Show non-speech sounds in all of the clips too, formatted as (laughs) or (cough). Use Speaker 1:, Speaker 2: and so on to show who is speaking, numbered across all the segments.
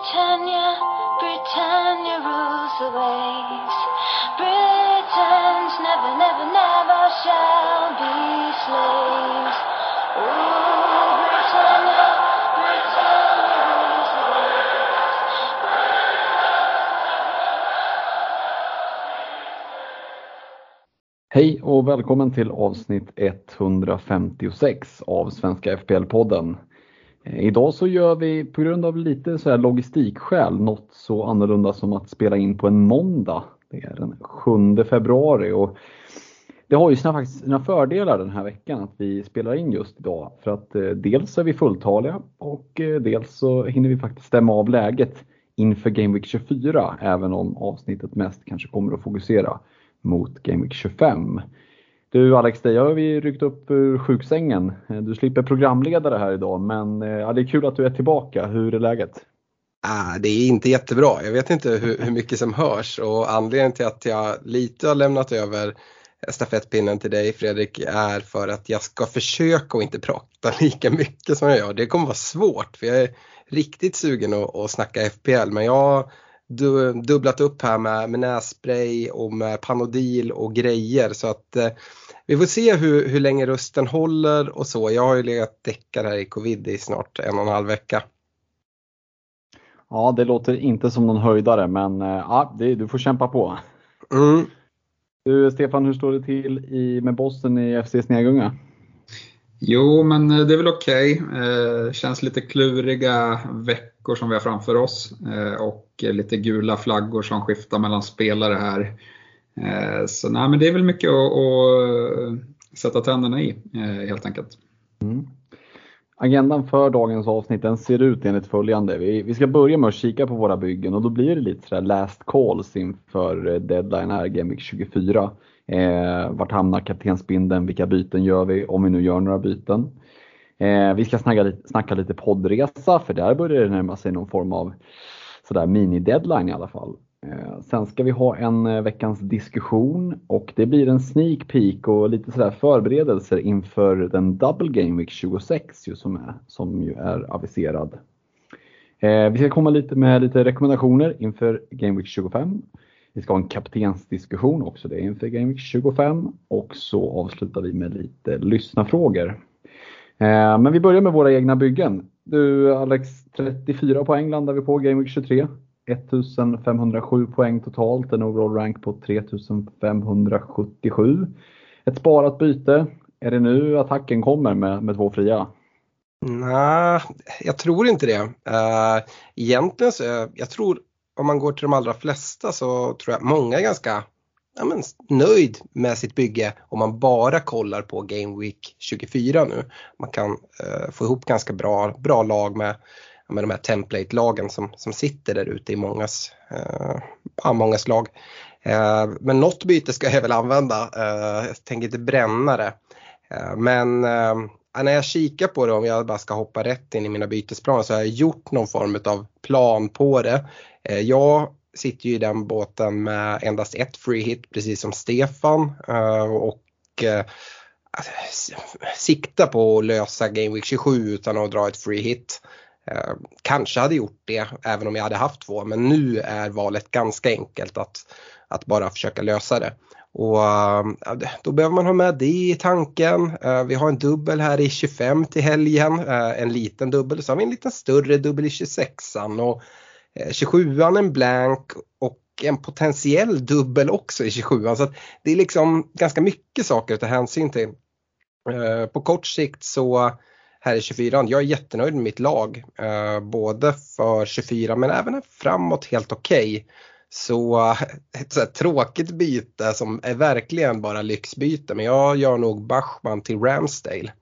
Speaker 1: Britannia, Britannia rules the waves. Britons never, never, never shall be slaves. Oh, Britannia, Britannia rules the waves.
Speaker 2: Hej och välkommen till avsnitt 156 av Svenska FPL-podden. Eh, idag så gör vi på grund av lite så här logistikskäl något så annorlunda som att spela in på en måndag. Det är den 7 februari och det har ju sina, faktiskt sina fördelar den här veckan att vi spelar in just idag. För att eh, dels är vi fulltaliga och eh, dels så hinner vi faktiskt stämma av läget inför Game Week 24 även om avsnittet mest kanske kommer att fokusera mot Game Week 25. Du Alex, dig har vi ryckt upp ur sjuksängen. Eh, du slipper programledare här idag men eh, ja, det är kul att du är tillbaka. Hur är läget?
Speaker 3: Ah, det är inte jättebra. Jag vet inte hur, hur mycket som hörs och anledningen till att jag lite har lämnat över stafettpinnen till dig Fredrik är för att jag ska försöka att inte prata (laughs) lika mycket som jag gör. Det kommer vara svårt för jag är riktigt sugen att, att snacka FPL men jag du, dubblat upp här med, med nässpray och med Panodil och grejer så att eh, vi får se hur, hur länge rösten håller och så. Jag har ju legat däckad här i covid i snart en och en halv vecka.
Speaker 2: Ja, det låter inte som någon höjdare men eh, ja, det, du får kämpa på.
Speaker 3: Mm.
Speaker 2: Du Stefan, hur står det till i, med bossen i FC Snegunga?
Speaker 4: Jo, men eh, det är väl okej. Eh, känns lite kluriga veckor som vi har framför oss eh, och lite gula flaggor som skiftar mellan spelare här. Eh, så nej, men det är väl mycket att, att sätta tänderna i eh, helt enkelt.
Speaker 2: Mm. Agendan för dagens avsnitt den ser ut enligt följande. Vi, vi ska börja med att kika på våra byggen och då blir det lite sådär last calls inför deadline här, Game 24. Eh, vart hamnar kaptensbindeln? Vilka byten gör vi? Om vi nu gör några byten. Eh, vi ska snacka lite, snacka lite poddresa för där börjar det närma sig någon form av sådär mini-deadline i alla fall. Eh, sen ska vi ha en eh, veckans diskussion och det blir en sneak peek och lite sådär förberedelser inför den Double Game Week 26 ju, som, är, som ju är aviserad. Eh, vi ska komma lite med lite rekommendationer inför Game Week 25. Vi ska ha en kaptensdiskussion också det inför Game Week 25 och så avslutar vi med lite lyssnarfrågor. Eh, men vi börjar med våra egna byggen. Du Alex, 34 poäng landar vi på Game Week 23. 1507 poäng totalt, en overall rank på 3577. Ett sparat byte. Är det nu attacken kommer med, med två fria?
Speaker 3: Nej, jag tror inte det. Uh, egentligen så, jag tror om man går till de allra flesta så tror jag många är ganska ja, men, nöjd med sitt bygge om man bara kollar på Game Week 24 nu. Man kan eh, få ihop ganska bra, bra lag med, med de här template-lagen som, som sitter där ute i mångas, eh, ja, mångas lag. Eh, men något byte ska jag väl använda, eh, jag tänker inte bränna det. Eh, men eh, när jag kikar på det, om jag bara ska hoppa rätt in i mina bytesplaner, så har jag gjort någon form av plan på det. Jag sitter ju i den båten med endast ett free hit precis som Stefan eh, och eh, sikta på att lösa Game Week 27 utan att dra ett free hit. Eh, kanske hade gjort det även om jag hade haft två men nu är valet ganska enkelt att, att bara försöka lösa det. Och då behöver man ha med det i tanken. Vi har en dubbel här i 25 till helgen, en liten dubbel. Så har vi en lite större dubbel i 26an och Eh, 27an en blank och en potentiell dubbel också i 27an. Så det är liksom ganska mycket saker att ta hänsyn till. Eh, på kort sikt så här i 24an, jag är jättenöjd med mitt lag. Eh, både för 24 men även framåt helt okej. Okay. Så (laughs) ett så tråkigt byte som är verkligen bara lyxbyte men jag gör nog Bachman till Ramsdale.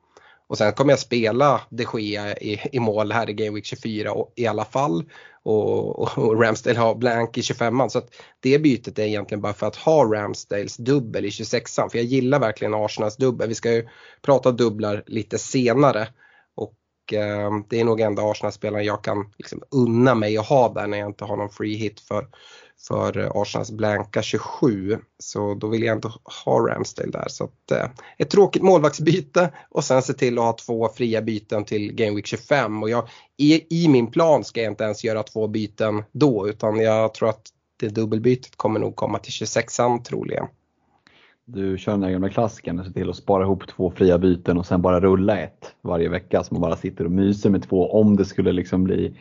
Speaker 3: Och sen kommer jag spela de Gea i, i mål här i Game Week 24 och, i alla fall. Och, och, och Ramsdale har blank i 25an så att det bytet är egentligen bara för att ha Ramsdales dubbel i 26an. För jag gillar verkligen Arsenals dubbel. Vi ska ju prata dubblar lite senare. Och eh, det är nog enda Arsenal-spelaren jag kan liksom unna mig att ha där när jag inte har någon free hit för, för eh, Arsenals blanka 27. Så då vill jag inte ha Ramsdale där. Så att, eh, ett tråkigt målvaktsbyte och sen se till att ha två fria byten till Game Week 25. Och jag, i, I min plan ska jag inte ens göra två byten då utan jag tror att det dubbelbytet kommer nog komma till 26an troligen.
Speaker 2: Du kör den där gamla klassikern, ser till att spara ihop två fria byten och sen bara rulla ett varje vecka så man bara sitter och myser med två om det skulle liksom bli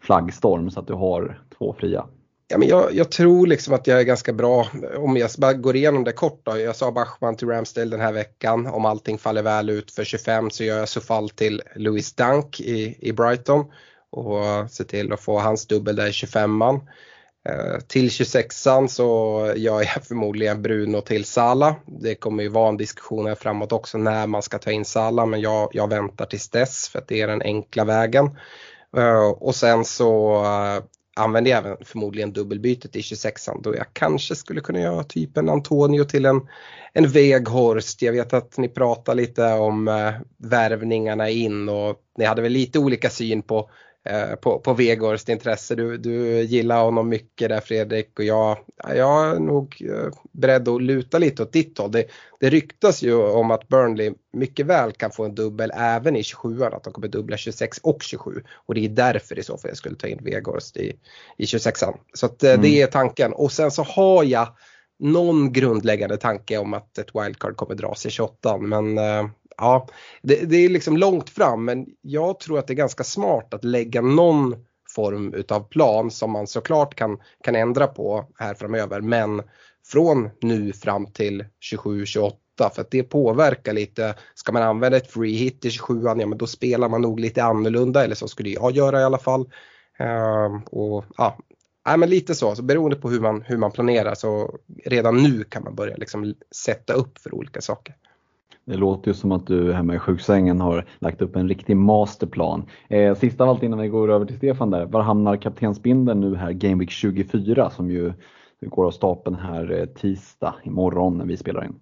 Speaker 2: flaggstorm så att du har två fria.
Speaker 3: Ja, men jag, jag, tror liksom att jag är ganska bra, om jag bara går igenom det kort då. Jag sa Bachman till Ramsdale den här veckan. Om allting faller väl ut för 25 så gör jag så fall till Louis Dunk i, i Brighton och ser till att få hans dubbel där i 25an. Eh, till 26an så gör jag förmodligen Bruno till Sala. Det kommer ju vara en diskussion här framåt också när man ska ta in Sala men jag, jag väntar tills dess för att det är den enkla vägen. Eh, och sen så eh, använder jag även förmodligen dubbelbytet i 26an då jag kanske skulle kunna göra typ en Antonio till en, en Veghorst. Jag vet att ni pratar lite om eh, värvningarna in och ni hade väl lite olika syn på på, på Vegårds intresse. Du, du gillar honom mycket där Fredrik och jag, jag är nog eh, beredd att luta lite åt ditt håll. Det, det ryktas ju om att Burnley mycket väl kan få en dubbel även i 27 att de kommer dubbla 26 och 27 och det är därför i så fall jag skulle ta in Vegårds i, i 26an. Så att, eh, mm. det är tanken och sen så har jag någon grundläggande tanke om att ett wildcard kommer dras i 28 men ja, det, det, är liksom långt fram men jag tror att det är ganska smart att lägga någon form utav plan som man såklart kan, kan ändra på här framöver men från nu fram till 27-28 för att det påverkar lite. Ska man använda ett free hit i 27 ja men då spelar man nog lite annorlunda eller så skulle jag göra i alla fall. Uh, och ja, Nej, men lite så, så beroende på hur man, hur man planerar så redan nu kan man börja liksom sätta upp för olika saker.
Speaker 2: Det låter ju som att du hemma i sjuksängen har lagt upp en riktig masterplan. Eh, sista av allt innan vi går över till Stefan där. Var hamnar kaptensbindeln nu här Game Week 24 som ju går av stapeln här eh, tisdag imorgon när vi spelar in?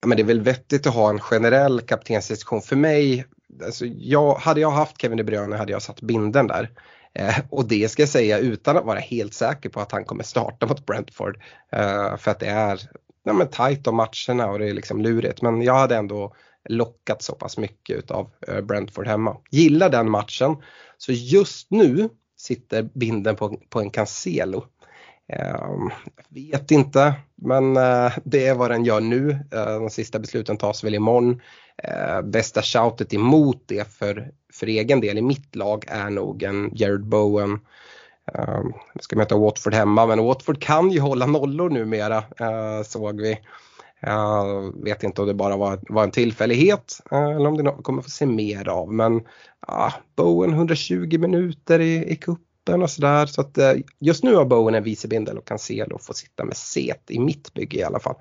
Speaker 3: Ja, men det är väl vettigt att ha en generell kaptensdiskussion. För mig, alltså jag, hade jag haft Kevin De Bruyne hade jag satt binden där. Eh, och det ska jag säga utan att vara helt säker på att han kommer starta mot Brentford. Eh, för att det är ja, men tajt om matcherna och det är liksom lurigt. Men jag hade ändå lockat så pass mycket utav eh, Brentford hemma. Gillar den matchen. Så just nu sitter binden på, på en Cancelo. Uh, vet inte, men eh, det är vad den gör nu. Eh, de sista besluten tas väl imorgon. Bästa shoutet emot det för, för egen del i mitt lag är nog en Jared Bowen Uh, ska möta Watford hemma men Watford kan ju hålla nollor numera uh, såg vi. Uh, vet inte om det bara var, var en tillfällighet uh, eller om det kommer få se mer av men uh, Bowen 120 minuter i, i kuppen och sådär så att uh, just nu har Bowen en vicebindel och kan se och få sitta med set i mitt bygge i alla fall.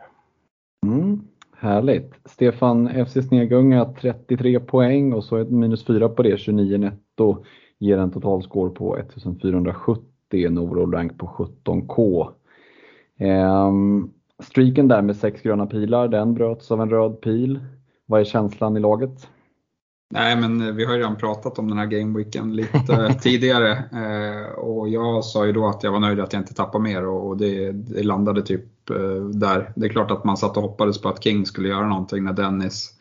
Speaker 2: Mm, härligt. Stefan FC Snegunga 33 poäng och så ett minus 4 på det, 29 netto ger en totalscore på 1470, en overall på 17K. Ehm, streaken där med sex gröna pilar, den bröts av en röd pil. Vad är känslan i laget?
Speaker 4: Nej men vi har ju redan pratat om den här gameweeken lite (laughs) tidigare eh, och jag sa ju då att jag var nöjd att jag inte tappade mer och det, det landade typ eh, där. Det är klart att man satt och hoppades på att King skulle göra någonting när Dennis Eh,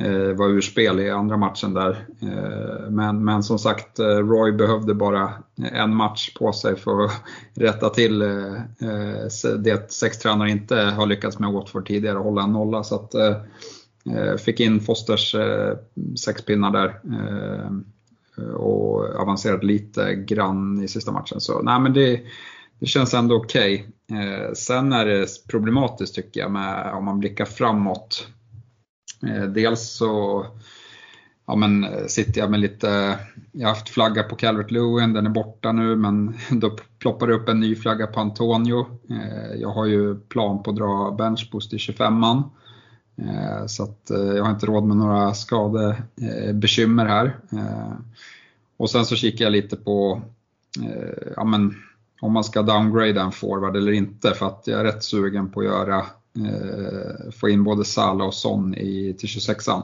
Speaker 4: Eh, var ur spel i andra matchen där. Eh, men, men som sagt, eh, Roy behövde bara eh, en match på sig för att (laughs) rätta till eh, det sex tränare inte har lyckats med Watford tidigare, hålla en nolla. Så att, fick in Fosters sex pinnar där och avancerade lite grann i sista matchen. Så nej, men det, det känns ändå okej. Okay. Sen är det problematiskt tycker jag med, om man blickar framåt Eh, dels så ja, men, eh, sitter jag med lite, jag har haft flagga på Calvert Lewin, den är borta nu men (laughs) då ploppar det upp en ny flagga på Antonio. Eh, jag har ju plan på att dra benchboost i 25an. Så att jag har inte råd med några skadebekymmer här. Och sen så kikar jag lite på ja, men, om man ska downgrade en forward eller inte för att jag är rätt sugen på att göra få in både Salah och Son i, till 26an.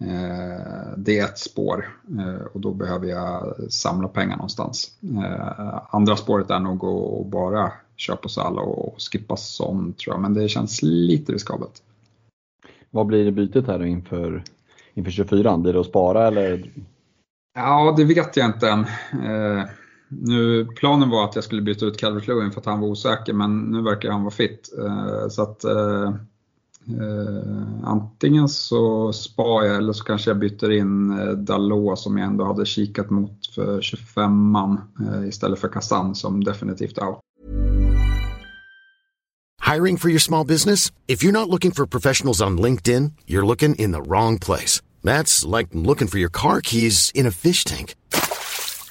Speaker 4: Eh, det är ett spår eh, och då behöver jag samla pengar någonstans. Eh, andra spåret är nog att bara köpa Salah och skippa Son tror jag, men det känns lite riskabelt.
Speaker 2: Vad blir det bytet här inför, inför 24? Blir det att spara eller?
Speaker 4: Ja, det vet jag inte än. Nu, planen var att jag skulle byta ut Calvert Lewin för att han var osäker, men nu verkar han vara fit. Eh, så att eh, eh, antingen så spar jag eller så kanske jag byter in eh, Dalot som jag ändå hade kikat mot för 25man istället för Kazan som definitivt out.
Speaker 5: Hiring for your small business? If you're not looking for professionals on LinkedIn, you're looking in the wrong place. That's like looking for your car keys in a fish tank.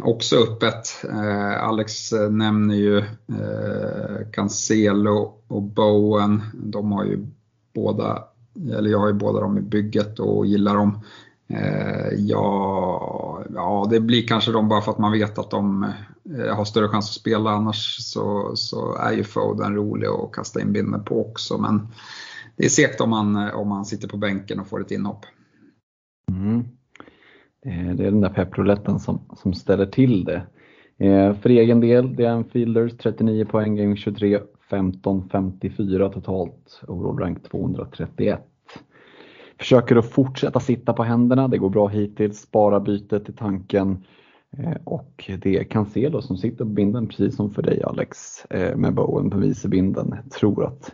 Speaker 4: Också öppet. Eh, Alex eh, nämner ju eh, Cancelo och Bowen. De har ju båda eller jag har ju båda dem i bygget och gillar dem. Eh, ja, ja, det blir kanske de bara för att man vet att de eh, har större chans att spela. Annars så, så är ju Foden rolig att kasta in binden på också. Men det är segt om man, eh, om man sitter på bänken och får ett inhopp.
Speaker 2: Mm. Eh, det är den där pepprouletten som, som ställer till det. Eh, för egen del, det är en Fielders 39 poäng, game 23, 15-54 totalt, overall rank 231. Försöker att fortsätta sitta på händerna, det går bra hittills, spara bytet i tanken. Eh, och det är Cancelo som sitter på binden precis som för dig Alex med Bowen på vicebinden. Jag tror att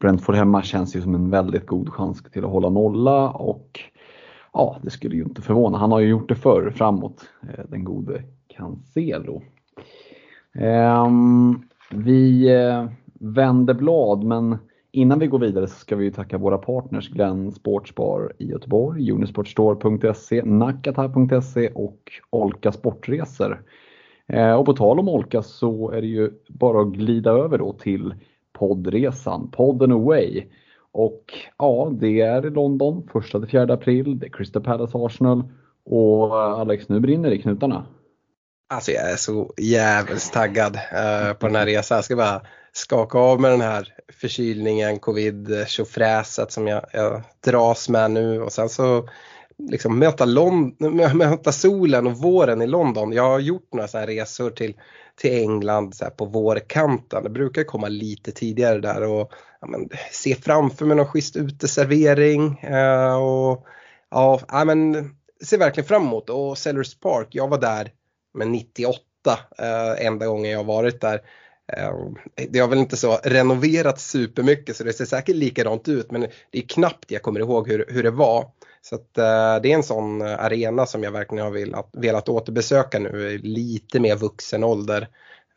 Speaker 2: Brentford hemma känns ju som en väldigt god chans till att hålla nolla och ja, det skulle ju inte förvåna. Han har ju gjort det förr framåt, eh, den gode Cancelo. Ehm, vi eh, vänder blad men Innan vi går vidare så ska vi tacka våra partners Glenn Sportsbar i Göteborg, Unisportstore.se, Nakata.se och Olka Sportresor. Eh, och på tal om Olka så är det ju bara att glida över då till poddresan, podden Away. Och ja, det är i London 1-4 april, det är Crystal Palace Arsenal och eh, Alex, nu brinner det i knutarna.
Speaker 3: Alltså jag är så jävligt taggad uh, på den här resan. Jag ska bara skaka av med den här förkylningen, covid, tjofräset som jag, jag dras med nu och sen så liksom möta, Lond möta solen och våren i London. Jag har gjort några så här resor till, till England så på vårkanten. Det brukar komma lite tidigare där och ja, men, se framför mig någon schysst uteservering. Eh, och, ja, ja, men, ser verkligen fram emot och Sellers Park, jag var där med 98 eh, enda gången jag varit där. Eh, det har väl inte så renoverat supermycket så det ser säkert likadant ut men det är knappt jag kommer ihåg hur, hur det var. Så att, uh, det är en sån eh, arena som jag verkligen har velat, velat återbesöka nu i lite mer vuxen ålder.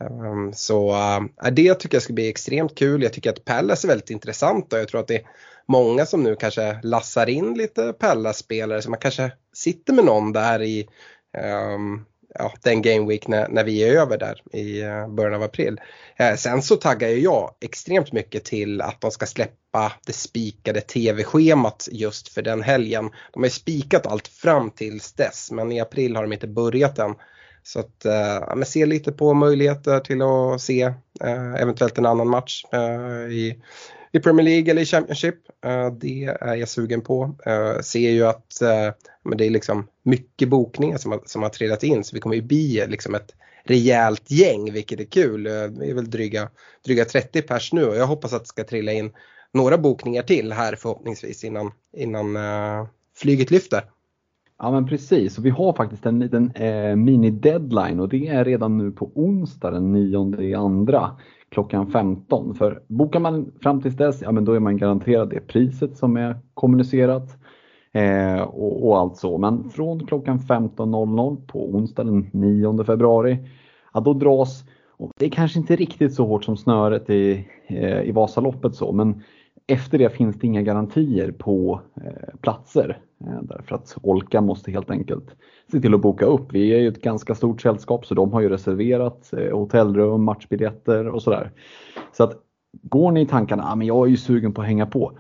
Speaker 3: Um, så uh, det tycker jag ska bli extremt kul. Jag tycker att Palace är väldigt intressant och jag tror att det är många som nu kanske lassar in lite Palace-spelare så man kanske sitter med någon där i um, ja, den Game Week när, när vi är över där i eh, början av april. Eh, sen så taggar jag extremt mycket till att de ska släppa det spikade tv-schemat just för den helgen. De har ju spikat allt fram tills dess men i april har de inte börjat än. Så att eh, men se lite på möjligheter till att se eh, eventuellt en annan match eh, i, i Premier League eller i Championship. Eh, det är jag sugen på. Eh, ser ju att eh, men det är liksom mycket bokningar som har, som har trillat in så vi kommer ju bli eh, liksom ett rejält gäng vilket är kul. Vi är väl dryga, dryga 30 pers nu och jag hoppas att det ska trilla in några bokningar till här förhoppningsvis innan, innan flyget lyfter.
Speaker 2: Ja men precis, och vi har faktiskt en liten eh, mini-deadline och det är redan nu på onsdag den 9 andra klockan 15. För bokar man fram tills dess, ja men då är man garanterad det priset som är kommunicerat eh, och, och, allt så. Men från klockan 15.00 på onsdag den 9 februari, ja då dras, och det är kanske inte riktigt så hårt som snöret i, eh, i Vasaloppet så, men efter det finns det inga garantier på eh, platser. Eh, därför att Olka måste helt enkelt se till att boka upp. Vi är ju ett ganska stort sällskap så de har ju reserverat eh, hotellrum, matchbiljetter och sådär. Så att går ni i tankarna, ah, men jag är ju sugen på att hänga på.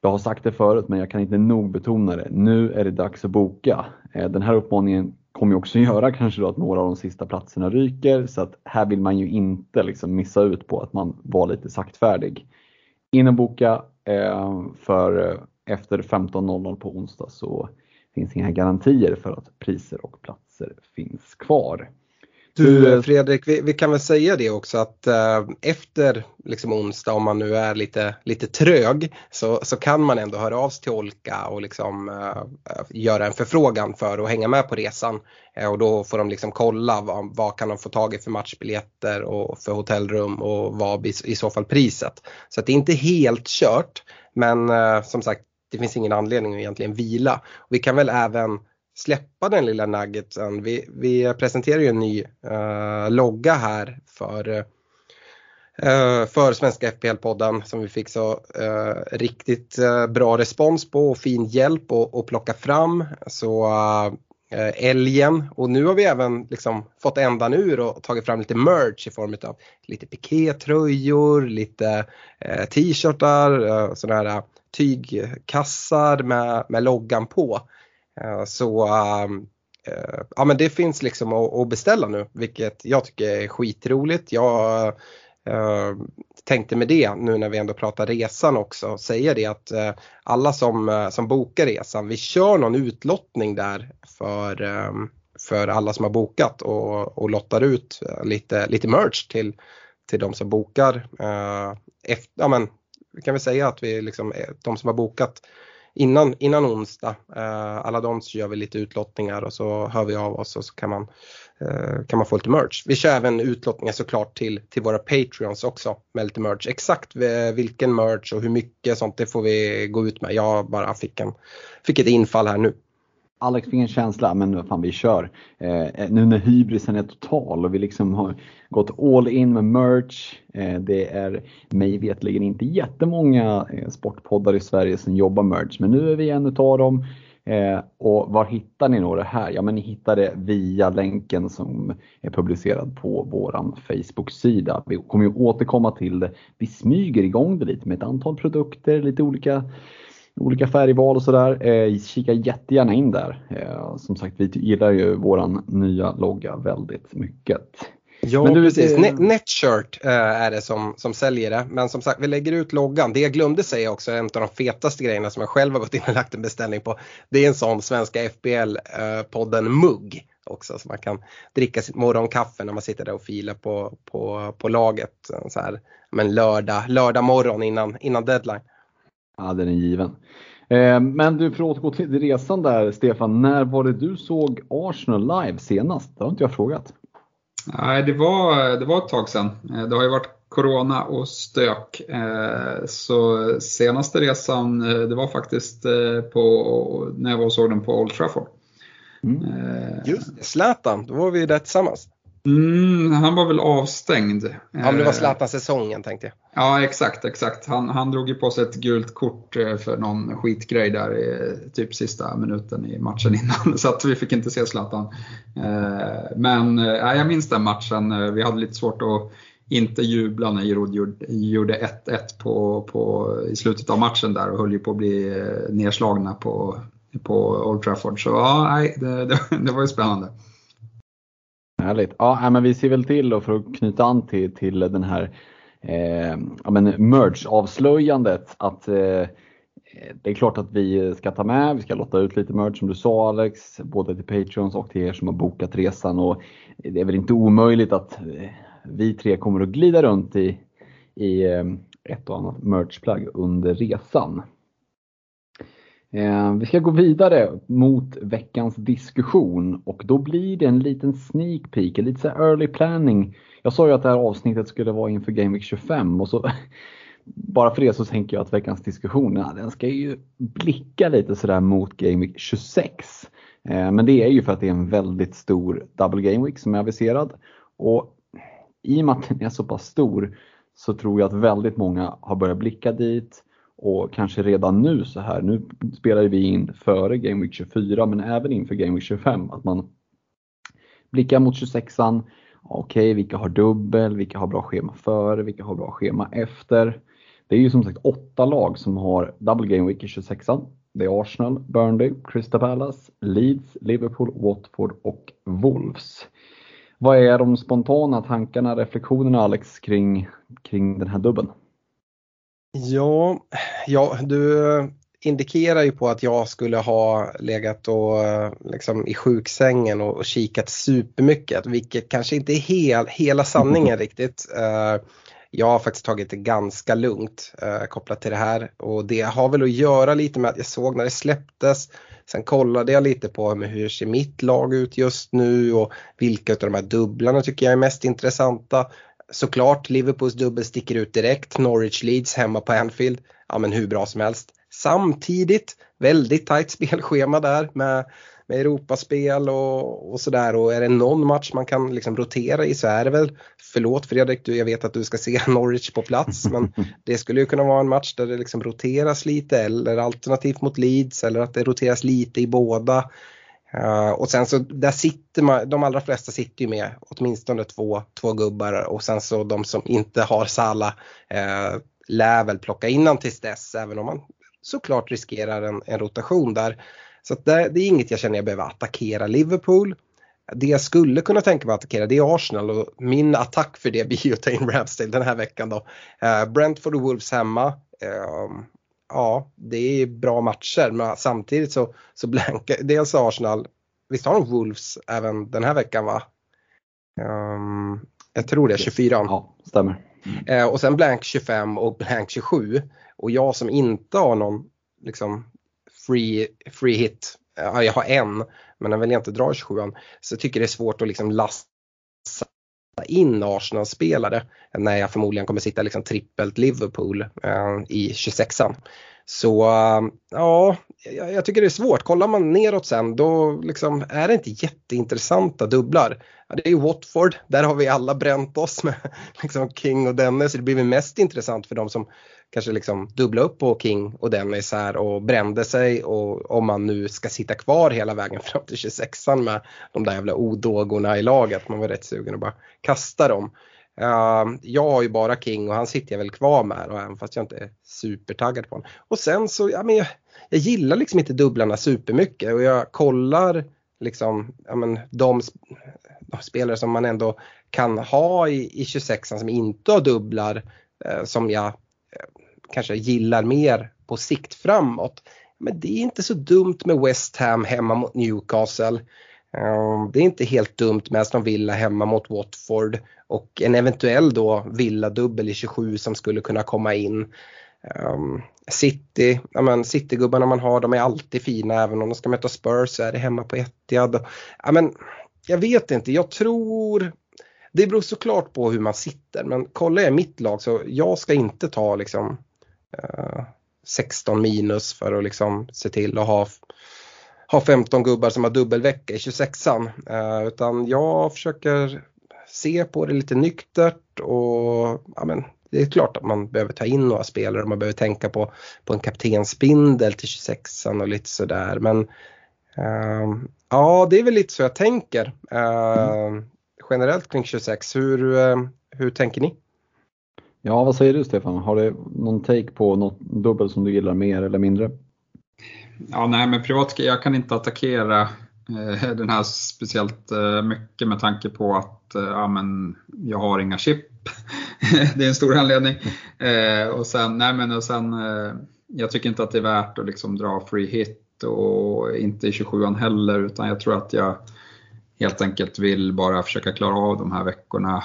Speaker 2: Jag har sagt det förut men jag kan inte nog betona det. Nu är det dags att boka. Eh, den här uppmaningen kommer ju också göra kanske då att några av de sista platserna ryker så att här vill man ju inte liksom missa ut på att man var lite saktfärdig. In och boka för efter 15.00 på onsdag så finns inga garantier för att priser och platser finns kvar.
Speaker 3: Du eh, Fredrik, vi, vi, kan väl säga det också att eh, efter liksom onsdag om man nu är lite, lite trög så, så kan man ändå höra av sig till Olka och liksom, eh, göra en förfrågan för att hänga med på resan. Eh, och då får de liksom kolla vad, vad, kan de få tag i för matchbiljetter och för hotellrum och vad i, i så fall priset. Så det är inte helt kört men eh, som sagt det finns ingen anledning att egentligen vila. Vi kan väl även släppa den lilla nuggetsen. Vi, vi presenterar ju en ny uh, logga här för, uh, för Svenska FPL-podden som vi fick så uh, riktigt bra respons på och fin hjälp att plocka fram. Så älgen och nu har vi även liksom fått ändan ur och tagit fram lite merch i form av lite pikétröjor, lite t-shirtar, sådana här tygkassar med, med loggan på. Eh, så ehm, eh, ja men det finns liksom att beställa nu vilket jag tycker är skitroligt. Jag eh, tänkte med det nu när vi ändå pratar resan också säga det att eh, alla som, som bokar resan, vi kör någon utlottning där för, ehm, för alla som har bokat och, och lottar ut lite, lite merch till, till de som bokar. Efter, ja, men vi kan väl säga att vi liksom, de som har bokat innan, innan onsdag, eh, alla de så gör vi lite utlottningar och så hör vi av oss och så kan man, eh, kan man få lite merch. Vi kör även utlottningar såklart till, till våra Patreons också med lite merch. Exakt eh, vilken merch och hur mycket sånt det får vi gå ut med. Jag bara fick, en, fick ett infall här nu.
Speaker 2: Alex fick en känsla, men vad fan vi kör. Eh, eh, nu när hybrisen är total och vi liksom har gått all in med merch. Eh, det är mig vetligen inte jättemånga eh, sportpoddar i Sverige som jobbar merch, men nu är vi en utav dem. Eh, och var hittar ni då det här? Ja men ni hittar det via länken som är publicerad på våran Facebook-sida. Vi kommer ju återkomma till det. Vi smyger igång det lite med ett antal produkter, lite olika olika färgval och sådär. Eh, kika jättegärna in där. Eh, som sagt, vi gillar ju våran nya logga väldigt mycket.
Speaker 3: Ja, men du, precis. Det... Netshirt äh, är det som, som säljer det. Men som sagt, vi lägger ut loggan. Det jag glömde säga också, en av de fetaste grejerna som jag själv har gått in och lagt en beställning på. Det är en sån Svenska FBL-podden äh, mugg också. Så man kan dricka sitt morgonkaffe när man sitter där och filar på, på, på laget. Så här, men lördag, lördag morgon innan, innan deadline.
Speaker 2: Ja, den är given. Eh, men du, för att återgå till resan där Stefan, när var det du såg Arsenal live senast? Det har inte jag frågat.
Speaker 4: Nej, det var, det var ett tag sedan. Eh, det har ju varit Corona och stök. Eh, så senaste resan, det var faktiskt på, när jag var och såg den på Old Trafford.
Speaker 3: Mm. Just det, Zlatan, då var vi där tillsammans.
Speaker 4: Mm, han var väl avstängd. Ja,
Speaker 3: men det var eh, Zlatan-säsongen tänkte jag.
Speaker 4: Ja, exakt, exakt. Han, han drog ju på sig ett gult kort eh, för någon skitgrej där i typ sista minuten i matchen innan. (laughs) Så att vi fick inte se Zlatan. Eh, men ja, jag minns den matchen. Vi hade lite svårt att inte jubla när Giroud gjorde 1-1 på, på, i slutet av matchen där och höll ju på att bli nedslagna på, på Old Trafford. Så ja, det, det, (laughs) det var ju spännande.
Speaker 2: Härligt. Ja, men vi ser väl till då för att knyta an till, till den här eh, ja, merch-avslöjandet att eh, det är klart att vi ska ta med, vi ska lotta ut lite merch som du sa Alex, både till Patreons och till er som har bokat resan. Och det är väl inte omöjligt att eh, vi tre kommer att glida runt i, i eh, ett och annat merchplagg under resan. Eh, vi ska gå vidare mot veckans diskussion och då blir det en liten sneak peek, en lite så early planning. Jag sa ju att det här avsnittet skulle vara inför Game Week 25 och så (laughs) bara för det så tänker jag att veckans diskussion, ja, den ska ju blicka lite sådär mot Game Week 26. Eh, men det är ju för att det är en väldigt stor Double Game Week som är aviserad. Och i och med att den är så pass stor så tror jag att väldigt många har börjat blicka dit och kanske redan nu så här, nu spelar vi in före Game Week 24 men även inför Game Week 25 att man blickar mot 26an. Okej, okay, vilka har dubbel, vilka har bra schema före, vilka har bra schema efter. Det är ju som sagt åtta lag som har double game week i 26an. Det är Arsenal, Burnley, Crystal Palace, Leeds, Liverpool, Watford och Wolves. Vad är de spontana tankarna, reflektionerna Alex kring, kring den här dubben?
Speaker 3: Ja, ja, du indikerar ju på att jag skulle ha legat och, liksom, i sjuksängen och, och kikat supermycket, vilket kanske inte är hel, hela sanningen (laughs) riktigt. Uh, jag har faktiskt tagit det ganska lugnt uh, kopplat till det här och det har väl att göra lite med att jag såg när det släpptes Sen kollade jag lite på hur ser mitt lag ut just nu och vilka av de här dubblarna tycker jag är mest intressanta. Såklart Liverpools dubbel sticker ut direkt. Norwich Leeds hemma på Anfield. Ja men hur bra som helst. Samtidigt väldigt tajt (laughs) spelschema där med, med Europaspel och, och sådär och är det någon match man kan liksom rotera i så är det väl, förlåt Fredrik, du, jag vet att du ska se (laughs) Norwich på plats men (laughs) det skulle ju kunna vara en match där det liksom roteras lite eller alternativt mot Leeds eller att det roteras lite i båda. Uh, och sen så där sitter man, de allra flesta sitter ju med åtminstone två, två gubbar och sen så de som inte har Sala uh, eh, lär väl plocka in honom tills dess även om man såklart riskerar en, en rotation där. Så det, det, är inget jag känner jag behöver attackera Liverpool. Det jag skulle kunna tänka mig att attackera det är Arsenal och min attack för det blir ju att ta in Ramsdale den här veckan då. Uh, Brentford och Wolves hemma. Ja, det är bra matcher men samtidigt så, så blankar dels Arsenal, visst har de Wolves även den här veckan va? Um, jag tror det, 24.
Speaker 2: Ja, stämmer.
Speaker 3: Mm. Uh, och sen blank 25 och blank 27. Och jag som inte har någon liksom, free, free hit, ja, jag har en, men jag vill inte dra 27 så jag tycker det är svårt att liksom lassa in Arsenal-spelare när jag förmodligen kommer sitta liksom trippelt Liverpool eh, i 26an. Så um, ja, jag tycker det är svårt. Kollar man neråt sen då liksom är det inte jätteintressanta dubblar. Ja, det är ju Watford, där har vi alla bränt oss med (laughs) liksom King och Dennis. Det blir väl mest intressant för de som kanske liksom dubbla upp på King och Dennis här och brände sig och om man nu ska sitta kvar hela vägen (laughs) fram till 26an med de där jävla odågorna i laget. Man var rätt sugen att bara kasta dem. Uh, jag har ju bara King och han sitter jag väl kvar med och även fast jag inte är supertaggad på honom. Och sen så, ja men jag, jag gillar liksom inte dubblarna supermycket och jag kollar liksom, ja men de, de spelare som man ändå kan ha i, i 26an som inte har dubblar eh, som jag eh, kanske gillar mer på sikt framåt. Men det är inte så dumt med West Ham hemma mot Newcastle. Ehm, det är inte helt dumt med Aston Villa hemma mot Watford och en eventuell då Villa-dubbel i 27 som skulle kunna komma in. Um, City, ja men Citygubbarna man har de är alltid fina även om de ska möta Spurs så är det hemma på Etihad. Ja, men, jag vet inte, jag tror det beror såklart på hur man sitter men kollar jag mitt lag så jag ska inte ta liksom eh, 16 minus för att liksom se till att ha, ha 15 gubbar som har dubbelvecka i 26an. Uh, eh, utan jag försöker se på det lite nyktert och ja, men, det är klart att man behöver ta in några spelare och man behöver tänka på, på en kaptensbindel till 26an och lite sådär. Men uh, ja, det är väl lite så jag tänker. Uh, mm. Generellt kring 26, hur, hur tänker ni?
Speaker 2: Ja, vad säger du Stefan? Har du någon take på något dubbel som du gillar mer eller mindre?
Speaker 4: Ja, nej, men privat, jag kan inte attackera Eh, den här speciellt eh, mycket med tanke på att eh, ja, men jag har inga chip. (laughs) det är en stor anledning. Och sen, nej, men och sen jag tycker inte att det är värt att liksom dra free hit och inte i 27an heller utan jag tror att jag helt enkelt vill bara försöka klara av de här veckorna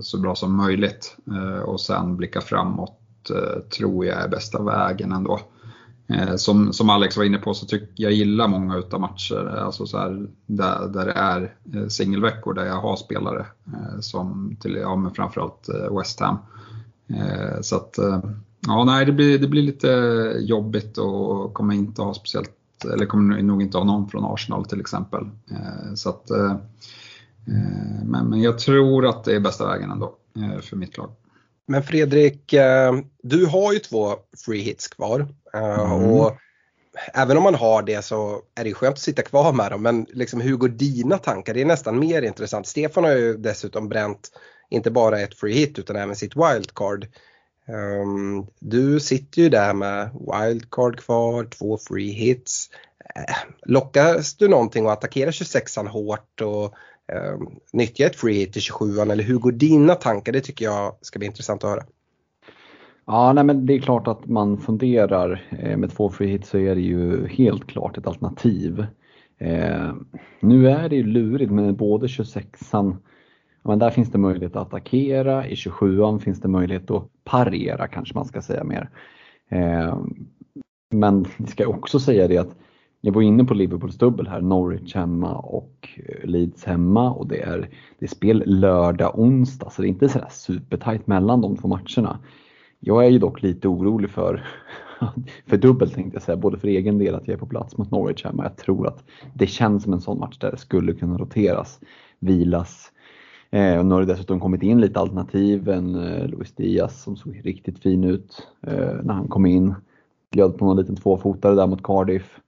Speaker 4: så bra som möjligt och sen blicka framåt tror jag är bästa vägen ändå. Eh, som, som Alex var inne på så tycker jag gillar många utav matcher eh, alltså så här, där, där det är eh, singelveckor där jag har spelare som till, ja, men framförallt West Ham. Så att, ja nej det blir, det blir lite jobbigt och kommer inte ha speciellt, eller kommer nog inte ha någon från Arsenal till exempel. Så att men, men jag tror att det är bästa vägen ändå för mitt lag.
Speaker 3: Men Fredrik, du har ju två free hits kvar. Eh, mm. Och även om man har det så är det skönt att sitta kvar med dem. Men liksom, hur går dina tankar? Det är nästan mer intressant. Stefan har ju dessutom bränt inte bara ett free hit utan även sitt wildcard. Um, du sitter ju där med wildcard kvar, två free hits. Uh, lockas du någonting att attackera 26an hårt och uh, nyttja ett free hit i 27an eller hur går dina tankar? Det tycker jag ska bli intressant att höra.
Speaker 2: Ja, nej, men det är klart att man funderar. Eh, med två free hits så är det ju helt klart ett alternativ. Eh, nu är det ju lurigt med både 26an men där finns det möjlighet att attackera, i 27an finns det möjlighet att parera kanske man ska säga mer. Eh, men vi ska också säga det att jag var inne på Liverpools dubbel här, Norwich hemma och eh, Leeds hemma och det är, det är spel lördag, onsdag så det är inte sådär supertajt mellan de två matcherna. Jag är ju dock lite orolig för, (laughs) för dubbelt tänkte jag säga, både för egen del att jag är på plats mot Norwich här, men Jag tror att det känns som en sån match där det skulle kunna roteras, vilas. Eh, och nu har det dessutom kommit in lite alternativ, en eh, Luis Diaz som såg riktigt fin ut eh, när han kom in. Bjöd på någon liten tvåfotare där mot Cardiff.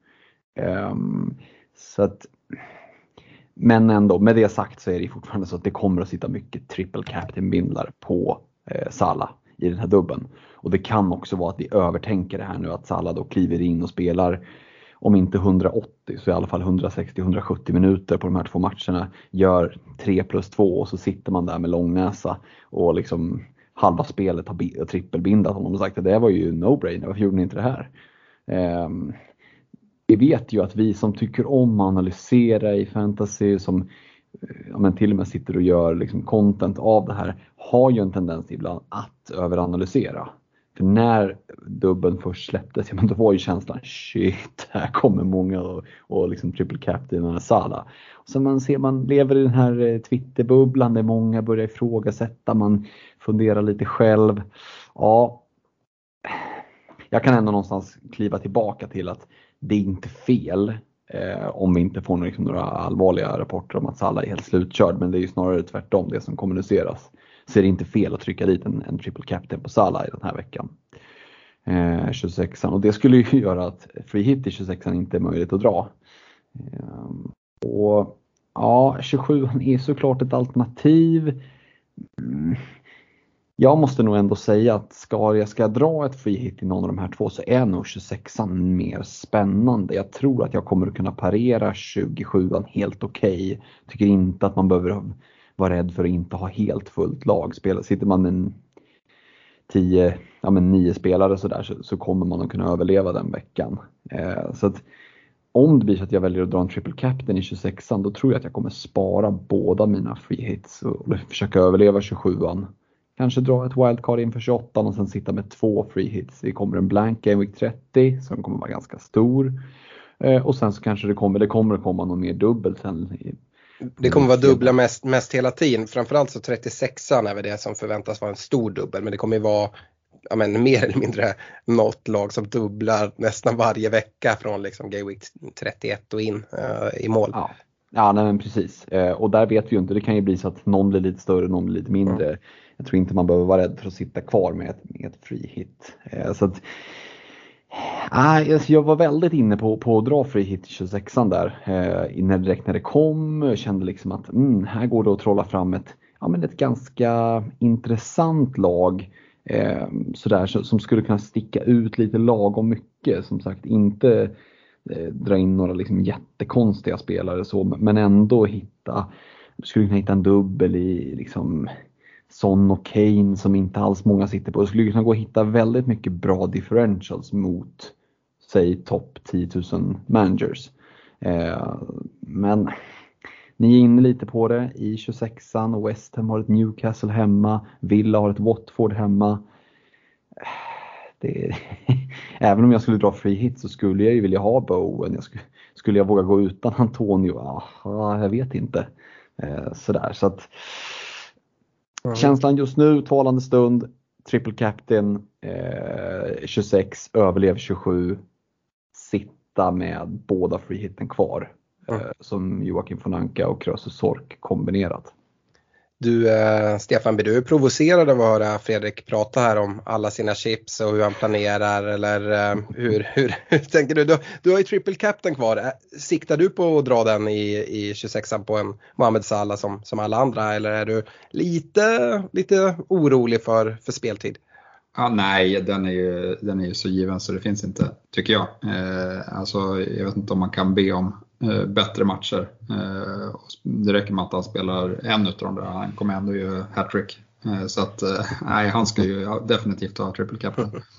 Speaker 2: Eh, så att, men ändå, med det sagt så är det fortfarande så att det kommer att sitta mycket triple captain bindlar på eh, Sala i den här dubben. Och det kan också vara att vi övertänker det här nu att Salah då kliver in och spelar om inte 180 så i alla fall 160-170 minuter på de här två matcherna. Gör 3 plus 2 och så sitter man där med långnäsa och liksom halva spelet har trippelbindat honom och sagt att det var ju no-brainer, varför gjorde ni inte det här? Um, vi vet ju att vi som tycker om att analysera i fantasy, som ja, men till och med sitter och gör liksom content av det här, har ju en tendens ibland att överanalysera. För när dubben först släpptes, ja, men då var ju känslan shit, här kommer många och, och liksom triple captain Sala. Och så man ser man lever i den här eh, Twitterbubblan där många börjar ifrågasätta, man funderar lite själv. Ja, jag kan ändå någonstans kliva tillbaka till att det är inte fel eh, om vi inte får liksom några allvarliga rapporter om att Salah är helt slutkörd. Men det är ju snarare tvärtom det som kommuniceras så är det inte fel att trycka dit en, en triple captain på Salah i den här veckan. Eh, 26an och det skulle ju (laughs) göra att free hit i 26an inte är möjligt att dra. Eh, och ja, 27an är såklart ett alternativ. Mm. Jag måste nog ändå säga att ska jag ska dra ett free hit i någon av de här två så är nog 26an mer spännande. Jag tror att jag kommer att kunna parera 27an helt okej. Okay. Tycker inte att man behöver vara rädd för att inte ha helt fullt lag. sitter man en 10, ja men 9 spelare så, där, så, så, kommer man att kunna överleva den veckan. Eh, så att om det blir så att jag väljer att dra en triple captain i 26an då tror jag att jag kommer spara båda mina free hits och försöka överleva 27an. Kanske dra ett wildcard inför 28 och sen sitta med två free hits. Det kommer en blank game week 30 som kommer vara ganska stor. Eh, och sen så kanske det kommer, det kommer att komma någon mer dubbel sen
Speaker 3: det kommer vara dubbla mest, mest hela tiden. Framförallt så 36an är väl det som förväntas vara en stor dubbel. Men det kommer ju vara ja, men, mer eller mindre något lag som dubblar nästan varje vecka från liksom Gay Week 31 och in uh, i mål.
Speaker 2: Ja, ja nej, men precis. Uh, och där vet vi ju inte. Det kan ju bli så att någon blir lite större, någon blir lite mindre. Mm. Jag tror inte man behöver vara rädd för att sitta kvar med ett, med ett free hit. Uh, så att, Nej, alltså jag var väldigt inne på, på att dra free hit 26an där. Eh, när, direkt när det kom. Jag kände liksom att mm, här går det att trolla fram ett, ja, men ett ganska intressant lag. Eh, sådär, som skulle kunna sticka ut lite lagom mycket. Som sagt inte eh, Eh, dra in några liksom jättekonstiga spelare så, men ändå hitta, skulle kunna hitta en dubbel i liksom Son och Kane som inte alls många sitter på. Du skulle kunna gå och hitta väldigt mycket bra differentials mot säg topp 10 000 managers. Eh, men ni är inne lite på det i 26an. West Ham har ett Newcastle hemma. Villa har ett Watford hemma. Eh, det, (laughs) även om jag skulle dra free hit så skulle jag ju vilja ha Bowen. Jag skulle, skulle jag våga gå utan Antonio? Aha, jag vet inte. Eh, sådär så att Mm. Känslan just nu, talande stund, triple captain, eh, 26, överlev 27, sitta med båda freehitten kvar. Mm. Eh, som Joakim von Anka och Krösus Sork kombinerat.
Speaker 3: Du eh, Stefan, blir du provocerad av att höra Fredrik prata här om alla sina chips och hur han planerar eller eh, hur, hur, (laughs) hur tänker du? du? Du har ju triple captain kvar. Eh, siktar du på att dra den i, i 26an på en Mohamed Salah som, som alla andra eller är du lite, lite orolig för, för speltid?
Speaker 4: Ja, nej, den är, ju, den är ju så given så det finns inte, tycker jag. Eh, alltså, jag vet inte om man kan be om bättre matcher. Eh, det räcker med att han spelar en utav de där, han kommer ändå göra hattrick. Eh, så att, eh, nej, han ska ju definitivt ha triple captain. (laughs)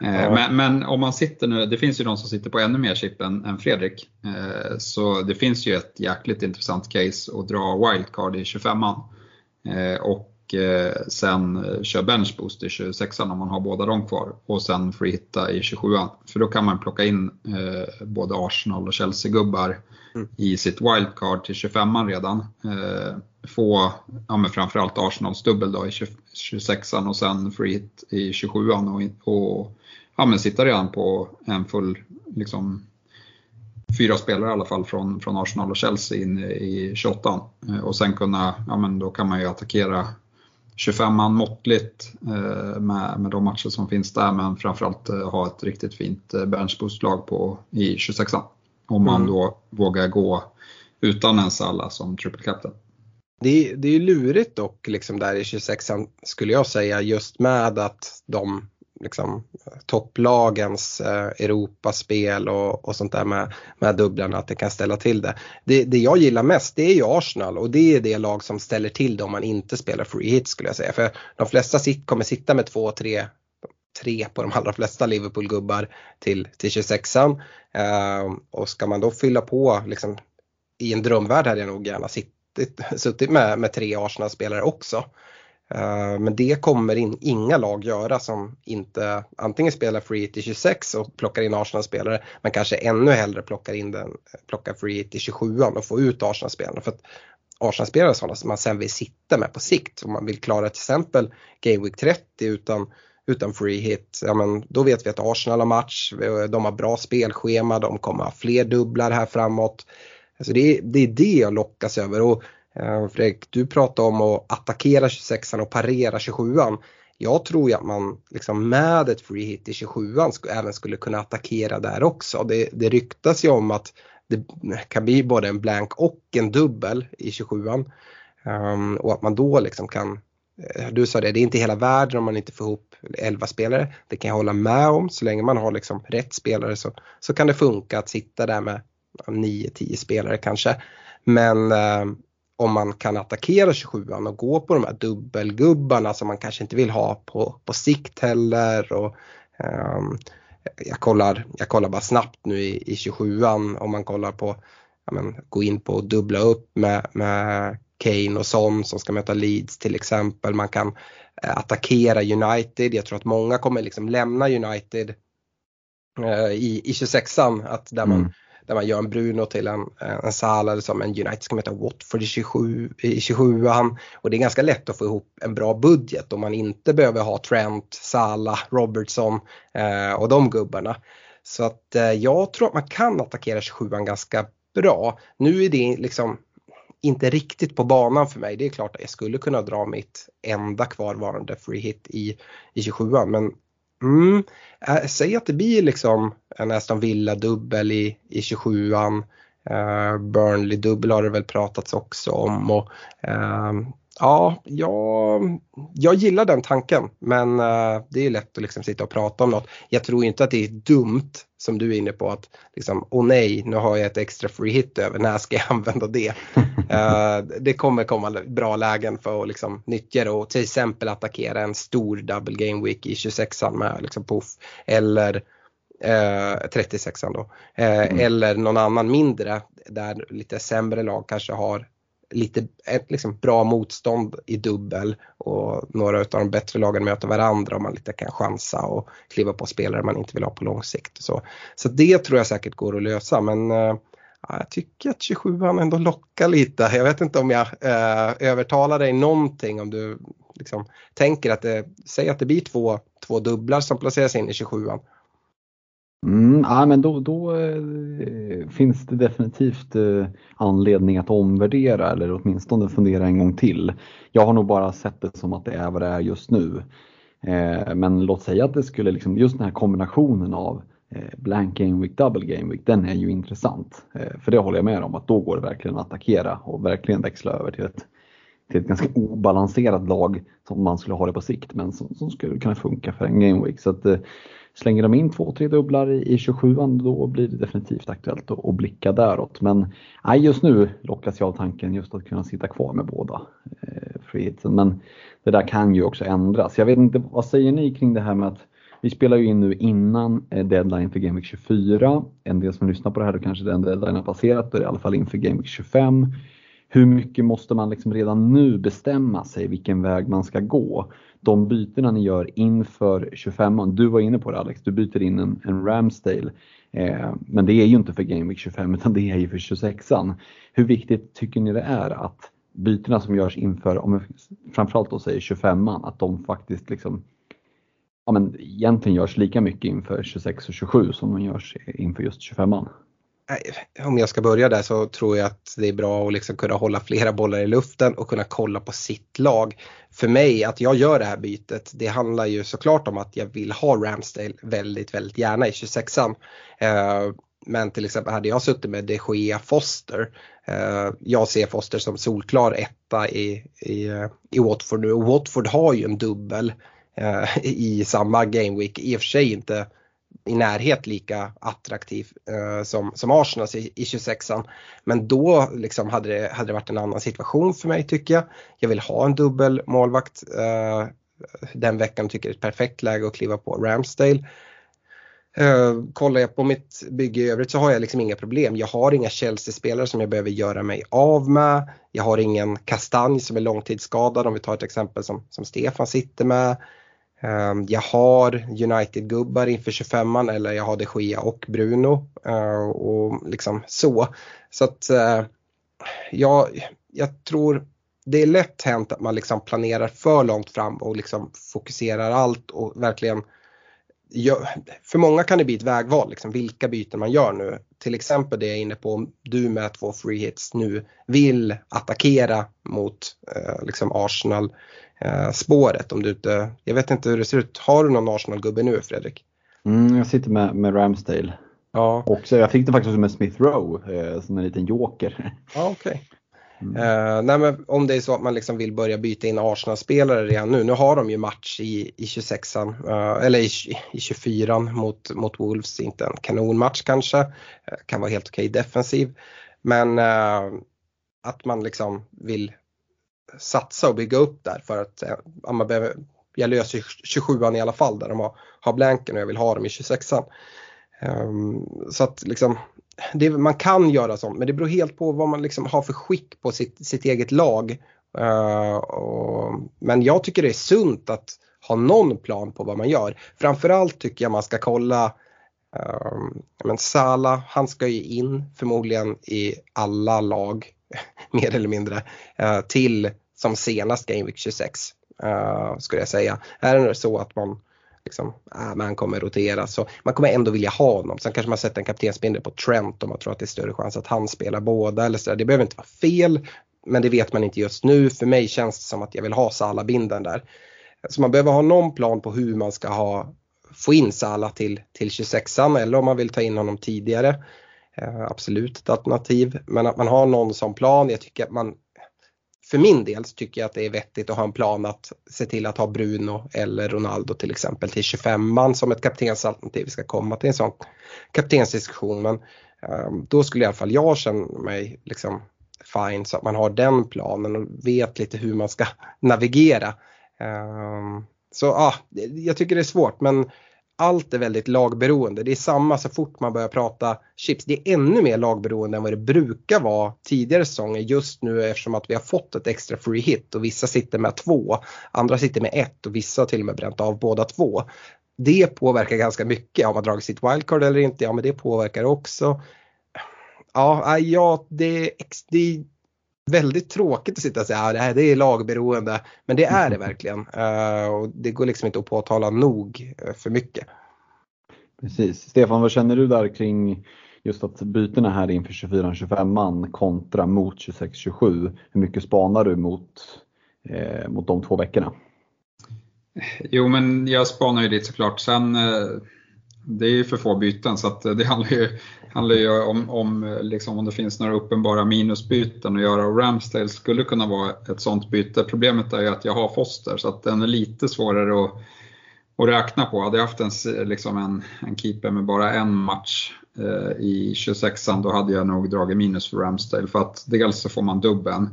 Speaker 4: Eh, men, men, om man sitter nu, det finns ju de som sitter på ännu mer chip än, än Fredrik. Så det finns ju ett jäkligt intressant case att dra wildcard i 25an. Och eh, sen eh, kör benchboost i 26 om man har båda dem kvar och sen free hitta i 27 För då kan man plocka in eh, både Arsenal och Chelsea-gubbar mm. i sitt wildcard till 25 redan. Få ja, men framförallt Arsenals dubbel då i 26 och sen free hit i 27 och, och ja, men sitta redan på en full liksom, fyra spelare i alla fall från, från Arsenal och Chelsea in i 28 och sen kunna, ja men då kan man ju attackera 25 måttligt eh, med, med de matcher som finns där men framförallt eh, ha ett riktigt fint eh, benchboost-lag på, i 26 Om man mm. då vågar gå utan en Salla som triple captain.
Speaker 3: Det är, det är lurigt dock liksom där i 26 skulle jag säga just med att de liksom, topplagens eh, Europaspel och, och sånt där med, med dubblarna, att det kan ställa till det. det. det. jag gillar mest det är ju Arsenal och det är det lag som ställer till det om man inte spelar free hit skulle jag säga. För de flesta sit, kommer sitta med två, tre tre på de allra flesta Liverpool-gubbar till, till 26an. Eh, och ska man då fylla på liksom, i en drömvärld hade jag nog gärna sitt, suttit med, med tre Arsenal-spelare också. Eh, men det kommer in, inga lag göra som inte antingen spelar free Hit i 26 och plockar in Arsenal-spelare men kanske ännu hellre plockar in den, plockar free Hit i 27 och får ut Arsenal-spelarna. För att Arsenal-spelare är sådana som man sen vill sitta med på sikt. Om man vill klara till exempel Game Week 30 utan, utan free hit, ja men då vet vi att Arsenal har match, de har bra spelschema, de kommer ha fler dubblar här framåt. Alltså det, det är det jag lockas över. Och Eh, Fredrik, du pratade om att attackera 26an och parera 27an. Jag tror ju att man liksom med ett free hit i 27an även skulle kunna attackera där också. Det, det ryktas ju om att det kan bli både en blank och en dubbel i 27an. Um, ehm, och att man då liksom kan, eh, du sa det, det är inte hela världen om man inte får ihop 11 spelare. Det kan jag hålla med om, så länge man har liksom rätt spelare så, så kan det funka att sitta där med 9-10 spelare kanske. Men uh, om man kan attackera 27an och gå på de här dubbelgubbarna som man kanske inte vill ha på, på sikt heller. Och, um, jag, kollar, jag kollar bara snabbt nu i, i 27an om man kollar på, ja, men, gå in på och dubbla upp med, med Kane och Son som ska möta Leeds till exempel. Man kan eh, attackera United. Jag tror att många kommer liksom lämna United eh, i, i 26an. Att där man mm där man gör en Bruno till en, eh, en Salah som en United ska möta Watford i 27, i 27an. Och det är ganska lätt att få ihop en bra budget om man inte behöver ha Trent, Salah, Robertson eh, och de gubbarna. Så att eh, jag tror att man kan attackera 27an ganska bra. Nu är det liksom inte riktigt på banan för mig. Det är klart att jag skulle kunna dra mitt enda kvarvarande free hit i, i 27an men Mm. Äh, säg att det blir liksom en Aston Villa dubbel i, i 27an. Uh, eh, Burnley dubbel har det väl pratats också om. Och, uh, ja, jag, jag gillar den tanken men uh, det är lätt att liksom sitta och prata om något. Jag tror inte att det är dumt som du är inne på att liksom, åh nej, nu har jag ett extra free hit över, när ska jag (laughs) använda det? uh, (laughs) det kommer komma bra lägen för att liksom, nyttja det och till exempel attackera en stor double game week i 26an med liksom, puff eller eh, 36an då. Eh, mm. Eller någon annan mindre där lite sämre lag kanske har lite ett liksom bra motstånd i dubbel och några av de bättre lagen möter varandra och man lite kan chansa och kliva på spelare man inte vill ha på lång sikt. Så, så det tror jag säkert går att lösa men äh, jag tycker att 27an ändå lockar lite. Jag vet inte om jag äh, övertalar dig någonting om du liksom, tänker att det, säg att det blir två, två dubblar som placeras in i 27an.
Speaker 2: Mm, ja, men då, då eh, finns det definitivt eh, anledning att omvärdera eller åtminstone fundera en gång till. Jag har nog bara sett det som att det är vad det är just nu. Eh, men låt säga att det skulle liksom, just den här kombinationen av eh, blank game week, double game week, den är ju intressant. Eh, för det håller jag med om att då går det verkligen att attackera och verkligen växla över till ett, till ett ganska obalanserat lag som man skulle ha det på sikt men som, som skulle kunna funka för en game week. Så att, eh, Slänger de in två, tre dubblar i, i 27an då blir det definitivt aktuellt att, att blicka däråt. Men nej, just nu lockas jag av tanken just att kunna sitta kvar med båda eh, friheten. Men det där kan ju också ändras. Jag vet inte, vad säger ni kring det här med att vi spelar ju in nu innan eh, deadline för Game Week 24. En del som lyssnar på det här då kanske den deadline har passerat, då är det i alla fall inför Game Week 25 hur mycket måste man liksom redan nu bestämma sig vilken väg man ska gå? De bytena ni gör inför 25 du var inne på det Alex, du byter in en, en Ramsdale. Eh, men det är ju inte för Game Week 25 utan det är ju för 26an. Hur viktigt tycker ni det är att bytena som görs inför, om framförallt då säger 25an, att de faktiskt liksom ja, men egentligen görs lika mycket inför 26 och 27 som de görs inför just 25an?
Speaker 3: Om jag ska börja där så tror jag att det är bra att liksom kunna hålla flera bollar i luften och kunna kolla på sitt lag. För mig, att jag gör det här bytet, det handlar ju såklart om att jag vill ha Ramsdale väldigt, väldigt gärna i 26an. Eh, men till exempel hade jag suttit med de Gea Foster, eh, jag ser Foster som solklar etta i, i, eh, i Watford nu och Watford har ju en dubbel i samma Gameweek, i och för sig inte i närhet lika attraktiv eh, som, som Arsenal i, i 26an. Men då liksom hade, det, hade det varit en annan situation för mig tycker jag. Jag vill ha en dubbel målvakt eh, den veckan tycker jag det är ett perfekt läge att kliva på Ramsdale. Uh, kollar jag på mitt bygge i övrigt så har jag liksom inga problem. Jag har inga Chelsea-spelare som jag behöver göra mig av med. Jag har ingen Kastanj som är långtidsskadad om vi tar ett exempel som, som Stefan sitter med. Ehm, jag har United-gubbar inför 25an eller jag har de Gia och Bruno ehm, och liksom så. Så att eh, jag, jag tror det är lätt hänt att man liksom planerar för långt fram och liksom fokuserar allt och verkligen för många kan det bli ett vägval, liksom, vilka byten man gör nu. Till exempel det jag är inne på, om du med två free hits nu vill attackera mot eh, liksom Arsenal eh, spåret. Om du inte, jag vet inte hur det ser ut. Har du någon Arsenal-gubbe nu Fredrik?
Speaker 2: Mm, jag sitter med, med Ramsdale. Ja. Och så, jag fick det faktiskt med Smith Rowe eh, som en liten joker.
Speaker 3: Ja, okay. Mm. Nej, men om det är så att man liksom vill börja byta in Arsenal-spelare redan nu. Nu har de ju match i, i 26an, uh, eller i, i 24an mot, mot Wolves. Inte en kanonmatch kanske. Uh, kan vara helt okej okay defensiv. Men att man liksom vill satsa och bygga upp där för att eh, ja, man behöver, jag löser 27an i alla fall där de har, har blanken och jag vill ha dem i 26an. Um, ehm, så att liksom det, man kan göra sånt men det beror helt på vad man liksom har för skick på sitt, sitt eget lag. Uh, och, men jag tycker det är sunt att ha någon plan på vad man gör. Framförallt tycker jag man ska kolla um, men Sala, han ska ju in förmodligen i alla lag (laughs) mer eller mindre uh, till som senast Game Week 26 uh, eh, skulle jag säga. Är det så att man liksom, ah, äh, man kommer rotera så man kommer ändå vilja ha honom. Sen kanske man sätter en kaptensbindel på Trent om man tror att det är större chans att han spelar båda eller så. Det behöver inte vara fel men det vet man inte just nu. För mig känns det som att jag vill ha Salah-bindeln där. Så man behöver ha någon plan på hur man ska ha, få in Salah till, till 26an eller om man vill ta in honom tidigare. Eh, absolut ett alternativ. Men att man har någon som plan. Jag tycker att man för min del så tycker jag att det är vettigt att ha en plan att se till att ha Bruno eller Ronaldo till exempel till 25man som ett kaptensalternativ. Vi ska komma till en sån kaptensdiskussion men um, då skulle i alla fall jag känna mig liksom fine så att man har den planen och vet lite hur man ska navigera. Um, så ja, ah, jag tycker det är svårt men allt är väldigt lagberoende. Det är samma så fort man börjar prata chips. Det är ännu mer lagberoende än vad det brukar vara tidigare säsonger just nu eftersom att vi har fått ett extra free hit och vissa sitter med två. Andra sitter med ett och vissa har till och med bränt av båda två. Det påverkar ganska mycket. Har man dragit sitt wildcard eller inte? Ja men det påverkar också. Ja, ja det, det väldigt tråkigt att sitta och säga att ja, det är lagberoende. Men det är det verkligen. Uh, och det går liksom inte att påtala nog eh, för mycket.
Speaker 2: Precis. Stefan, vad känner du där kring just att bytena här inför 24-25 man kontra mot 26-27? Hur mycket spanar du mot, eh, mot de två veckorna?
Speaker 4: Jo, men jag spanar ju dit såklart. Sen, eh, det är ju för få byten så att eh, det (laughs) handlar ju, handlar ju om, om, eh, liksom, om det finns några uppenbara minusbyten att göra. Och Ramsdale skulle kunna vara ett sånt byte. Problemet är ju att jag har Foster så att den är lite svårare att, att räkna på. Hade jag haft en, liksom en, en keeper med bara en match eh, i 26an då hade jag nog dragit minus för Ramsdale. För att dels så får man dubben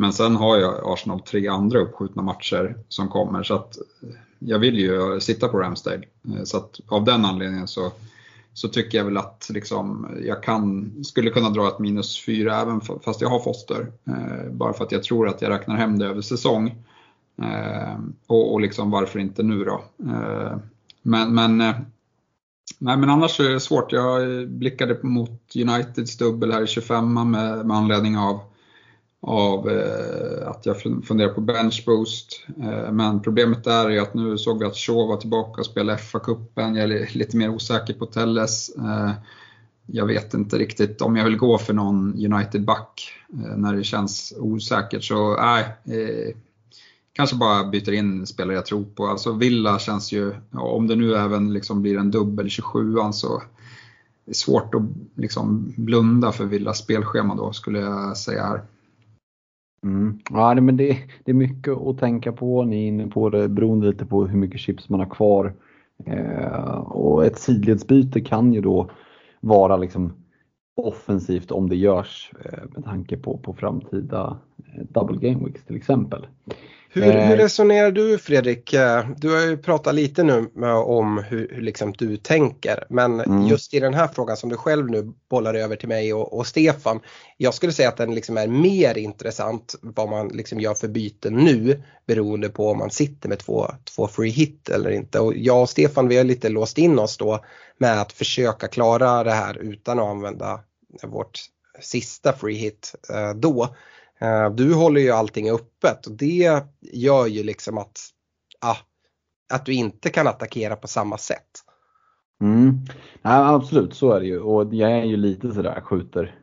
Speaker 4: men sen har jag Arsenal tre andra uppskjutna matcher som kommer så att eh, jag vill ju sitta på Ramsdale. Eh, så att av den anledningen så, så tycker jag väl att liksom, jag kan, skulle kunna dra ett minus fyra även fast jag har Foster. Eh, bara för att jag tror att jag räknar hem det över säsong. Och, och liksom varför inte nu då? Men, men, nej, men annars är det svårt. Jag blickade mot Uniteds dubbel här i 25 med, med anledning av av eh, att jag funderar på benchboost. Eh, men problemet där är att nu såg vi att Shaw var tillbaka och spelade FA-cupen. Jag är lite mer osäker på Telles. Eh, jag vet inte riktigt om jag vill gå för någon United-back eh, när det känns osäkert. Så nej, eh, kanske bara byter in spelare jag tror på. Alltså Villa känns ju, om det nu även liksom blir en dubbel 27 så det är svårt att liksom blunda för Villas spelschema då skulle jag säga här.
Speaker 2: Mm. Ja, men det, det är mycket att tänka på. Ni är inne på det beroende lite på hur mycket chips man har kvar. Eh, och ett sidledsbyte kan ju då vara liksom offensivt om det görs eh, med tanke på, på framtida eh, double game weeks till exempel.
Speaker 3: Hur, hur, eh. resonerar du Fredrik? Eh, du har ju pratat lite nu om hur, hur liksom du tänker men mm. just i den här frågan som du själv nu bollar över till mig och, och Stefan. Jag skulle säga att den liksom är mer intressant vad man liksom gör för byten nu beroende på om man sitter med två, två free hit eller inte. Och jag och Stefan vi har lite låst in oss då med att försöka klara det här utan att använda vårt sista free hit eh, då. Eh, du håller ju allting öppet och det gör ju liksom att, ah, att du inte kan attackera på samma sätt.
Speaker 2: Mm. Ja, absolut, så är det ju och jag är ju lite sådär skjuter,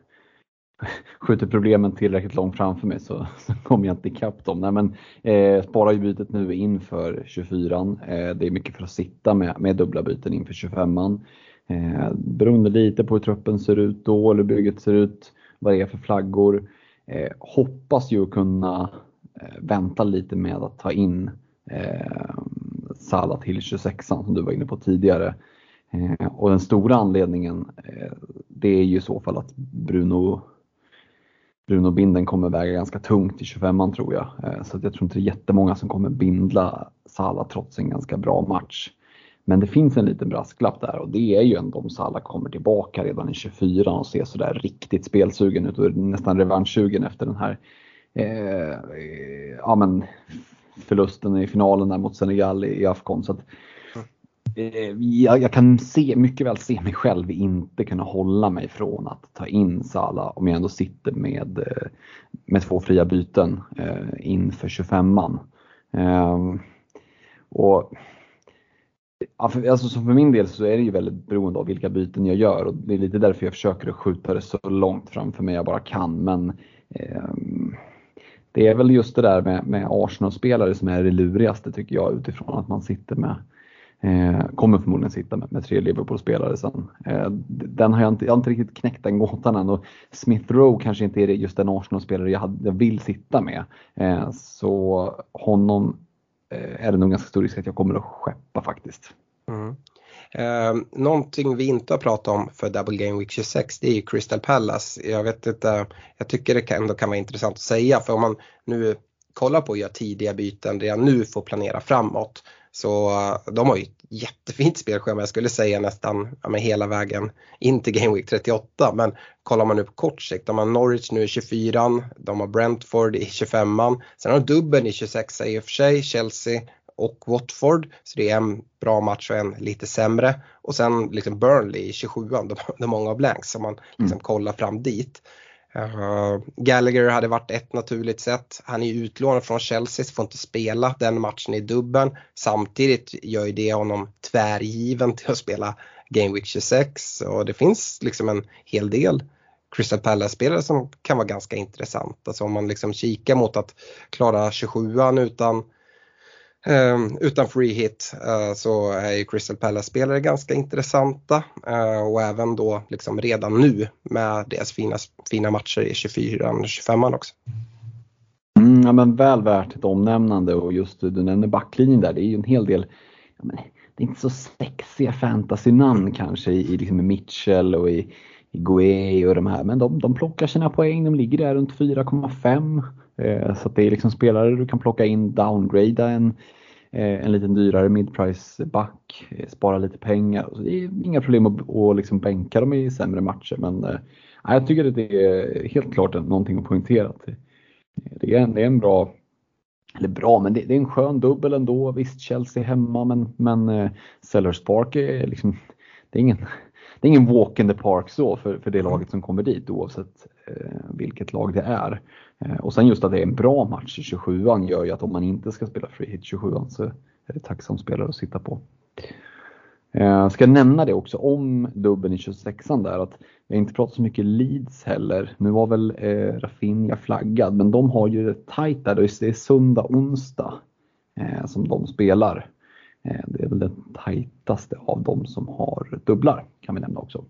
Speaker 2: skjuter problemen tillräckligt långt framför mig så, så kommer jag inte ikapp dem. Nej, men, eh, sparar ju bytet nu inför 24 eh, Det är mycket för att sitta med, med dubbla byten inför 25an. Eh, beroende lite på hur truppen ser ut då eller bygget ser ut, vad det är för flaggor. Eh, hoppas ju kunna eh, vänta lite med att ta in eh, Salah till 26 som du var inne på tidigare. Eh, och den stora anledningen eh, det är ju i så fall att Bruno Bruno Binden kommer väga ganska tungt i 25an tror jag. Eh, så jag tror inte det är jättemånga som kommer bindla Salah trots en ganska bra match. Men det finns en liten brasklapp där och det är ju ändå om Salah kommer tillbaka redan i 24 och ser sådär riktigt spelsugen ut och nästan revanschsugen efter den här eh, ja, men förlusten i finalen där mot Senegal i, Afghan. Så att, eh, jag, jag, kan se, mycket väl se mig själv inte kunna hålla mig från att ta in Salah om jag ändå sitter med, eh, med två fria byten eh, inför 25an. Eh, och Ja, för, alltså, för min del så är det ju väldigt beroende av vilka byten jag gör och det är lite därför jag försöker att skjuta det så långt framför mig jag bara kan. Men eh, det är väl just det där med, med Arsenal-spelare som är det lurigaste tycker jag utifrån att man sitter med eh, kommer förmodligen sitta med, med tre Liverpool-spelare sen. Eh, den har jag, inte, jag har inte riktigt knäckt den gåtan än och Smith Rowe kanske inte är just den Arsenal-spelare jag, jag vill sitta med. Eh, så honom eh, är det nog ganska stor risk att jag kommer att skeppa faktiskt.
Speaker 3: Mm. Eh, någonting vi inte har pratat om för Double Game Week 26 det är ju Crystal Palace. Jag vet inte, jag tycker det ändå kan vara intressant att säga för om man nu kollar på att göra tidiga byten redan nu får planera framåt så eh, de har ju ett jättefint spelschema, jag skulle säga nästan ja, hela vägen in till Game Week 38. Men kollar man nu på kort sikt, de har Norwich nu i 24 de har Brentford i 25an, sen har de dubbeln i 26 i och för sig, Chelsea och Watford. Så det är en bra match och en lite sämre. Och sen liksom Burnley i 27an, de, (laughs) de många blanks som man liksom mm. kollar fram dit. Uh, Gallagher hade varit ett naturligt sätt. Han är utlånad från Chelsea, så får inte spela den matchen i dubben. Samtidigt gör ju det honom tvärgiven till att spela Game Week 26 och det finns liksom en hel del Crystal Palace-spelare som kan vara ganska intressanta. Alltså om man liksom kikar mot att klara 27an utan Um, utan free hit uh, så är ju Crystal Palace-spelare ganska intressanta uh, och även då liksom redan nu med deras fina, fina matcher i 24 och 25 också.
Speaker 2: Mm, ja, men väl värt ett omnämnande och just du nämner backlinjen där, det är ju en hel del ja, men, det är inte så sexiga fantasy-namn kanske i, i liksom Mitchell och i, i Guay och de här men de, de plockar sina poäng, de ligger där runt 4,5 eh, så det är liksom spelare du kan plocka in, downgrada en, eh, en liten dyrare midprice back, eh, spara lite pengar. Så det är inga problem att, att liksom bänka dem i sämre matcher men jag tycker att det är helt klart någonting att poängtera. Det är en, det är en bra eller bra, men det, det, är en skön dubbel ändå. Visst, Chelsea hemma, men, men eh, Sellers Park är liksom, det är ingen, det är ingen walk in the park så för, för det laget som kommer dit oavsett uh, vilket lag det är. Eh, och sen just att det är en bra match i 27an gör ju att om man inte ska spela free hit 27an så är det tacksam spelare att sitta på. Eh, ska nämna det också om dubben i 26an där att vi har inte pratat så mycket Leeds heller. Nu var väl eh, Rafinha flaggad men de har ju det tajt där. Det är söndag, onsdag eh, som de spelar. Eh, det är väl den tajtaste av dem som har dubblar kan vi nämna också.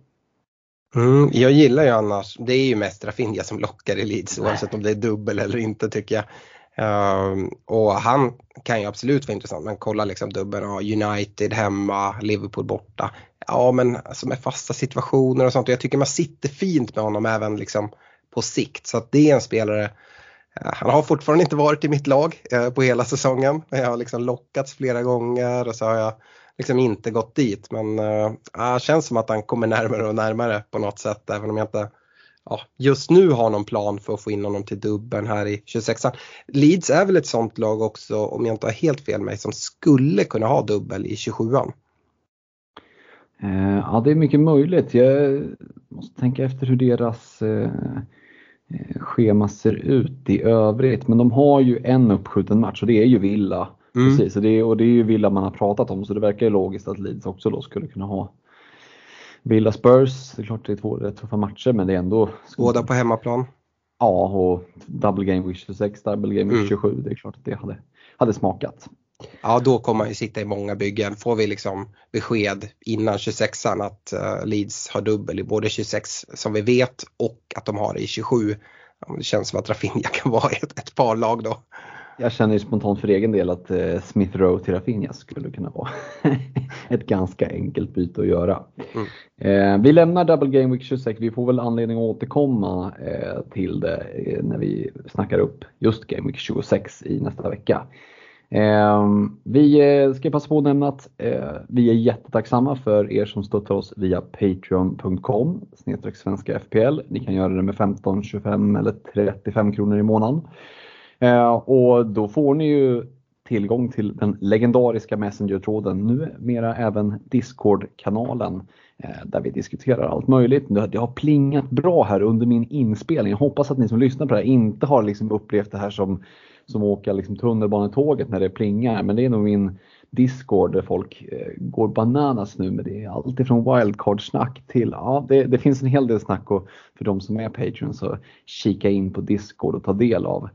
Speaker 3: Mm, jag gillar ju annars, det är ju mest Rafinha som lockar i Leeds oavsett om det är dubbel eller inte tycker jag. Uh, och han kan ju absolut vara intressant men kolla liksom dubbeln, ja, United hemma, Liverpool borta. Ja men alltså med fasta situationer och sånt och jag tycker man sitter fint med honom även liksom på sikt så att det är en spelare uh, Eh, han har fortfarande inte varit i mitt lag eh, på hela säsongen. Jag har liksom lockats flera gånger och så har jag liksom inte gått dit. Men uh, det känns som att han kommer närmare och närmare på något sätt även om jag inte ja, just nu har någon plan för att få in honom till dubben här i 26an. Leeds är väl ett sånt lag också, om jag inte har helt fel mig, som skulle kunna ha dubbel i 27an.
Speaker 2: Eh, ja, det är mycket möjligt. Jag måste tänka efter hur deras eh, schema ser ut i övrigt. Men de har ju en uppskjuten match och det är ju Villa Mm. Precis, och det, är, och det är ju Villa man har pratat om så det verkar ju logiskt att Leeds också då skulle kunna ha Villa Spurs. Det är klart det är två rätt tuffa matcher men det är ändå...
Speaker 3: Båda på hemmaplan.
Speaker 2: Ja, och Double Game Week 26, Double Game Week 27. Mm. Det är klart att det hade, hade smakat.
Speaker 3: Ja, då kommer man ju sitta i många byggen. Får vi liksom besked innan 26an att uh, Leeds har dubbel i både 26 som vi vet och att de har det i 27. Ja, det känns som att Rafinha (laughs) kan vara ett, ett par lag då.
Speaker 2: Jag känner ju spontant för egen del att eh, Smith Rowe till Rafinha skulle kunna vara (laughs) ett ganska enkelt byte att göra. Mm. Eh, vi lämnar Double Game Week 26. Vi får väl anledning att återkomma eh, till det eh, när vi snackar upp just Game Week 26 i nästa vecka. Ehm, vi eh, ska passa på att nämna att eh, vi är jättetacksamma för er som stöttar oss via Patreon.com svenska FPL. Ni kan göra det med 15, 25 eller 35 kronor i månaden. Ehm, och då får ni ju tillgång till den legendariska Messenger-tråden, numera även Discord-kanalen eh, där vi diskuterar allt möjligt. Det har plingat bra här under min inspelning. Jag hoppas att ni som lyssnar på det här inte har liksom upplevt det här som, som åka liksom tunnelbanetåget när det plingar. Men det är nog min Discord där folk eh, går bananas nu med det. Allt ifrån wildcard-snack till, ja det, det, finns en hel del snack och för de som är Patreon så kika in på Discord och ta del av.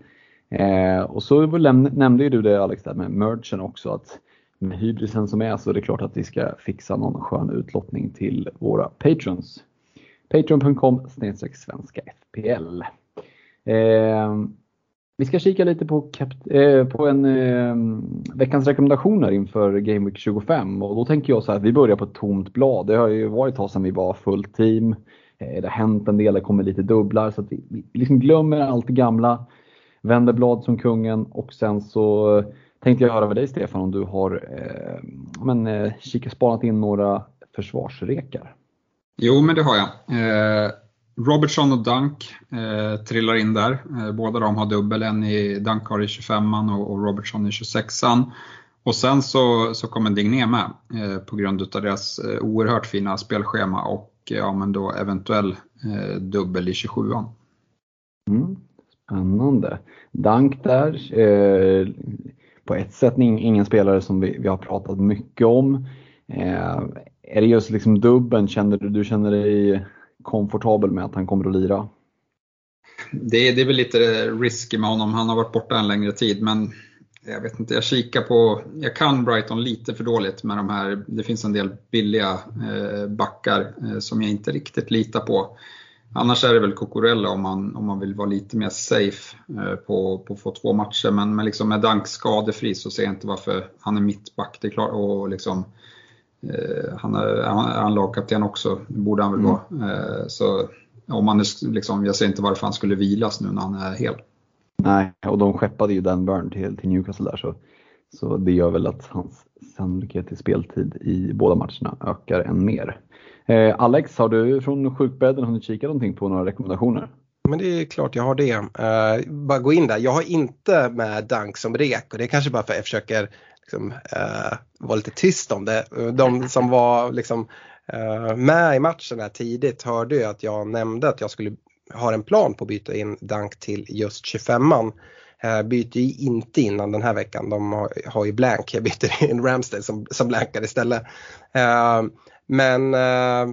Speaker 2: Eh, och så nämnde ju du det Alex där med merchen också att med hybrisen som är så är det klart att vi ska fixa någon skön utlottning till våra patrons. Patreon.com svenska FPL. Eh, vi ska kika lite på, äh, på en äh, veckans rekommendationer inför Game Week 25 och då tänker jag så här att vi börjar på ett tomt blad. Det har ju varit ett tag sedan vi var fullt team. Eh, det har hänt en del, det kommer lite dubblar så att vi, vi liksom glömmer allt det gamla vänder blad som kungen och sen så tänkte jag höra med dig Stefan om du har eh, men, eh, kikat spanat in några försvarsrekar.
Speaker 4: Jo men det har jag. Eh, Robertson och Dunk eh, trillar in där. Eh, båda de har dubbel, en i Dunk har i 25an och, och Robertson i 26an. Och sen så, så kommer Digné med eh, på grund av deras eh, oerhört fina spelschema och eh, ja, men då eventuell eh, dubbel i 27an.
Speaker 2: Mm. Spännande. Dank där. Eh, på ett sätt ingen spelare som vi, vi, har pratat mycket om. Eh, är det just liksom dubben, känner du, du känner dig komfortabel med att han kommer att lira?
Speaker 4: Det, det är väl lite risky med honom, han har varit borta en längre tid men jag vet inte, jag kikar på, jag kan Brighton lite för dåligt med de här, det finns en del billiga eh, backar eh, som jag inte riktigt litar på. Annars är det väl Cucurella om man, om man vill vara lite mer safe eh, på, på att få två matcher. Men, men liksom med Dank skadefri så ser jag inte varför han är mittback. Det är klart, och liksom, eh, han, är, han är lagkapten också, borde han väl mm. vara. Eh, så om man är, liksom, jag ser inte varför han skulle vilas nu när han är hel.
Speaker 2: Nej, och de skeppade ju Dan Burn till, till Newcastle där så, så det gör väl att hans sannolikhet till speltid i båda matcherna ökar än mer. Eh, Alex, har du från sjukbädden hunnit kika någonting på några rekommendationer?
Speaker 3: Men det är klart jag har det. Uh, bara gå in där. Jag har inte med Dank som rek och det är kanske bara för att jag försöker liksom, uh, lite tyst om det. De som var liksom, eh, med i matchen här tidigt hörde ju att jag nämnde att jag skulle ha en plan på att byta in Dank till just 25an. Eh, byter ju inte innan den här veckan. De har, har ju blank. Jag byter in Ramsdale som, som blankar istället. Uh, men uh,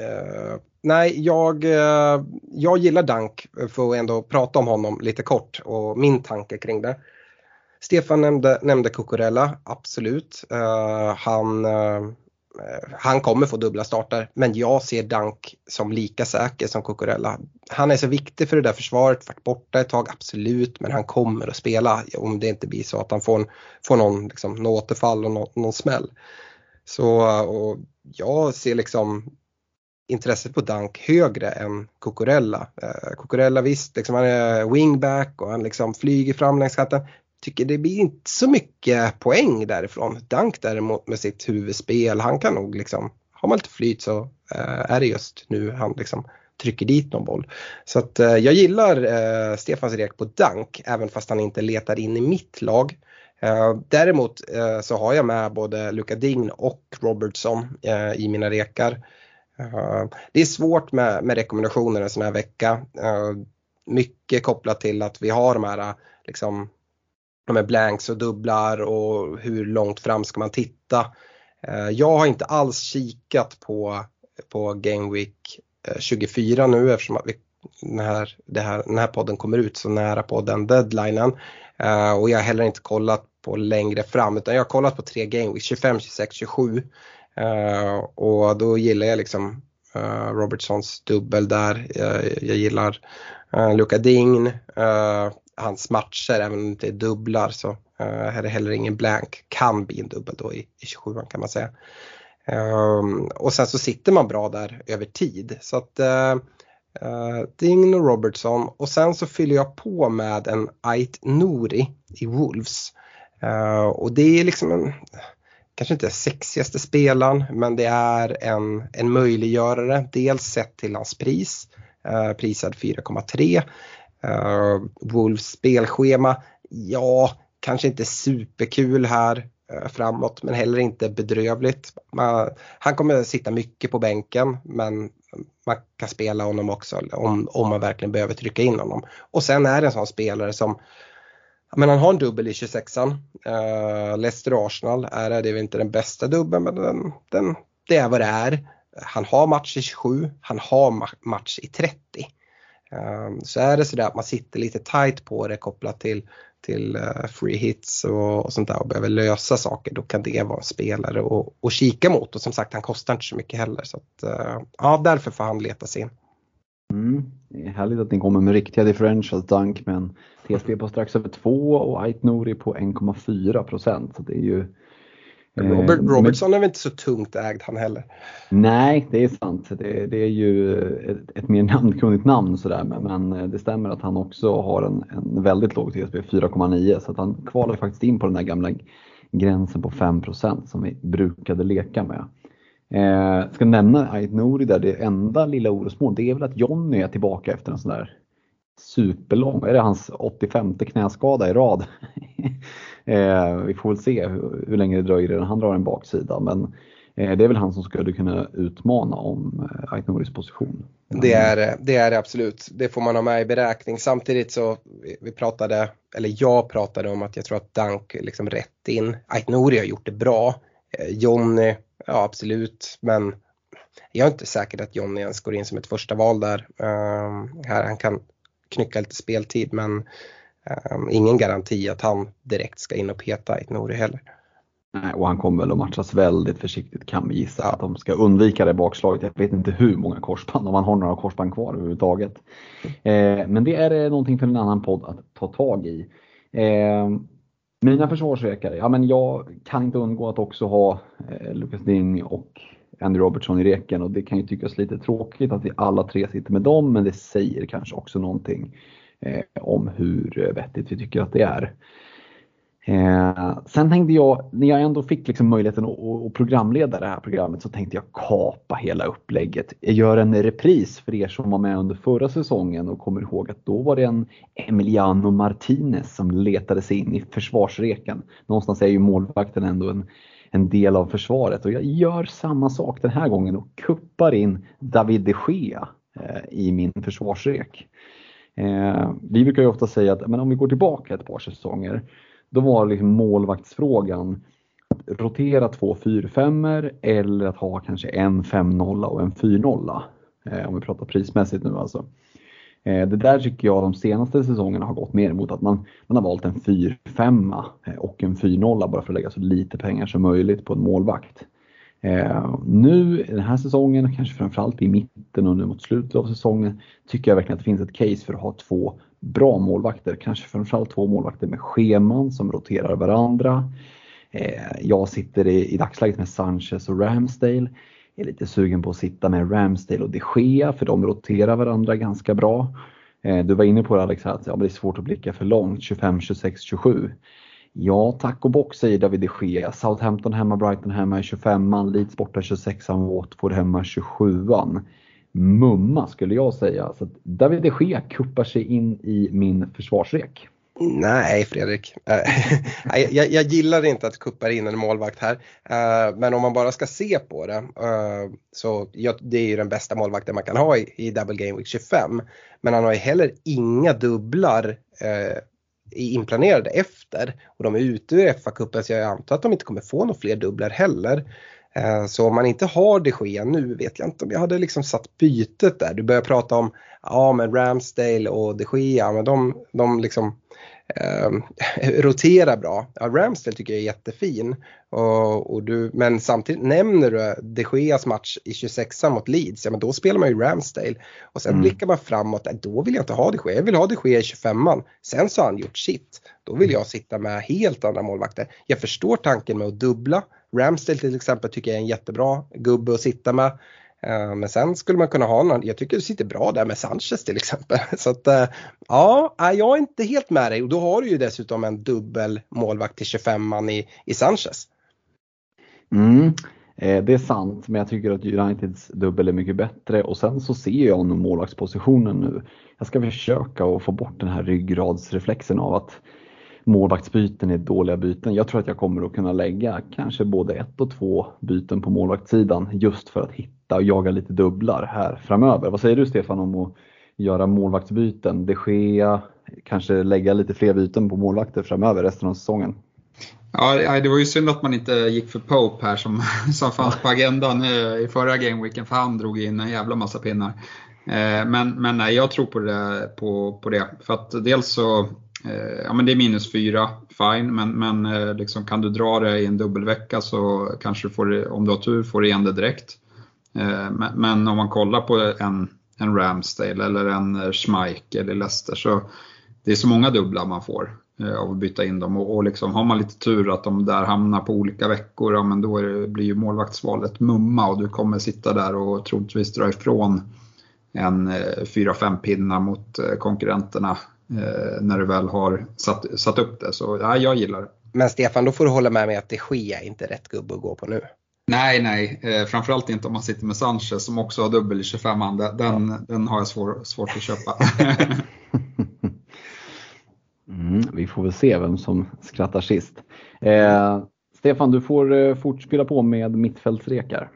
Speaker 3: uh, nej, jag, uh, jag gillar Dank för att ändå prata om honom lite kort och min tanke kring det. Stefan nämnde, nämnde Cucurella, absolut. Eh, han, eh, han kommer få dubbla starter men jag ser Dank som lika säker som Cucurella. Han är så viktig för det där försvaret, varit borta ett tag, absolut, men han kommer att spela om det inte blir så att han får, en, får någon, liksom, någon återfall och någon, någon smäll. Så och jag ser liksom intresset på Dank högre än Cucurella. Eh, Cucurella visst, liksom, han är wingback och han liksom flyger fram längs kanten. Tycker det blir inte så mycket poäng därifrån. Dank däremot med sitt huvudspel, han kan nog liksom, har man lite flyt så eh, är det just nu han liksom trycker dit någon boll. Så att eh, jag gillar eh, Stefans rek på Dank, även fast han inte letar in i mitt lag. Eh, däremot eh, så har jag med både Luka Dign och Robertson eh, i mina rekar. Eh, det är svårt med, med rekommendationer en sån här vecka. mycket kopplat till att vi har de här liksom, de här blanks och dubblar och hur långt fram ska man titta. Eh, jag har inte alls kikat på, på Game Week eh, 24 nu eftersom att vi, när, det här, den här podden kommer ut så nära på den deadlinen. Eh, och jag har heller inte kollat på längre fram utan jag har kollat på tre gameweeks, 25, 26, 27. Och då gillar jag liksom Robertsons dubbel där. Jag, jag gillar Luka Dign, hans matcher, även om det inte är dubblar så uh, är det heller ingen blank. Kan bli en dubbel då i, i 27 kan man säga. Um, och sen så sitter man bra där över tid. Så att Uh, Ding och Robertson och sen så fyller jag på med en Ait Nouri i Wolves. Uh, och det är liksom en, kanske inte sexigaste spelaren men det är en, en möjliggörare. Dels sett till hans pris, uh, prisad 4,3. Uh, Wolves spelschema, ja kanske inte superkul här eh, framåt men heller inte bedrövligt. Man, han kommer sitta mycket på bänken men man kan spela honom också om, om man verkligen behöver trycka in honom. Och sen är det en sån spelare som men han har en dubbel i 26an. Uh, eh, Leicester Arsenal är det, det är väl inte den bästa dubbeln men den, den, det är vad det är. Han har match i 27, han har match i 30. Ehm, så är det sådär att man sitter lite tight på det kopplat till till eh, free hits och, och, sånt där och behöver lösa saker då kan det vara en spelare att kika mot och som sagt han kostar inte så mycket heller. Så att, eh, ja, därför får han leta sig in.
Speaker 2: Mm. Det är härligt att ni kommer med riktiga differentials, Dunk med en TSB på strax över 2 och Ait Nouri på 1,4 procent. det är ju
Speaker 3: Robert, eh, Robertson är väl inte så tungt ägd han heller?
Speaker 2: Nej, det är sant. Det, det är ju ett, ett mer namnkunnigt namn sådär, men, men, det stämmer att han också har en, en väldigt låg TSB, 4,9, så att han kvalar faktiskt in på den där gamla gränsen på 5% som vi brukade leka med. Eh, ska nämna Ait Nouri där, det enda lilla orosmål det är väl att Jonny är tillbaka efter en sån där superlång, är det hans 85 knäskada i rad? (laughs) Eh, vi får väl se hur, hur, länge det dröjer innan han drar en baksida. Men eh, det är väl han som skulle kunna utmana om eh, Aitnoris position.
Speaker 3: Det är, det är det absolut. Det får man ha med i beräkning. Samtidigt så vi pratade, eller jag pratade om att jag tror att Dank liksom rätt in. Aitnori har gjort det bra. Eh, Jonny ja absolut. Men jag är inte säker att Jonny ens går in som ett första val där. Uh, här han kan knycka lite speltid men uh, ingen garanti att han direkt ska in och peta i Nori heller.
Speaker 2: Nej, och han kommer väl att matchas väldigt försiktigt kan vi gissa. Att de ska undvika det bakslaget. Jag vet inte hur många korsband, om man har några korsband kvar överhuvudtaget. Eh, men det är eh, någonting för en annan podd att ta tag i. Eh, mina försvarsrekare, ja men jag kan inte undgå att också ha eh, Lucas Ding och Andy Robertson i reken och det kan ju tyckas lite tråkigt att vi alla tre sitter med dem men det säger kanske också någonting Eh, om hur vettigt vi tycker att det är. Eh, sen tänkte jag, när jag ändå fick liksom möjligheten att, att programleda det här programmet så tänkte jag kapa hela upplägget. Jag gör en repris för er som var med under förra säsongen och kommer ihåg att då var det en Emiliano Martinez som letade sig in i försvarsreken. Någonstans är ju målvakten ändå en, en del av försvaret och jag gör samma sak den här gången och kuppar in David de Gea eh, i min försvarsrek. Eh, vi brukar ju ofta säga att men om vi går tillbaka ett par säsonger då var liksom målvaktsfrågan att rotera två 4-5 eller att ha kanske en 5-0 och en 4-0. Eh, om vi pratar prismässigt nu alltså. Eh, det där tycker jag de senaste säsongerna har gått mer emot att man, man har valt en 4-5 eh, och en 4-0 bara för att lägga så lite pengar som möjligt på en målvakt. Eh, nu den här säsongen, kanske framförallt i mitten och nu mot slutet av säsongen, tycker jag verkligen att det finns ett case för att ha två bra målvakter. Kanske framförallt två målvakter med scheman som roterar varandra. Eh, jag sitter i, i dagsläget med Sanchez och Ramsdale. Jag är lite sugen på att sitta med Ramsdale och de Gea för de roterar varandra ganska bra. Eh, du var inne på det Alex, att ja, det är svårt att blicka för långt, 25, 26, 27. Ja, tack och bock säger David de Gea. Southampton hemma, Brighton hemma i 25an, Leeds borta 26an, Watford hemma 27an mumma skulle jag säga. Så David de Gea kuppar sig in i min försvarsrek.
Speaker 3: Nej Fredrik, eh, (laughs) jag, jag, gillar inte att kuppa in en målvakt här. Eh, men om man bara ska se på det eh, så det är ju den bästa målvakten man kan ha i, Double Game Week 25. Men han har ju heller inga dubblar inplanerade efter och de är ute ur FA-cupen så jag antar att de inte kommer få några fler dubblar heller. Eh, så om man inte har de Gea nu vet jag inte om jag hade liksom satt bytet där. Du börjar prata om ja men Ramsdale och de Gea, men de, de liksom eh, roterar bra. Ja, Ramsdale tycker jag är jättefin. Och, och du, men samtidigt nämner du de Geas match i 26 mot Leeds, ja men då spelar man ju Ramsdale. Och sen mm. blickar man framåt, då vill jag inte ha de Gea, jag vill ha de Gea i 25an. Sen så har han gjort sitt. Då vill jag sitta med helt andra målvakter. Jag förstår tanken med att dubbla. Ramsdale till exempel tycker jag är en jättebra gubbe att sitta med. Eh, men sen skulle man kunna ha någon, jag tycker du sitter bra där med Sanchez till exempel. (laughs) Så att eh, ja, jag är inte helt med dig och då har du ju dessutom en dubbel målvakt till 25man i, i Sanchez.
Speaker 2: Mm, eh, det är sant, men jag tycker att Uniteds dubbel är mycket bättre och sen så ser jag nog målvaktspositionen nu. Jag ska försöka att få bort den här ryggradsreflexen av att målvaktsbyten är dåliga byten. Jag tror att jag kommer att kunna lägga kanske både ett och två byten på målvaktssidan just för att hitta och jaga lite dubblar här framöver. Vad säger du Stefan om att göra målvaktsbyten? De Gea, kanske lägga lite fler byten på målvakter framöver resten av säsongen?
Speaker 4: Ja, det var ju synd att man inte gick för Pope här som, (laughs) som fanns på agendan eh, i förra gameweeken för han drog in en jävla massa pinnar. Eh, men, men nej, jag tror på det, på, på det. För att dels så Eh, ja men det är minus fyra, fine, men, men eh, liksom, kan du dra det i en dubbelvecka så kanske du får, om du har tur, får du igen det direkt. Eh, men, men om man kollar på en, en Ramsdale eller en Schmeichel i Leicester så det är så många dubbla man får av att byta in dem och, och liksom, har man lite tur att de där hamnar på olika veckor, ja men då det, blir ju målvaktsvalet mumma och du kommer sitta där och troligtvis dra ifrån en 4-5 pinnar mot konkurrenterna när du väl har satt, satt upp det. Så ja, jag gillar det.
Speaker 3: Men Stefan, då får du hålla med mig att det sker inte rätt gubbe att gå på nu.
Speaker 4: Nej, nej. Eh, framförallt inte om man sitter med Sanchez som också har dubbel i 25 an. Den, ja. den har jag svår, svårt att köpa. (laughs)
Speaker 2: mm, vi får väl se vem som skrattar sist. Eh, Stefan, du får eh, fortspela på med mittfältsrekar.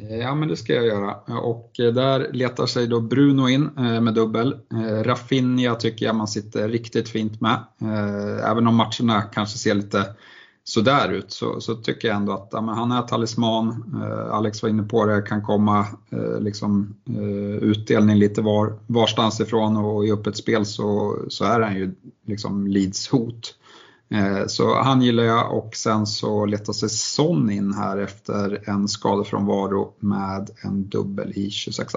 Speaker 4: Eh, ja, men det ska jag göra. Och eh, där letar sig då Bruno in eh, med dubbel. Raffinia tycker jag man sitter riktigt fint med. Även om matcherna kanske ser lite sådär ut så, så tycker jag ändå att ja, han är talisman. Alex var inne på det, kan komma liksom, utdelning lite var, varstans ifrån och i öppet spel så, så är han ju liksom Leeds hot. Eh, så han gillar jag och sen så letar sig Son in här efter en skadefrånvaro med en dubbel i 26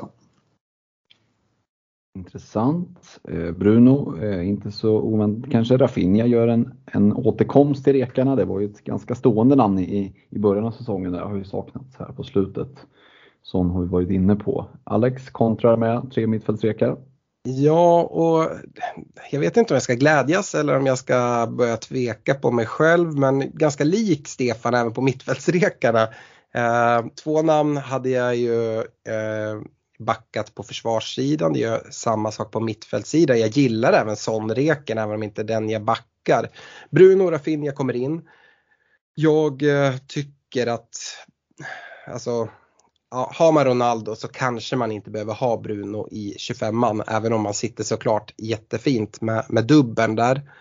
Speaker 2: Intressant. Eh, Bruno, eh, inte så oväntat kanske. Rafinha gör en, en återkomst till rekarna. Det var ju ett ganska stående namn i, i början av säsongen. Det har ju saknats här på slutet. Son har vi varit inne på. Alex kontrar med tre mittfältsrekar.
Speaker 3: Ja, och jag vet inte om jag ska glädjas eller om jag ska börja tveka på mig själv, men ganska lik Stefan även på mittfältsrekarna. Eh, två namn hade jag ju eh, backat på försvarssidan, det gör samma sak på mittfältssidan. Jag gillar även Sonreken även om inte den jag backar. Bruno Rafinha kommer in. Jag eh, tycker att, alltså ja, har man Ronaldo så kanske man inte behöver ha Bruno i 25an även om man sitter såklart jättefint med, med dubben där.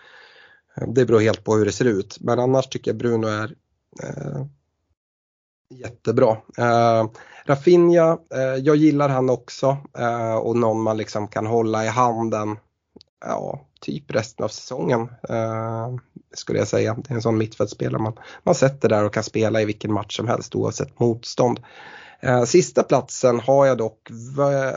Speaker 3: Det beror helt på hur det ser ut men annars tycker jag Bruno är eh, jättebra. Eh, Rafinha, eh, jag gillar han också eh, och någon man liksom kan hålla i handen ja, typ resten av säsongen eh, skulle jag säga. Det är en sån mittfältspelare man, man sätter där och kan spela i vilken match som helst oavsett motstånd. Eh, sista platsen har jag dock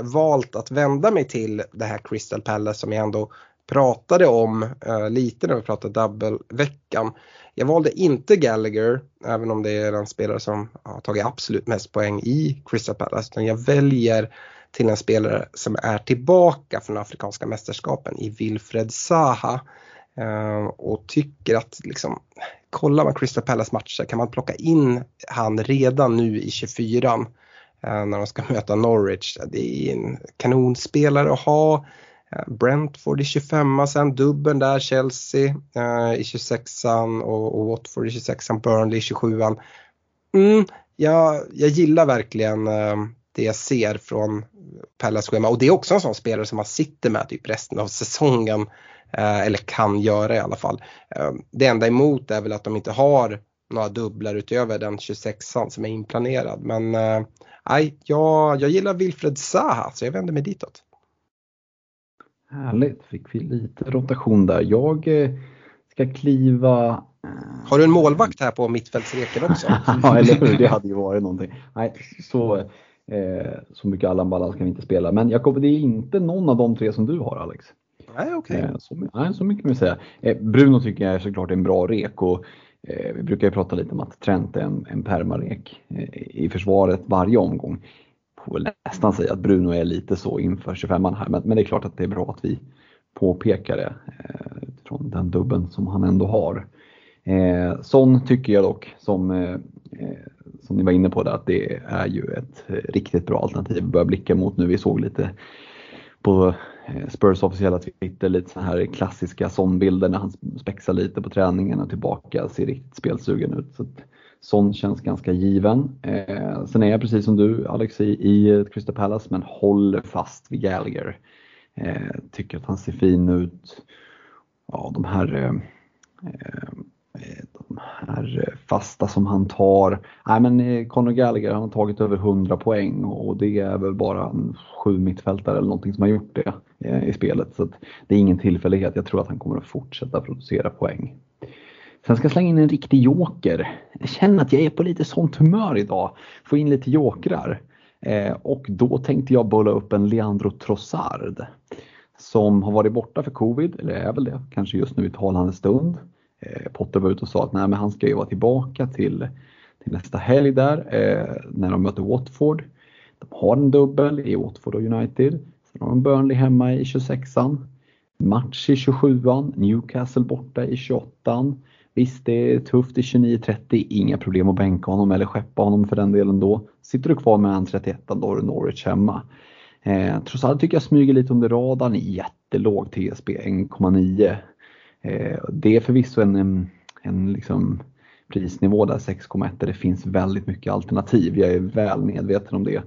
Speaker 3: valt att vända mig till det här Crystal Palace som jag ändå pratade om eh, lite när vi pratade double-veckan. Jag valde inte Gallagher, även om det är den spelare som har tagit absolut mest poäng i Crystal Palace. Utan jag väljer till en spelare som är tillbaka från Afrikanska mästerskapen i Wilfred Zaha. Eh, och tycker att liksom, kollar man Crystal Palace matcher kan man plocka in han redan nu i 24 eh, när de ska (laughs) möta Norwich. Det är en kanonspelare att ha. Eh, Brentford i 25 sen, dubben där, Chelsea eh, i 26an och, och Watford i 26an, Burnley i 27an. Mm, jag, jag gillar verkligen det jag ser från Palace schema och det är också en sån spelare som man sitter med typ resten av säsongen Eh, eller kan göra i alla fall. Eh, det enda emot är väl att de inte har några dubblar utöver den 26an som är inplanerad. Men eh, nej, jag, jag gillar Wilfred Zaha så jag vänder mig ditåt.
Speaker 2: Härligt, fick vi lite rotation där. Jag ska kliva
Speaker 3: har du en målvakt här på mittfältsreken också? (laughs)
Speaker 2: ja, eller hur, det hade ju varit någonting. Nej, så, eh, så mycket Allan Ballan ska vi inte spela. Men Jakob, det är inte någon av de tre som du har Alex.
Speaker 3: Nej, okay.
Speaker 2: Eh, så, nej, så mycket kan vi säga. Eh, Bruno tycker jag är såklart en bra rek och eh, vi brukar ju prata lite om att Trent är en, en permarek i försvaret varje omgång. Får väl nästan säga att Bruno är lite så inför 25an här, men, men det är klart att det är bra att vi påpekar det utifrån den dubben som han ändå har. Eh, sån tycker jag dock, som, eh, som ni var inne på, där, att det är ju ett eh, riktigt bra alternativ. att börja blicka mot nu, vi såg lite på eh, Spurs officiella Twitter lite så här klassiska sondbilder när han spexar lite på träningen och tillbaka, ser riktigt spelsugen ut. Så Sån känns ganska given. Eh, sen är jag precis som du Alex i, i Crystal Palace men håller fast vid Gallagher. Eh, tycker att han ser fin ut. Ja, de här eh, eh Eh, de här eh, fasta som han tar. Nej men eh, Conor Gallagher han har tagit över 100 poäng och det är väl bara en sju mittfältare eller någonting som har gjort det i spelet. Så det är ingen tillfällighet. Jag tror att han kommer att fortsätta producera poäng. Sen ska jag slänga in en riktig joker. Jag känner att jag är på lite sånt humör idag. Få in lite jokrar. Och då tänkte jag bolla upp en Leandro Trossard. Som har varit borta för covid, eller är väl det, kanske just nu i talande stund. Eh, Potter var ute och sa att nej, men han ska ju vara tillbaka till, till nästa helg där eh, när de möter Watford. De har en dubbel i Watford och United. Sen har de Burnley hemma i 26an. Match i 27an, Newcastle borta i 28an. Visst, det är tufft i 29-30, inga problem att bänka honom eller skeppa honom för den delen då. Sitter du kvar med en 31 då har du Norwich hemma. Eh, trots allt tycker jag smyger lite under radarn, jättelåg TSB 1,9. Eh, det är förvisso en, en, en liksom prisnivå där 6,1 där det finns väldigt mycket alternativ. Jag är väl medveten om det.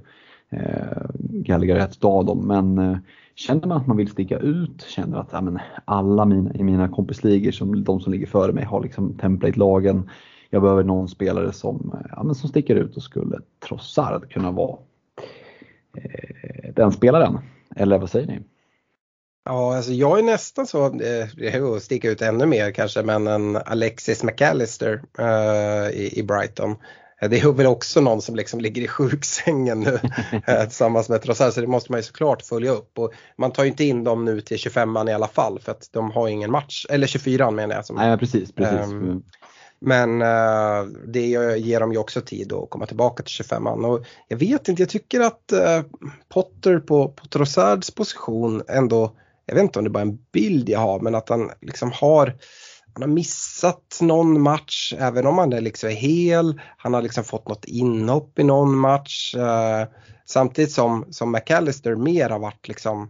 Speaker 2: Eh, Gallagher är ett av dem men eh, känner man att man vill sticka ut, känner att ja, men alla mina, i mina kompisligor, som, de som ligger före mig, har liksom template-lagen. jag behöver någon spelare som, eh, ja, men som sticker ut och skulle Trossard kunna vara eh, den spelaren. Eller vad säger ni?
Speaker 3: Ja, alltså jag är nästan så, eh, att sticka ut ännu mer kanske, men en Alexis McAllister eh, i, i Brighton. Eh, det är väl också någon som liksom ligger i sjuksängen nu (laughs) eh, tillsammans med Trossard så det måste man ju såklart följa upp. Och man tar ju inte in dem nu till 25an i alla fall för att de har ingen match, eller 24an menar jag. Som,
Speaker 2: Nej, precis. precis. Um,
Speaker 3: men uh, det ger dem ju också tid att komma tillbaka till 25an. Och jag vet inte, jag tycker att uh, Potter på, på Trossards position ändå, jag vet inte om det är bara en bild jag har, men att han liksom har han har missat någon match även om han är liksom hel. Han har liksom fått något inhopp i någon match. Eh, samtidigt som, som McAllister mer har varit liksom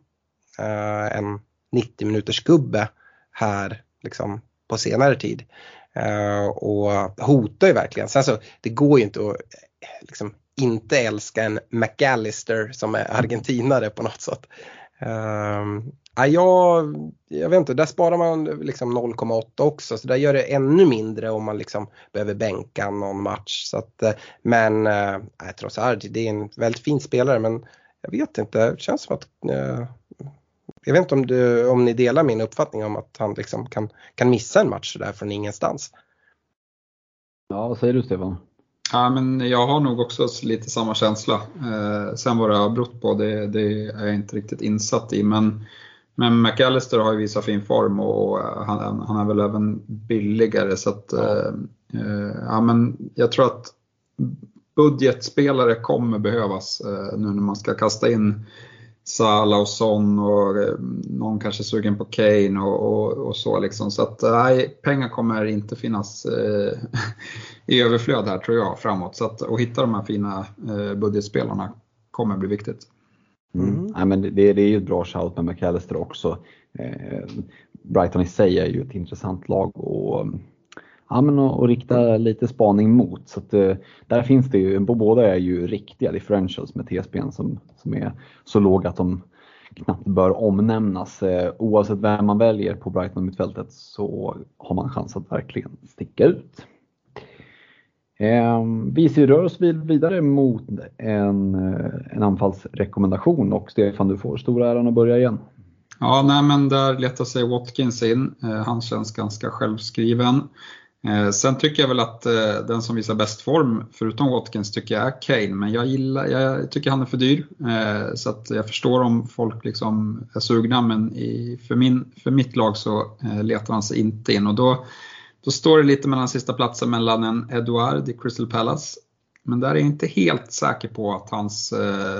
Speaker 3: eh, en 90 minuters gubbe här liksom på senare tid. Eh, och hotar ju verkligen. Sen så det går ju inte att eh, liksom inte älska en McAllister som är argentinare på något sätt. Uh, Ja, jag, vet inte, där sparar man liksom 0,8 också så där gör det ännu mindre om man liksom behöver bänka någon match. Så att, eh, men uh, trots allt, det är en väldigt fin spelare men jag vet inte, det känns som att uh, jag vet inte om, du, om ni delar min uppfattning om att han liksom kan, kan missa en match sådär från ingenstans.
Speaker 2: Ja, vad säger du Stefan?
Speaker 4: Ja, men jag har nog också lite samma känsla. Eh, sen vad det har berott på, det, det är jag inte riktigt insatt i. Men men McAllister har ju visat fin form och han, han är väl även billigare så att ja. Eh, ja, men jag tror att budgetspelare kommer behövas eh, nu när man ska kasta in Salah och Son och eh, någon kanske sugen på Kane och, och, och så liksom. Så att nej, pengar kommer inte finnas eh, (laughs) i överflöd här tror jag framåt. Så att, att hitta de här fina eh, budgetspelarna kommer bli viktigt.
Speaker 2: Mm. Mm. Ja, men det, det är ju ett bra shout med McAllister också. Eh, Brighton i sig är ju ett intressant lag och ja, men och, och rikta lite spaning mot. Så att, eh, där finns det ju, på båda är ju riktiga differentials med TSBn som, som är så låga att de knappt bör omnämnas. Eh, oavsett vem man väljer på Brighton mittfältet så har man chans att verkligen sticka ut. Ehm, vi rör oss vidare mot en, eh, en anfallsrekommendation och Stefan, du får stora äran att börja igen.
Speaker 4: Ja, nej, men där letar sig Watkins in. Han känns ganska självskriven. Eh, sen tycker jag väl att eh, den som visar bäst form, förutom Watkins, tycker jag är Kane. Men jag, gillar, jag tycker han är för dyr. Eh, så att jag förstår om folk liksom är sugna, men i, för, min, för mitt lag så letar han sig inte in. Och då då står det lite mellan sista platsen mellan en Eduard i Crystal Palace. Men där är jag inte helt säker på att hans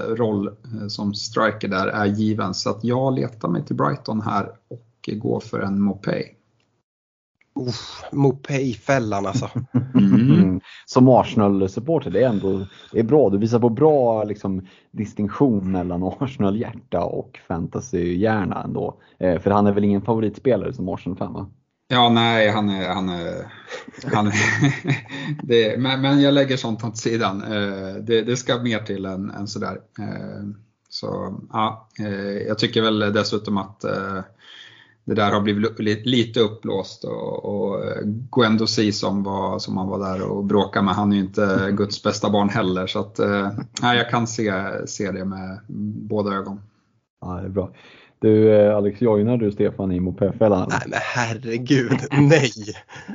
Speaker 4: roll som striker där är given. Så att jag letar mig till Brighton här och går för en Mopay.
Speaker 3: Mopay-fällan alltså.
Speaker 2: Mm. Som Arsenal-supporter, det är ändå det är bra. Du visar på bra liksom, distinktion mellan (laughs) Arsenal-hjärta och fantasy-hjärna ändå. Eh, för han är väl ingen favoritspelare som Arsenal-fan
Speaker 4: Ja, nej, han är, han är, han är (laughs) det, men, men jag lägger sånt åt sidan. Eh, det, det ska mer till än, än sådär. Eh, så ja, eh, jag tycker väl dessutom att det där har blivit lite uppblåst och, och Guendo Si som, var, som han var där och bråkade med, han är ju inte (laughs) Guds bästa barn heller. Så att, nej, jag kan se, se det med båda ögon.
Speaker 2: Ja, det är bra. Du eh, Alex, joinar du Stefan i mopedfällan?
Speaker 3: Nej men herregud, (laughs) nej!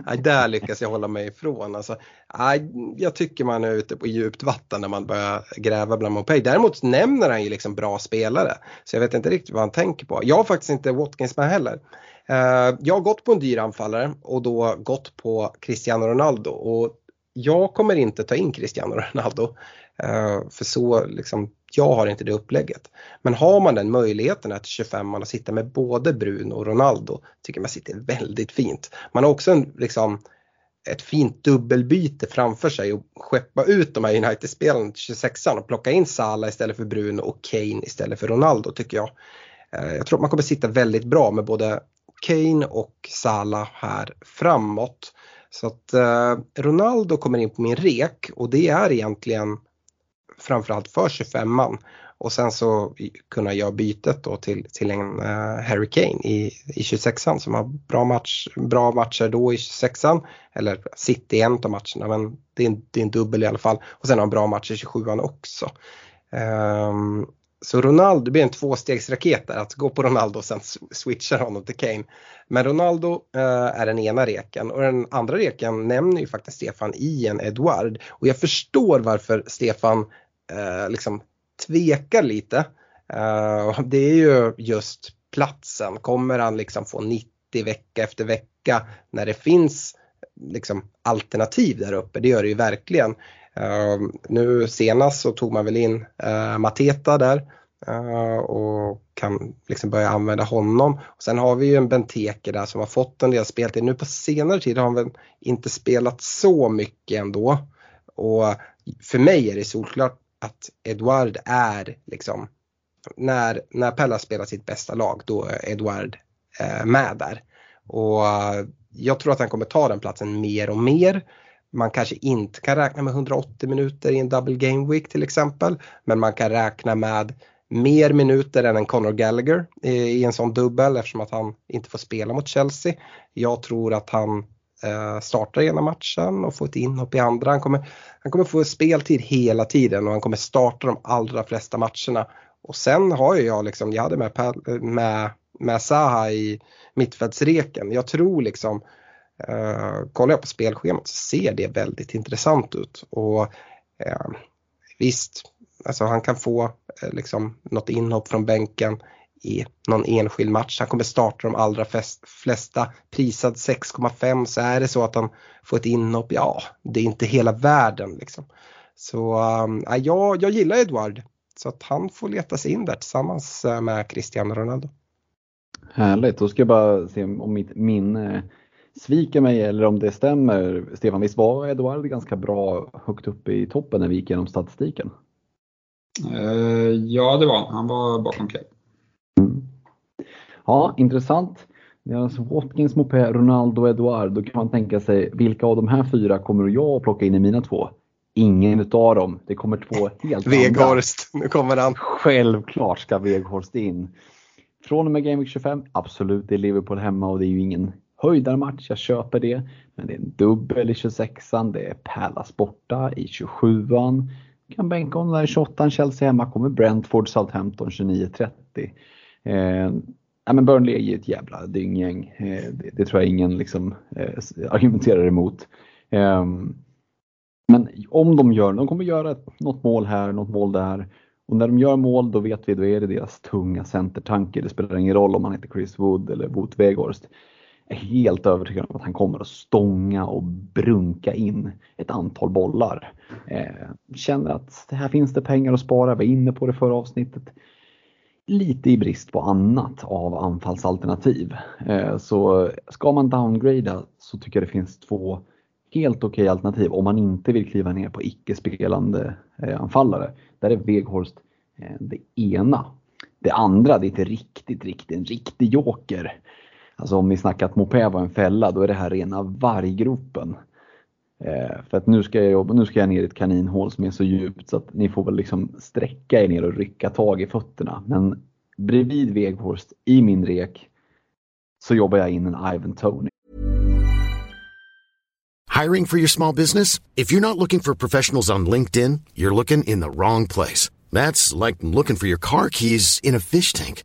Speaker 3: nej! Där lyckas jag hålla mig ifrån. Alltså, nej, jag tycker man är ute på djupt vatten när man börjar gräva bland moped. Däremot nämner han ju liksom bra spelare. Så jag vet inte riktigt vad han tänker på. Jag har faktiskt inte Watkins med heller. Eh, jag har gått på en dyr anfallare och då gått på Cristiano Ronaldo. Och jag kommer inte ta in Cristiano Ronaldo. Eh, för så liksom jag har inte det upplägget. Men har man den möjligheten att 25 man sitta med både Bruno och Ronaldo tycker man sitter väldigt fint. Man har också en, liksom, ett fint dubbelbyte framför sig och skeppa ut de här United-spelarna till 26an och plocka in Salah istället för Bruno och Kane istället för Ronaldo tycker jag. Eh, jag tror att man kommer sitta väldigt bra med både Kane och Salah här framåt. Så att eh, Ronaldo kommer in på min rek och det är egentligen framförallt för 25an och sen så kunna göra bytet då till, till en uh, Harry Kane i, i 26an som har bra, match, bra matcher då i 26an. Eller City i en av matcherna men det är, en, det är en dubbel i alla fall. Och sen har han bra matcher i 27an också. Um, så Ronaldo blir en tvåstegsraket där, att gå på Ronaldo och sen switcha honom till Kane. Men Ronaldo eh, är den ena reken och den andra reken nämner ju faktiskt Stefan i en Edward. Och jag förstår varför Stefan eh, liksom tvekar lite. Eh, det är ju just platsen, kommer han liksom få 90 vecka efter vecka när det finns liksom alternativ där uppe, det gör det ju verkligen. Eh, nu senast så tog man väl in eh, Mateta där eh, och kan liksom börja använda honom. Och sen har vi ju en Benteke där som har fått en del speltid. Nu på senare tid har han väl inte spelat så mycket ändå. Och för mig är det solklart att Edward är liksom när, när Pella spelar sitt bästa lag då är Edward eh, med där. Och eh, jag tror att han kommer ta den platsen mer och mer. Man kanske inte kan räkna med 180 minuter i en double game week till exempel. Men man kan räkna med mer minuter än en Conor Gallagher i en sån dubbel eftersom att han inte får spela mot Chelsea. Jag tror att han Eh, startar ena matchen och får ett inhopp i andra. Han kommer, han kommer få speltid hela tiden och han kommer starta de allra flesta matcherna. Och sen har ju jag liksom, jag hade med, med, med Saha i mittfältsreken. Jag tror liksom eh, kollar jag på spelschemat så ser det väldigt intressant ut. Och eh, visst, alltså han kan få eh, liksom något inhopp från bänken i någon enskild match. Han kommer starta de allra flesta. Prisad 6,5 så är det så att han får ett inhopp, ja det är inte hela världen liksom. Så um, jag, jag gillar Edward så att han får leta sig in där tillsammans med Cristiano Ronaldo.
Speaker 2: Härligt, då ska jag bara se om mitt minne sviker mig eller om det stämmer. Stefan, visst var Eduard ganska bra högt uppe i toppen när vi gick igenom statistiken?
Speaker 4: Uh, ja, det var han. var bakom Kane.
Speaker 2: Ja, intressant. Det är alltså Watkins, Mopé, Ronaldo och Eduard. Då kan man tänka sig, vilka av de här fyra kommer jag att plocka in i mina två? Ingen utav dem. Det kommer två (laughs) helt
Speaker 3: Veghorst, nu kommer han.
Speaker 2: Självklart ska Veghorst in. Från och med Game Week 25, absolut, det är Liverpool hemma och det är ju ingen höjdarmatch, jag köper det. Men det är en dubbel i 26an, det är Palace borta i 27an. Kan bänka honom där i 28an, Chelsea hemma, kommer Brentford, Southampton 29.30. Eh, ja, men Burnley är ju ett jävla dynggäng. Eh, det, det, tror jag ingen liksom, eh, argumenterar emot. Eh, men om de gör, de kommer göra något mål här, något mål där. Och när de gör mål då vet vi, då är det deras tunga centertanke. Det spelar ingen roll om man heter Chris Wood eller Wout Weghorst är helt övertygad om att han kommer att stånga och brunka in ett antal bollar. Eh, känner att här finns det pengar att spara, vi var inne på det förra avsnittet. Lite i brist på annat av anfallsalternativ. Eh, så ska man downgrada så tycker jag det finns två helt okej okay alternativ om man inte vill kliva ner på icke-spelande eh, anfallare. Där är Weghorst eh, det ena. Det andra, det är inte riktigt, riktigt en riktig joker. Alltså om ni snackar att moped var en fälla, då är det här rena varggropen. Eh, för att nu ska, jag, jobba, nu ska jag ner i ett kaninhål som är så djupt så att ni får väl liksom sträcka er ner och rycka tag i fötterna. Men bredvid Weghorst i min rek så jobbar jag in en Ivan Tony.
Speaker 5: Hiring for your small business? If you're not looking for professionals on LinkedIn, you're looking in the wrong place. That's like looking for your car keys in a fish tank.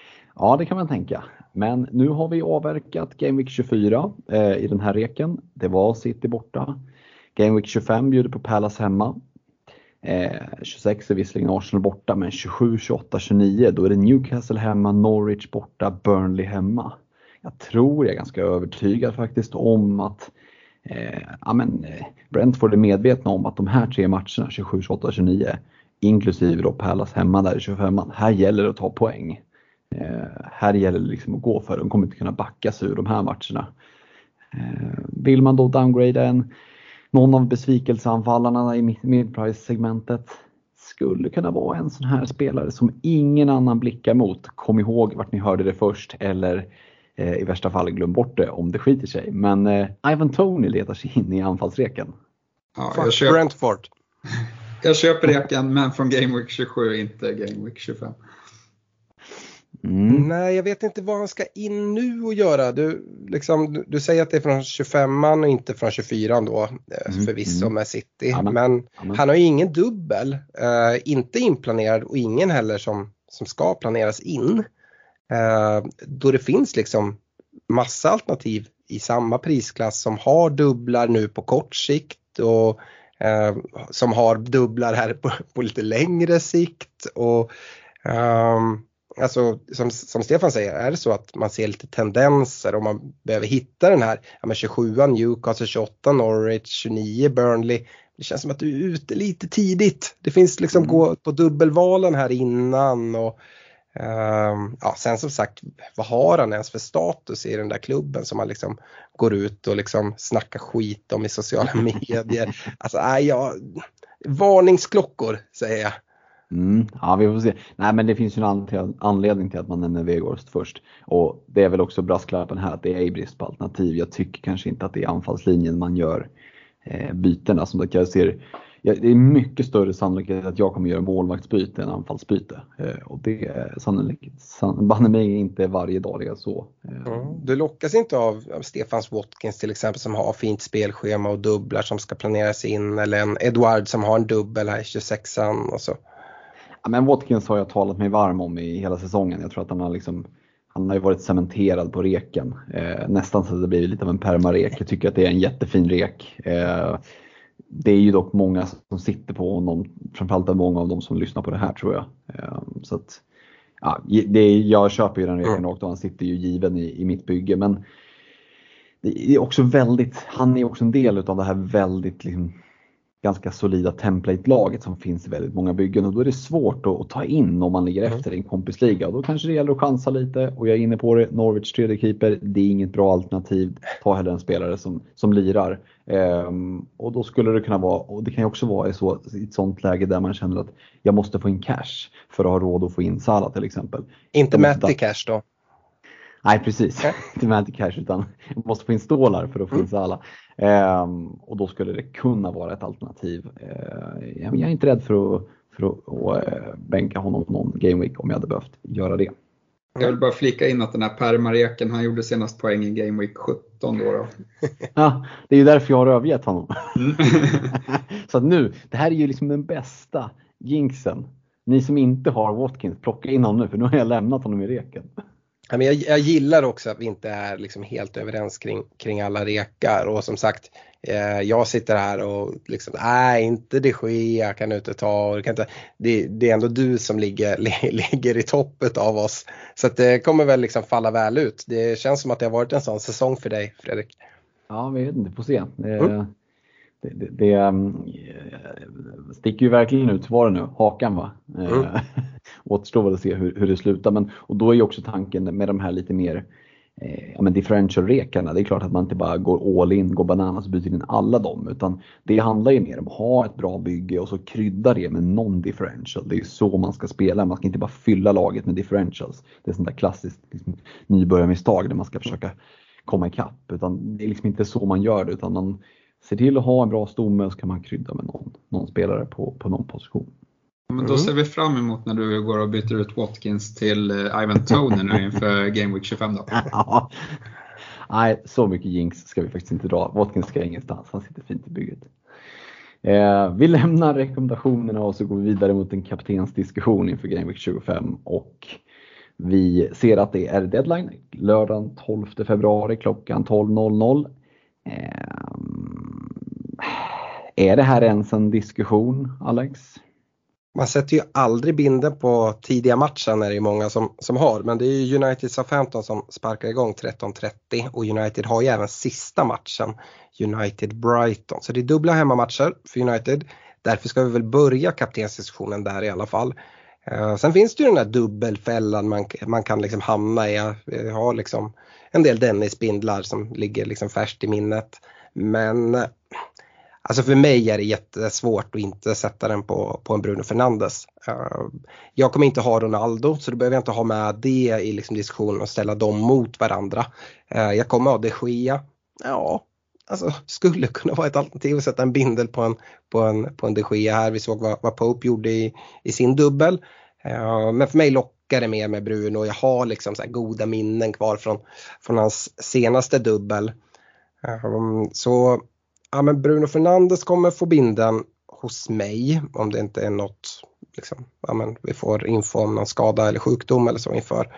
Speaker 2: Ja, det kan man tänka. Men nu har vi avverkat Game Week 24 eh, i den här reken. Det var City borta. Game Week 25 bjuder på Palace hemma. Eh, 26 är visserligen Arsenal borta, men 27, 28, 29 då är det Newcastle hemma, Norwich borta, Burnley hemma. Jag tror, jag är ganska övertygad faktiskt om att eh, ja, men, eh, Brentford är medvetna om att de här tre matcherna, 27, 28, 29, inklusive då Palace hemma där i 25 här gäller det att ta poäng. Eh, här gäller det liksom att gå för De kommer inte kunna backa sig ur de här matcherna. Eh, vill man då downgrada en, någon av besvikelseanfallarna i midprice-segmentet skulle kunna vara en sån här spelare som ingen annan blickar mot. Kom ihåg vart ni hörde det först eller eh, i värsta fall glöm bort det om det skiter sig. Men eh, Ivan Tony letar sig in i anfallsreken.
Speaker 4: Ja, jag, köper,
Speaker 3: Brentford.
Speaker 4: jag köper reken men från Game Week 27, inte Game Week 25.
Speaker 2: Mm.
Speaker 3: Nej, jag vet inte vad han ska in nu och göra. Du, liksom, du, säger att det är från 25an och inte från 24 då, eh,
Speaker 2: Mm,
Speaker 3: förvisso
Speaker 2: mm.
Speaker 3: med City.
Speaker 2: Amen.
Speaker 3: Men
Speaker 2: Amen.
Speaker 3: han har ju ingen dubbel, eh, inte inplanerad och ingen heller som, som ska planeras in. Eh, då det finns liksom massa alternativ i samma prisklass som har dubblar nu på kort sikt och eh, som har dubblar här på, på lite längre sikt. Och, ehm, alltså som, som Stefan säger, är det så att man ser lite tendenser och man behöver hitta den här ja, men 27 Newcastle, 28 Norwich, 29 Burnley. Det känns som att du är ute lite tidigt. Det finns liksom gå på dubbelvalen här innan och ehm, ja, sen som sagt, vad har han ens för status i den där klubben som han liksom går ut och liksom snackar skit om i sociala (laughs) medier. Alltså, nej, jag, varningsklockor säger jag.
Speaker 2: Mm, ja, vi får se. Nej, men det finns ju en anledning till att man nämner Weghorst först. Och det är väl också brasklappen här att det är brist på alternativ. Jag tycker kanske inte att det är anfallslinjen man gör eh, bytena. Som jag ser, ja, det är mycket större sannolikhet att jag kommer göra målvaktsbyte än anfallsbyte. Eh, och det är sannolikt, san, banne mig inte varje dag det är så. Eh,
Speaker 3: Mm. Du lockas inte av av Stefans Watkins till exempel som har fint spelschema och dubblar som ska planeras in eller en Edward som har en dubbel här i 26an och så.
Speaker 2: Ja, men Watkins har jag talat mig varm om i hela säsongen. Jag tror att han har liksom han har ju varit cementerad på reken. Eh, nästan så att det blir lite av en permarek. Jag tycker att det är en jättefin rek. Eh, det är ju dock många som sitter på honom. Framförallt är många av dem som lyssnar på det här tror jag. Eh, så att, ja, det är, jag köper ju den reken rakt och han sitter ju given i, i mitt bygge. Men det är också väldigt, han är också en del av det här väldigt liksom, ganska solida template-laget som finns i väldigt många byggen och då är det svårt att, att ta in om man ligger
Speaker 3: Mm.
Speaker 2: efter i en kompisliga. Och då kanske det gäller att chansa lite och jag är inne på det, Norwich tredje keeper, det är inget bra alternativ. Ta hellre en spelare som, som lirar. Ehm, och då skulle det kunna vara, och det kan ju också vara i, så, i ett sånt läge där man känner att jag måste få in cash för att ha råd att få in Salah till exempel.
Speaker 3: Inte
Speaker 2: ta-
Speaker 3: Cash då.
Speaker 2: Nej precis, (laughs) inte Magic Cash utan jag måste få in stålar för att få in Salah. Ehm, och då skulle det kunna vara ett alternativ. Ehm, jag är inte rädd för att, för att, eh, bänka honom någon game week om jag hade behövt göra det.
Speaker 4: Jag vill bara flika in att den här permareken, han gjorde senast poäng i Game Week 17 då. då. (laughs)
Speaker 2: Ja, det är ju därför jag har övergett honom.
Speaker 4: Mm. (laughs)
Speaker 2: Så nu, det här är ju liksom den bästa jinxen. Ni som inte har Watkins, plocka in honom nu för nu har jag lämnat honom i reken.
Speaker 3: Men jag, jag gillar också att vi inte är liksom helt överens kring, kring alla rekar och som sagt eh, jag sitter här och liksom, nej inte de Gea kan du inte ta. Och kan inte, det, det är ändå du som ligger, li, (laughs) ligger i toppet av oss. Så det kommer väl liksom falla väl ut. Det känns som att det har varit en sån säsong för dig Fredrik.
Speaker 2: Ja, vi vet inte, får se. Det,
Speaker 3: Mm.
Speaker 2: Det, det, um, sticker ju verkligen ut. Var det nu? Hakan va?
Speaker 3: Mm.
Speaker 2: Mm. (laughs) Återstår väl att se hur, hur det slutar. Men, och då är ju också tanken med de här lite mer eh, ja, men differential-rekarna. Det är klart att man inte bara går all in, går bananas och byter in alla dem. Utan det handlar ju mer om att ha ett bra bygge och så krydda det med non-differential. Det är så man ska spela. Man ska inte bara fylla laget med differentials. Det är sånt där klassiskt liksom, nybörjarmisstag där man ska försöka komma ikapp. Utan det är liksom inte så man gör det. Utan man ser till att ha en bra stomme så kan man krydda med någon, någon spelare på, på någon position.
Speaker 4: Men då ser vi fram emot när du går och byter ut Watkins till eh, Ivan Tony nu inför (laughs) Game Week 25 då.
Speaker 2: Ja. Nej, så mycket jinx ska vi faktiskt inte dra. Watkins ska ingenstans. Han sitter fint i bygget. Eh, vi lämnar rekommendationerna och så går vi vidare mot en kaptensdiskussion inför Game Week 25. Och Vi ser att det är deadline lördagen 12 februari klockan 12.00. Eh, är det här ens en diskussion, Alex?
Speaker 3: Man sätter ju aldrig binden på tidiga matchen är det ju många som, som har. Men det är ju United Southampton som sparkar igång 13.30 och United har ju även sista matchen United Brighton. Så det är dubbla hemmamatcher för United. Därför ska vi väl börja kaptensdiskussionen där i alla fall. Eh, sen finns det ju den där dubbelfällan man, man kan liksom hamna i. Jag har liksom en del Dennis-bindlar som ligger liksom färskt i minnet. Men eh, Alltså för mig är det jättesvårt att inte sätta den på, på en Bruno Fernandes. Eh, jag kommer inte ha Ronaldo så då behöver jag inte ha med det i liksom diskussionen och ställa dem mot varandra. Eh, jag kommer ha de Gea. Ja, alltså skulle kunna vara ett alternativ att sätta en bindel på en, på en, på en de Gea här. Vi såg vad, vad Pope gjorde i, i sin dubbel. Eh, men för mig lockar det mer med Bruno. Jag har liksom så goda minnen kvar från, från hans senaste dubbel. Så ja, men Bruno Fernandes kommer få binden hos mig om det inte är något, liksom, ja, men vi får info om någon skada eller sjukdom eller så inför.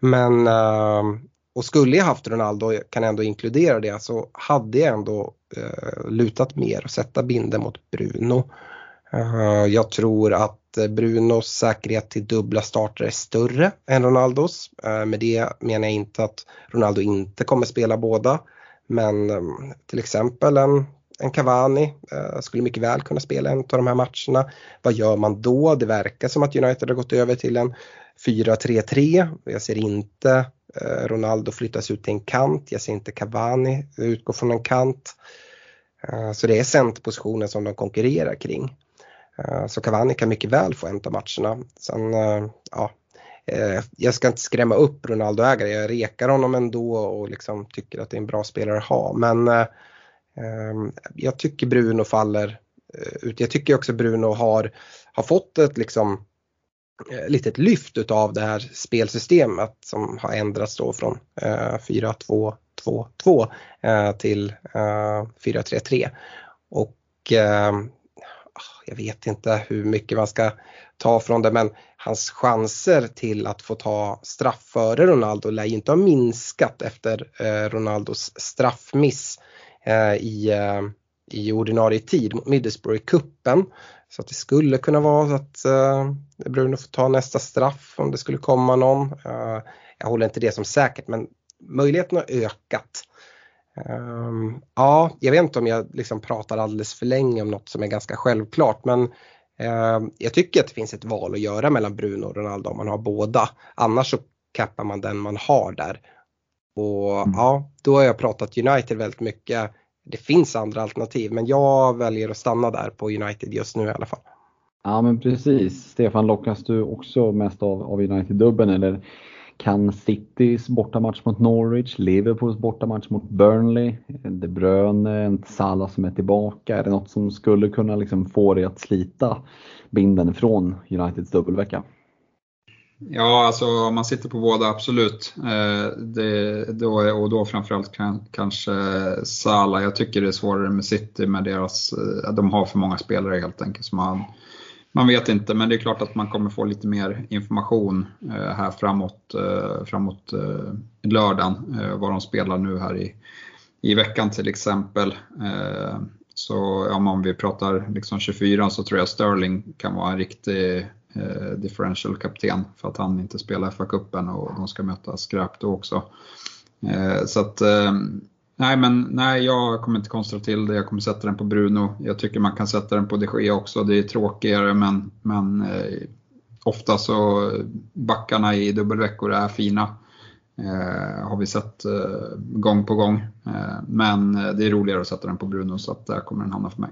Speaker 3: Men, ehm, och skulle jag haft Ronaldo, kan ändå inkludera det, så hade jag ändå eh, lutat mer och sätta binden mot Bruno. Eh, jag tror att Brunos säkerhet till dubbla starter är större än Ronaldos. Eh, med det menar jag inte att Ronaldo inte kommer spela båda. Men ehm, till exempel en, en Cavani eh, skulle mycket väl kunna spela en av de här matcherna. Vad gör man då? Det verkar som att United har gått över till en 4-3-3. Jag ser inte eh, Ronaldo flyttas ut till en kant. Jag ser inte Cavani utgå från en kant. Eh, så det är centerpositionen som de konkurrerar kring. Så Cavani kan mycket väl få en av matcherna. Sen, ja, Eh, jag ska inte skrämma upp Ronaldo-ägare, jag rekar honom ändå och liksom tycker att det är en bra spelare att ha. Men eh, eh jag tycker Bruno faller eh, ut. Jag tycker också Bruno har, har fått ett liksom litet lyft utav det här spelsystemet som har ändrats då från eh, 4-2-2-2 eh, till eh, 4-3-3. Och jag vet inte hur mycket man ska ta från det men hans chanser till att få ta straff före Ronaldo lär ju inte ha minskat efter eh, Ronaldos straffmiss eh, i, eh, i ordinarie tid mot Middlesbrough i kuppen. Så att det skulle kunna vara så att eh, Bruno får ta nästa straff om det skulle komma någon. Eh, jag håller inte det som säkert men möjligheten har ökat. Um, ja, jag vet inte om jag liksom pratar alldeles för länge om något som är ganska självklart men uh, jag tycker att det finns ett val att göra mellan Bruno och Ronaldo om man har båda. Annars så kappar man den man har där. Och mm. ja, då har jag pratat United väldigt mycket. Det finns andra alternativ men jag väljer att stanna där på United just nu i alla fall.
Speaker 2: Ja men precis. Stefan, lockas du också mest av, av United-dubben eller kan Citys bortamatch mot Norwich, Liverpools bortamatch mot Burnley, De Bruyne, Salah som är tillbaka. Är det något som skulle kunna liksom få dig att slita binden från Uniteds dubbelvecka?
Speaker 4: Ja, alltså om man sitter på båda, absolut. Eh, det, då, och då framförallt kan, kanske Salah. Jag tycker det är svårare med City med deras, eh, de har för många spelare helt enkelt. Så man, man vet inte, men det är klart att man kommer få lite mer information eh, här framåt, eh, framåt eh, lördagen, eh, vad de spelar nu här i, i veckan till exempel. Eh, så ja, om vi pratar liksom 24 så tror jag Sterling kan vara en riktig eh, differential kapten för att han inte spelar FA-cupen och de ska möta skräp då också. Så att Nej, men nej, jag kommer inte konstra till det. Jag kommer sätta den på Bruno. Jag tycker man kan sätta den på de Gea också. Det är tråkigare, men, men eh, ofta så backarna i dubbelveckor är fina. Eh, har vi sett eh, gång på gång. Eh, men eh, det är roligare att sätta den på Bruno, så att där kommer den hamna för mig.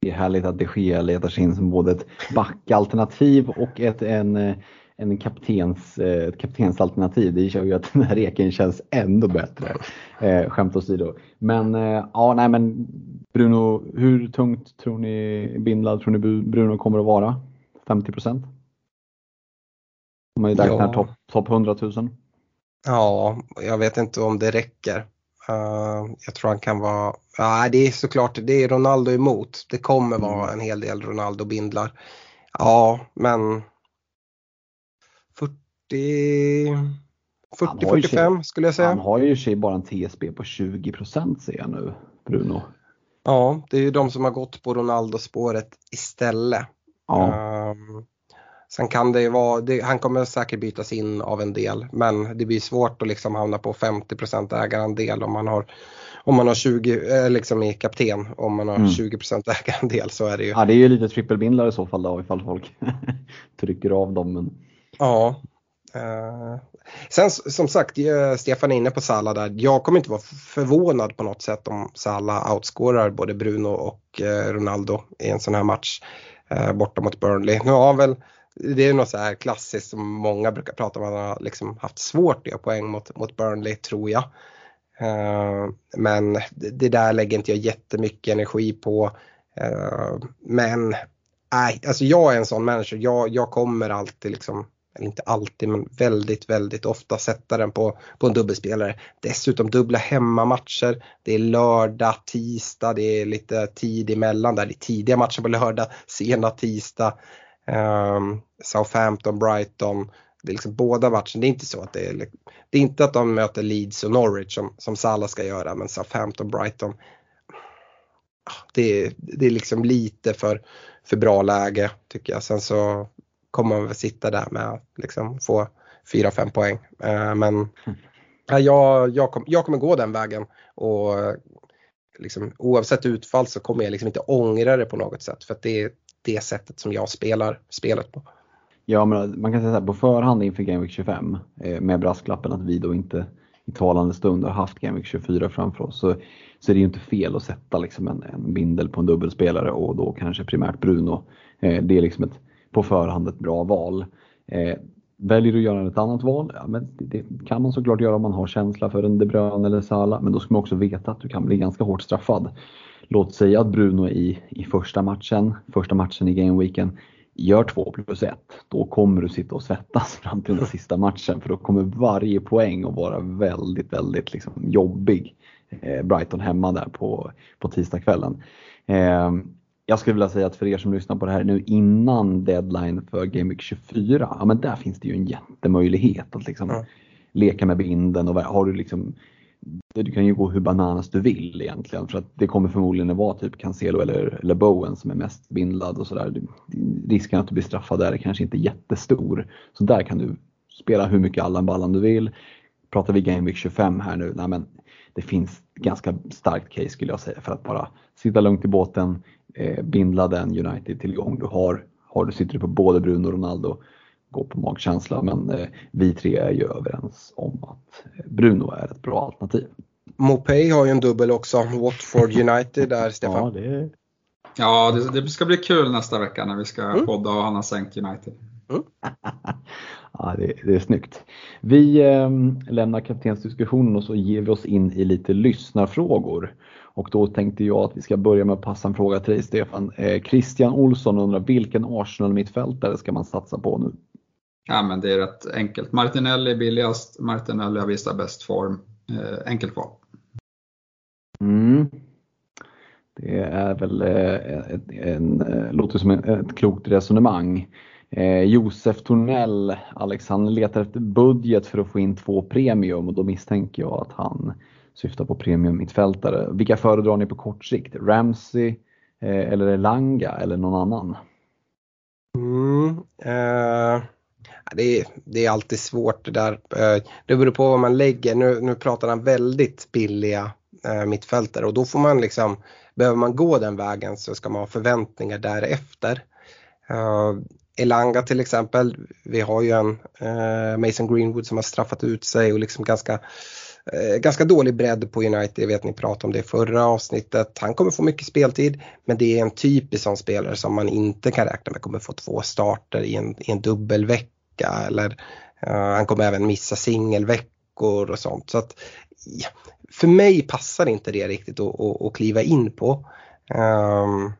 Speaker 2: Det är härligt att de Gea letar sig in som både ett backalternativ och ett, en eh, en kaptens, eh, ett kaptensalternativ. Det gör ju att (laughs) den här eken känns ännu bättre. Eh, skämt åsido. Men eh, ja, nej men Bruno, hur tungt tror ni bindlad tror ni Bruno kommer att vara? 50 procent? Om man räknar ja. topp top 100 000?
Speaker 3: Ja, jag vet inte om det räcker. Uh, jag tror han kan vara, ja det är såklart, det är Ronaldo emot. Det kommer vara mm. en hel del Ronaldo-bindlar. Ja, men 40-45 skulle jag säga.
Speaker 2: Han har ju i sig bara en TSB på 20% ser jag nu, Bruno.
Speaker 3: Ja, det är ju de som har gått på Ronaldo-spåret istället.
Speaker 2: Ja.
Speaker 3: Um, sen kan det ju vara, det, han kommer säkert bytas in av en del men det blir svårt att liksom hamna på 50 ägarandel om man har om man har 20, eh, liksom i kapten, om man har
Speaker 2: Mm.
Speaker 3: 20% (laughs) ägarandel så är det ju.
Speaker 2: Ja, det är ju lite trippelbindlar i så fall då ifall folk (laughs) trycker av dem. Men...
Speaker 3: Ja. Eh, sen som sagt, eh, Stefan är inne på Salah där. Jag kommer inte vara förvånad på något sätt om Salah outscorar både Bruno och eh, Ronaldo i en sån här match borta mot Burnley. Nu har han väl, det är något så här klassiskt som många brukar prata om, han har liksom haft svårt att göra poäng mot, mot Burnley tror jag. Men det, där lägger inte jag jättemycket energi på. Men nej, alltså jag är en sån människa. Jag, jag kommer alltid liksom, eller inte alltid men väldigt, väldigt ofta sätta den på, på en dubbelspelare. Dessutom dubbla hemmamatcher. Det är lördag, tisdag, det är lite tid emellan där. Det är tidiga matcher på lördag, sena tisdag. Um, Southampton, Brighton. Det är liksom båda matcherna. Det är inte så att det är, liksom, det är inte att de möter Leeds och Norwich som, som Salah ska göra men Southampton, Brighton. Ah, det är, det är liksom lite för, för bra läge tycker jag. Sen så kommer man väl sitta där med att liksom få 4-5 poäng. Eh, men jag, jag, kom, jag kommer gå den vägen och liksom, oavsett utfall så kommer jag liksom inte ångra det på något sätt för att det är det sättet som jag spelar spelet på.
Speaker 2: Ja, men man kan säga så här, på förhand inför Game Week 25 eh, med brasklappen att vi då inte i talande stund har haft Game Week 24 framför oss så, så är det ju inte fel att sätta liksom en, en bindel på en dubbelspelare och då kanske primärt Bruno. Eh, det är liksom ett, på förhand ett bra val. Eh, väljer du att göra ett annat val? Ja, men det, det kan man såklart göra om man har känsla för en De Bruyne eller Salah men då ska man också veta att du kan bli ganska hårt straffad. Låt säga att Bruno i, i första matchen, första matchen i gameweeken gör 2 plus 1, då kommer du sitta och svettas (laughs) fram till den sista matchen för då kommer varje poäng att vara väldigt, väldigt liksom jobbig. Eh, Brighton hemma där på, på tisdagskvällen. Eh, jag skulle vilja säga att för er som lyssnar på det här nu innan deadline för Game Week 24, ja men där finns det ju en jättemöjlighet att liksom
Speaker 3: Ja.
Speaker 2: leka med binden och har du liksom du kan ju gå hur bananas du vill egentligen för att det kommer förmodligen att vara typ Cancelo eller, eller Bowen som är mest bindlad och sådär. Risken att du blir straffad där är kanske inte jättestor. Så där kan du spela hur mycket Allan Ballan du vill. Pratar vi Game Week 25 här nu, nej men det finns ganska starkt case skulle jag säga för att bara sitta lugnt i båten, eh, bindla den United-tillgång du har. Har du, sitter du på både Bruno och Ronaldo, gå på magkänsla. Men eh, vi tre är ju överens om att eh, Bruno är ett bra alternativ.
Speaker 3: Mopay har ju en dubbel också, Watford United där (laughs) Stefan.
Speaker 2: Ja, det,
Speaker 4: Ja, det, det ska bli kul nästa vecka när vi ska
Speaker 3: Mm.
Speaker 4: podda och han har sänkt United. (laughs)
Speaker 2: ja, det, det är snyggt. Vi eh, lämnar kaptensdiskussionen och så ger vi oss in i lite lyssnarfrågor. Och då tänkte jag att vi ska börja med att passa en fråga till dig Stefan. Eh, Christian Olsson undrar vilken Arsenal-mittfältare ska man satsa på nu?
Speaker 4: Ja, men det är rätt enkelt. Martinelli är billigast, Martinelli har visat bäst form. Eh, enkelt val.
Speaker 2: Mm. Det är väl eh, ett, en, eh, låter som ett klokt resonemang. Eh, Josef Tornell, Alex, han letar efter budget för att få in två premium och då misstänker jag att han syftar på premium mittfältare. Vilka föredrar ni på kort sikt? Ramsey eh, eller Elanga eller någon annan?
Speaker 3: Mm, eh, det, är, det är alltid svårt det där. Eh, det beror på vad man lägger. Nu, nu pratar han väldigt billiga eh, mittfältare och då får man liksom, behöver man gå den vägen så ska man ha förväntningar därefter. Eh, Elanga till exempel, vi har ju en eh, Mason Greenwood som har straffat ut sig och liksom ganska eh, Ganska dålig bredd på United, jag vet ni pratade om det i förra avsnittet. Han kommer få mycket speltid men det är en typisk sån spelare som man inte kan räkna med kommer få två starter i en, i en dubbelvecka eller eh, han kommer även missa singelveckor och sånt. Så att, ja, för mig passar inte det riktigt att, att, att kliva in på. Um,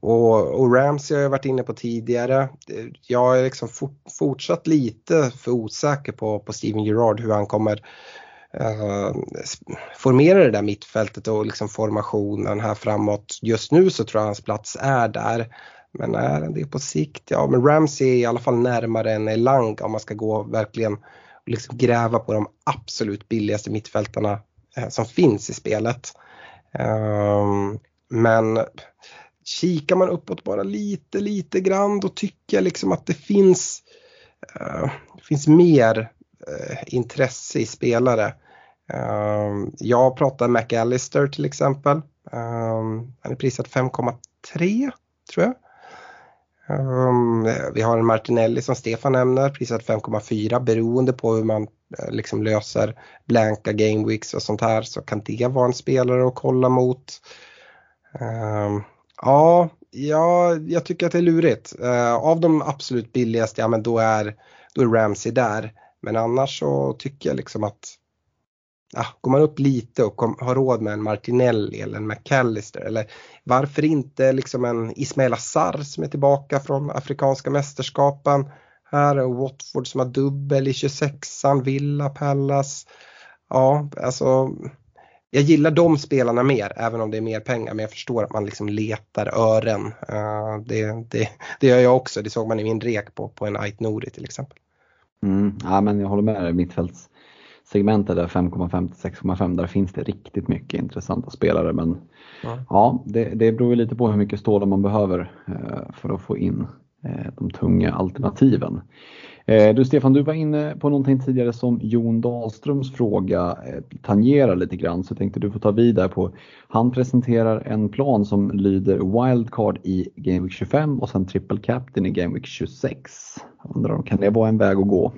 Speaker 3: och, och Ramsey har jag varit inne på tidigare. Eh, jag är liksom for, fortsatt lite för osäker på, på Steven Gerrard hur han kommer Ehm, formera det där mittfältet och liksom formationen här framåt. Just nu så tror jag hans plats är där. Men är det på sikt? Ja, men Ramsey är i alla fall närmare än Elanga om man ska gå verkligen liksom gräva på de absolut billigaste mittfältarna eh, som finns i spelet. Um, men kikar man uppåt bara lite, lite grann då tycker jag liksom att det finns, uh, det finns mer uh, intresse i spelare. Uh, jag pratar McAllister till exempel. Ehm, han är prisad 5,3 tror jag. Ehm, vi har en Martinelli som Stefan nämner, prisad 5,4 beroende på hur man uh, liksom löser blanka gameweeks och sånt här så kan det vara en spelare att kolla mot. Ja, ja, jag tycker att det är lurigt. Uh, av de absolut billigaste, ja men då är, då är Ramsey där. Men annars så tycker jag liksom att ah, går man upp lite och kom, har råd med en Martinelli eller en McAllister eller varför inte liksom en Ismail Assar som är tillbaka från Afrikanska mästerskapen. Här är Watford som har dubbel i 26an, Villa, Pallas. Ja, alltså jag gillar de spelarna mer, även om det är mer pengar, men jag förstår att man liksom letar ören. Uh, det, det, det gör jag också, det såg man i min rek på, på en Ait Nouri till exempel.
Speaker 2: Mm, ja, men jag håller med dig, mittfälts segmentet där 5,5 till 6,5 där finns det riktigt mycket intressanta spelare men ja, ja det, det beror lite på hur mycket stålar man behöver eh, för att få in eh, de tunga alternativen. Eh, du Stefan, du var inne på någonting tidigare som Jon Dahlströms fråga tangerar lite grann så jag tänkte du får ta vid där på. Han presenterar en plan som lyder wildcard i Game Week 25 och sen triple captain i Game Week 26. undrar om kan det vara en väg att gå?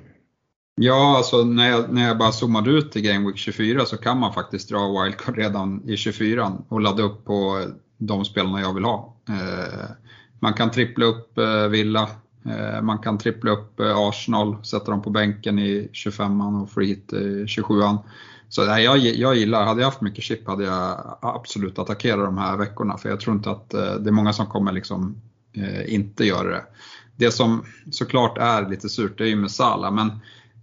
Speaker 4: Ja, alltså när jag, när jag bara zoomade ut i Game Week 24 så kan man faktiskt dra wildcard redan i 24 och ladda upp på de spelarna jag vill ha. Eh, man kan trippla upp eh, Villa, eh, man kan trippla upp Arsenal, sätta dem på bänken i 25an och free hit i 27an. Så nej, jag, jag gillar, hade jag haft mycket chip hade jag absolut attackerat de här veckorna för jag tror inte att det är många som kommer liksom inte göra det. Det som såklart är lite surt det är ju med Salah men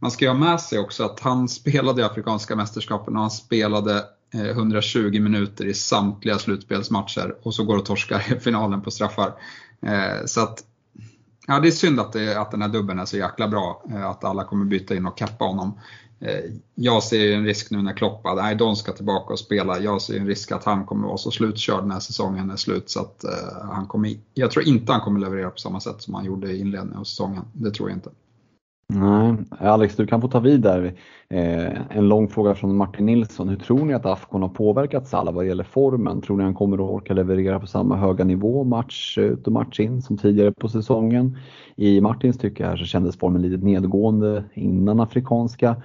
Speaker 4: man ska ju ha med sig också att han spelade i Afrikanska mästerskapen och han spelade eh, 120 minuter i samtliga slutspelsmatcher och så går och torskar i finalen på straffar. Eh, så att, ja det är synd att, det, att den här dubben är så jäkla bra, eh, att alla kommer byta in och kappa honom. Jag ser en risk nu när Kloppa, nej de ska tillbaka och spela, jag ser en risk att han kommer vara så slutkörd när säsongen är slut så att han kommer, jag tror inte han kommer leverera på samma sätt som han gjorde i inledningen av säsongen. Det tror jag inte.
Speaker 2: Nej, Alex du kan få ta vid där. Eh, en lång fråga från Martin Nilsson. Hur tror ni att Afcon har påverkat Salah vad gäller formen? Tror ni han kommer att orka leverera på samma höga nivå match ut och match in som tidigare på säsongen? I Martins tycke här så kändes formen lite nedgående innan Afrikanska.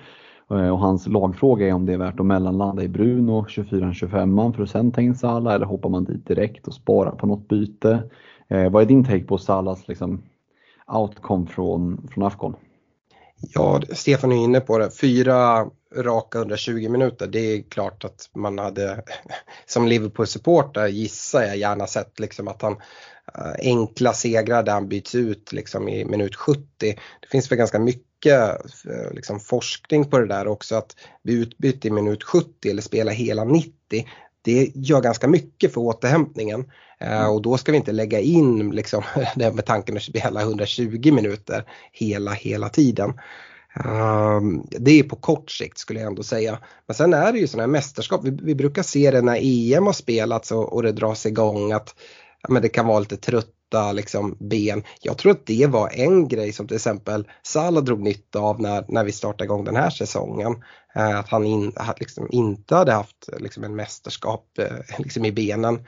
Speaker 2: Eh, och hans lagfråga är om det är värt att mellanlanda i Bruno 24-25 för att sen ta in Salah eller hoppar man dit direkt och sparar på något byte? Eh, vad är din take på Salahs liksom, outcome från, från Afcon?
Speaker 3: Ja, Stefan är inne på det. Fyra raka 120 minuter. Det är klart att man hade (laughs) som Liverpool-supporter gissar jag gärna sett liksom att han eh, enkla segrar där han byts ut liksom i minut 70. Det finns väl ganska mycket eh, liksom, forskning på det där också att bli utbytt i minut 70 eller spela hela 90 det gör ganska mycket för återhämtningen. Eh, mm. och då ska vi inte lägga in liksom, (laughs) det med tanken att spela 120 minuter hela, hela tiden. Um, det är på kort sikt skulle jag ändå säga. Men sen är det ju sådana här mästerskap, vi, vi, brukar se det när EM har spelats och, och det dras igång att ja, men det kan vara lite trötta liksom, ben. Jag tror att det var en grej som till exempel Salah drog nytta av när, när vi startade igång den här säsongen. Eh, att han in, liksom, inte hade haft liksom, en mästerskap eh, liksom, i benen.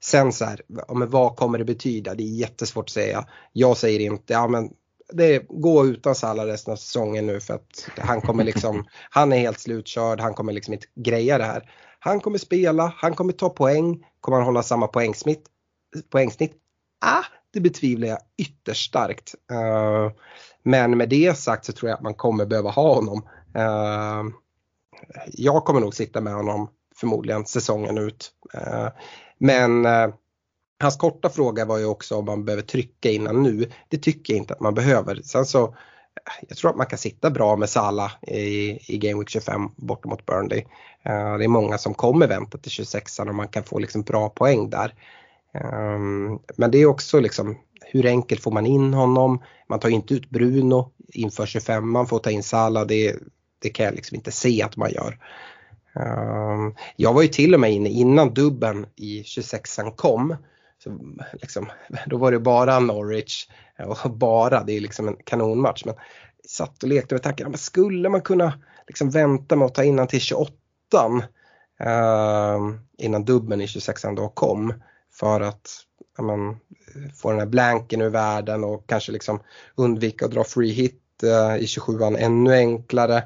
Speaker 3: Sen så här, men vad kommer det betyda? Det är jättesvårt att säga. Jag säger inte, ja men det gå utan Salah resten av säsongen nu för att han kommer liksom, (laughs) han är helt slutkörd, han kommer liksom inte greja det här. Han kommer spela, han kommer ta poäng, kommer han hålla samma poängsnitt? poängsnitt? Ah, det betvivlar jag ytterst starkt. Uh, men med det sagt så tror jag att man kommer behöva ha honom. Uh, jag kommer nog sitta med honom förmodligen säsongen ut. Uh, men Hans korta fråga var ju också om man behöver trycka innan nu. Det tycker jag inte att man behöver. Sen så jag tror att man kan sitta bra med Salah i, i Game Week 25 borta mot Burnley. Uh, det är många som kommer vänta till 26 och man kan få liksom bra poäng där. Um, men det är också liksom hur enkelt får man in honom? Man tar inte ut Bruno inför 25 man får ta in Salah. Det, det kan jag liksom inte se att man gör. Um, jag var ju till och med inne innan dubben i 26an kom. Så liksom, (laughs) då var det bara Norwich eh, och bara, det är liksom en kanonmatch. Men satt och lekte med tanken, skulle man kunna liksom vänta med att ta in honom till 28an ehm, innan dubben i 26an då kom för att men, få den här blanken ur världen och kanske liksom undvika att dra free hit eh, i 27an ännu enklare.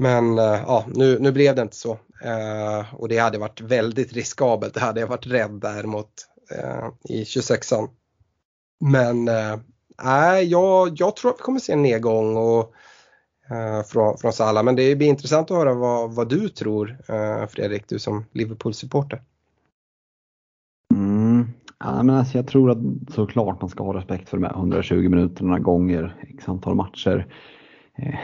Speaker 3: Men eh, ja, nu, nu blev det inte så. Eh, och det hade varit väldigt riskabelt. Det hade jag varit rädd däremot eh, i 26an. Men nej, jag, jag tror att vi kommer se en nedgång och, från, från Salah. Men det blir intressant att höra vad, vad du tror Fredrik, du som Liverpool-supporter.
Speaker 2: Ja, men alltså jag tror att såklart man ska ha respekt för de här 120 minuterna gånger x antal matcher. Eh,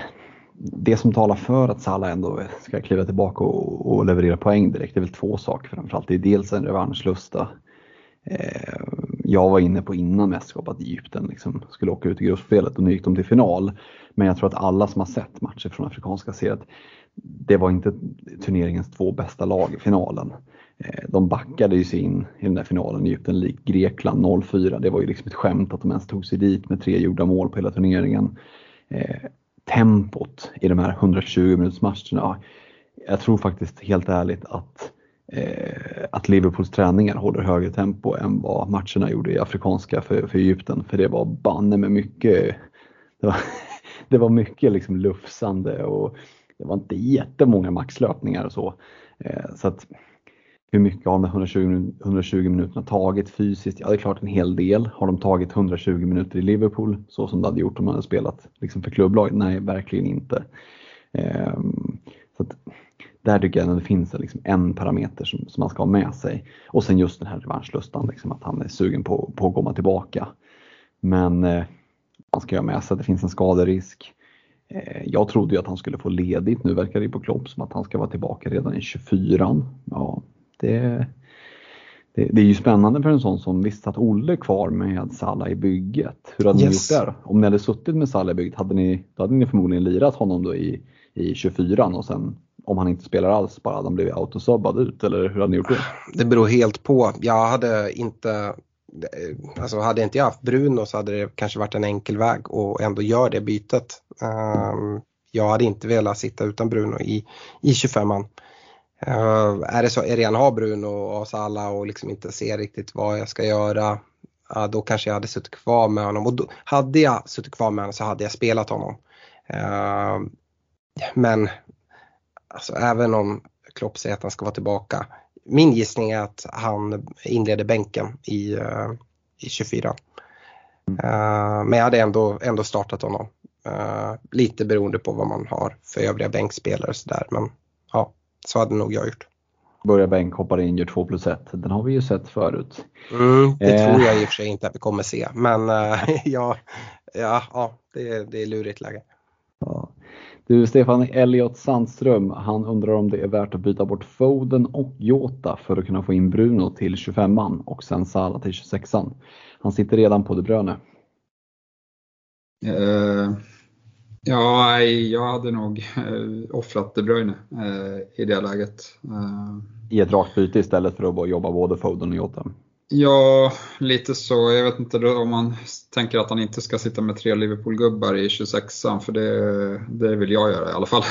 Speaker 2: det som talar för att Salah ändå ska kliva tillbaka och, och leverera poäng direkt det är väl två saker framförallt. Det är dels en revanschlusta. Eh, jag var inne på innan mästerskapet att Egypten liksom skulle åka ut i gruppspelet och nu gick de till final. Men jag tror att alla som har sett matcher från Afrikanska ser att det var inte turneringens två bästa lag i finalen. Eh, de backade ju sig in i den där finalen, Egypten likt Grekland 0-4. Det var ju liksom ett skämt att de ens tog sig dit med tre gjorda mål på hela turneringen. Eh, tempot i de här 120 minuters matcherna. Jag tror faktiskt helt ärligt att, eh, att Liverpools träningar håller högre tempo än vad matcherna gjorde i Afrikanska för, för Egypten. För det var banne med mycket det var, (laughs) det var mycket liksom lufsande och det var inte jättemånga maxlöpningar och så. Eh, så att hur mycket har de 120, 120 minuterna tagit fysiskt? Ja, det är klart en hel del. Har de tagit 120 minuter i Liverpool så som det hade gjort om man hade spelat liksom för klubblaget? Nej, verkligen inte. Ehm, så att, där tycker jag att det finns liksom en parameter som, som, man ska ha med sig. Och sen just den här revanschlustan, liksom, att han är sugen på, på att komma tillbaka. Men eh, man ska ha med sig att det finns en skaderisk. Eh, jag trodde ju att han skulle få ledigt. Nu verkar det på Klopp som att han ska vara tillbaka redan i 24. Ja, det, det, det, är ju spännande för en sån som visst att Olle kvar med Salla i bygget. Hur hade yes. ni gjort där? Om ni hade suttit med Salla i bygget, hade ni, då hade ni förmodligen lirat honom då i, i 24 och sen om han inte spelar alls bara hade han blivit autosubbad ut eller hur hade ni gjort det?
Speaker 3: Det beror helt på. Jag hade inte Alltså hade inte jag haft Bruno så hade det kanske varit en enkel väg och ändå gör det bytet. Um, jag hade inte velat sitta utan Bruno i, i 25an. Uh, är det så att jag redan har Bruno och Salah och liksom inte ser riktigt vad jag ska göra, uh, då kanske jag hade suttit kvar med honom. Och då, hade jag suttit kvar med honom så hade jag spelat honom. Uh, men alltså, även om Klopp säger att han ska vara tillbaka, min gissning är att han inleder bänken i, uh, i 24. Uh, men jag hade ändå, ändå startat honom. Uh, lite beroende på vad man har för övriga bänkspelare och sådär. Men ja, så hade nog jag gjort.
Speaker 2: Börjar bänk, hoppar in, gör 2 plus 1. Den har vi ju sett förut.
Speaker 3: Mm, det eh. tror jag i och för sig inte att vi kommer se. Men uh, (laughs) ja, ja, ja det, det är lurigt läge.
Speaker 2: Ja. Du Stefan Elliot Sandström, han undrar om det är värt att byta bort Foden och Jota för att kunna få in Bruno till 25an och sen Salah till 26an. Han sitter redan på De Bruyne.
Speaker 4: Uh, Ja, jag hade nog äh, offrat De Bruyne äh, i det läget. Äh,
Speaker 2: I ett rakt byte istället för att bara jobba både Foden och Jota?
Speaker 4: Ja, lite så. Jag vet inte om man tänker att han inte ska sitta med tre Liverpool-gubbar i 26an, för det, det vill jag göra i alla fall,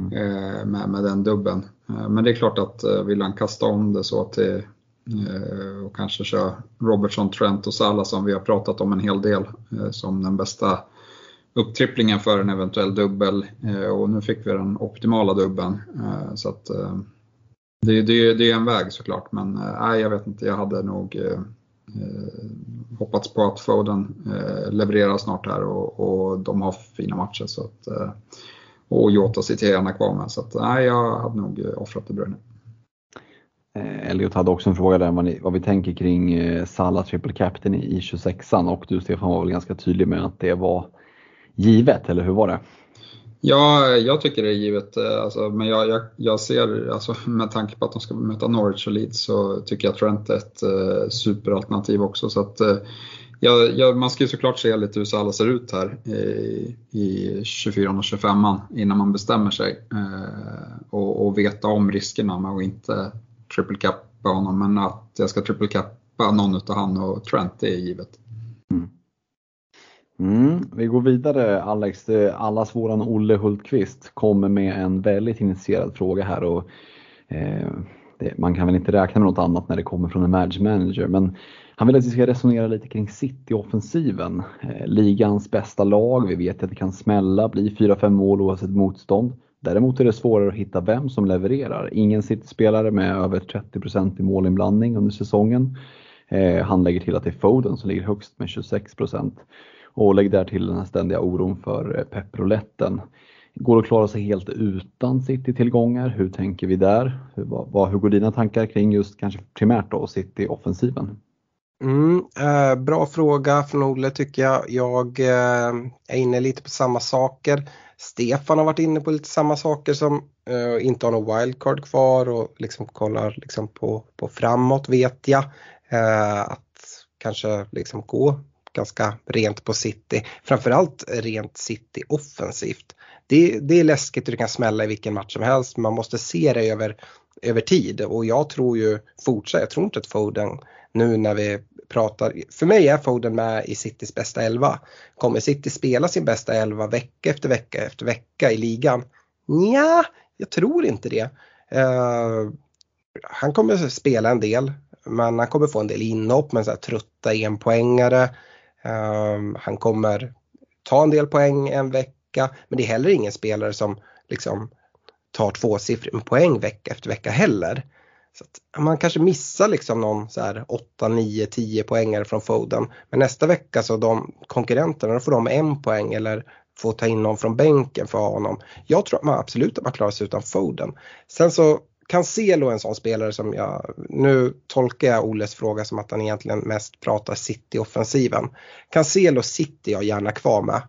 Speaker 4: mm. (laughs) med, med den dubben. Men det är klart att vill han kasta om det så det, och kanske köra Robertson, Trent och Salah som vi har pratat om en hel del som den bästa upptripplingen för en eventuell dubbel eh, och nu fick vi den optimala dubbeln. Eh, så att, eh, det, det, det är en väg såklart, men nej, jag vet inte, jag hade nog eh, hoppats på att Foden eh, levererar snart här och, och, de har fina matcher. Så att, eh, och Jota sitter jag gärna kvar med, så att, nej, jag hade nog offrat De Bruyne.
Speaker 2: Elliot hade också en fråga där vad, ni, vad vi tänker kring Salah triple captain i 26an och du Stefan var väl ganska tydlig med att det var givet, eller hur var det?
Speaker 4: Ja, jag tycker det är givet. eh, Alltså, men jag, jag, jag ser, alltså, med tanke på att de ska möta Norwich och Leeds så tycker jag Trent är ett eh, superalternativ också. Så att, eh, ja, ja, man ska ju såklart se lite hur Salah ser ut här i, i 24 och 25 innan man bestämmer sig. Eh, och, och veta om riskerna med att inte triple cappa honom. Men att jag ska triple cappa någon utav han och Trent, det är givet.
Speaker 2: Mm, Mm, vi går vidare Alex. Allas våran Olle Hultqvist kommer med en väldigt initierad fråga här och eh, det, man kan väl inte räkna med något annat när det kommer från en match manager men han vill att vi ska resonera lite kring City-offensiven. Eh, ligans bästa lag, vi vet att det kan smälla, bli 4-5 mål oavsett motstånd. Däremot är det svårare att hitta vem som levererar. Ingen City-spelare med över 30% i målinblandning under säsongen. Eh, han lägger till att det är Foden som ligger högst med 26%. Och lägg där till den här ständiga oron för eh, pepproletten. Går det att klara sig helt utan City-tillgångar? Hur tänker vi där? Hur, vad, vad- hur går dina tankar kring just kanske primärt då City-offensiven?
Speaker 3: Mm, eh, bra fråga från Olle tycker jag. Jag eh, är inne lite på samma saker. Stefan har varit inne på lite samma saker som eh, inte har någon wildcard kvar och liksom kollar liksom på, på framåt vet jag. Eh, att kanske liksom gå ganska rent på City. Framförallt rent City offensivt. Det, det är läskigt och det kan smälla i vilken match som helst. Man måste se det över, över tid och jag tror ju fortsatt, jag tror inte att Foden nu när vi pratar, för mig är Foden med i Citys bästa elva. Kommer City spela sin bästa elva vecka efter vecka efter vecka i ligan? Nja, jag tror inte det. Uh, han kommer spela en del, men han kommer få en del inhopp med så här trötta enpoängare. Ehm, han kommer ta en del poäng en vecka, men det är heller ingen spelare som liksom tar tvåsiffrig poäng vecka efter vecka heller. Så att man kanske missar liksom någon så här 8, 9, 10 poängare från Foden. Men nästa vecka så de konkurrenterna, då får de en poäng eller får ta in någon från bänken för honom. Jag tror att man absolut att man klarar sig utan Foden. Sen så Cancelo är en sån spelare som jag, nu tolkar jag Olles fråga som att han egentligen mest pratar City-offensiven. Cancelo sitter jag gärna kvar med.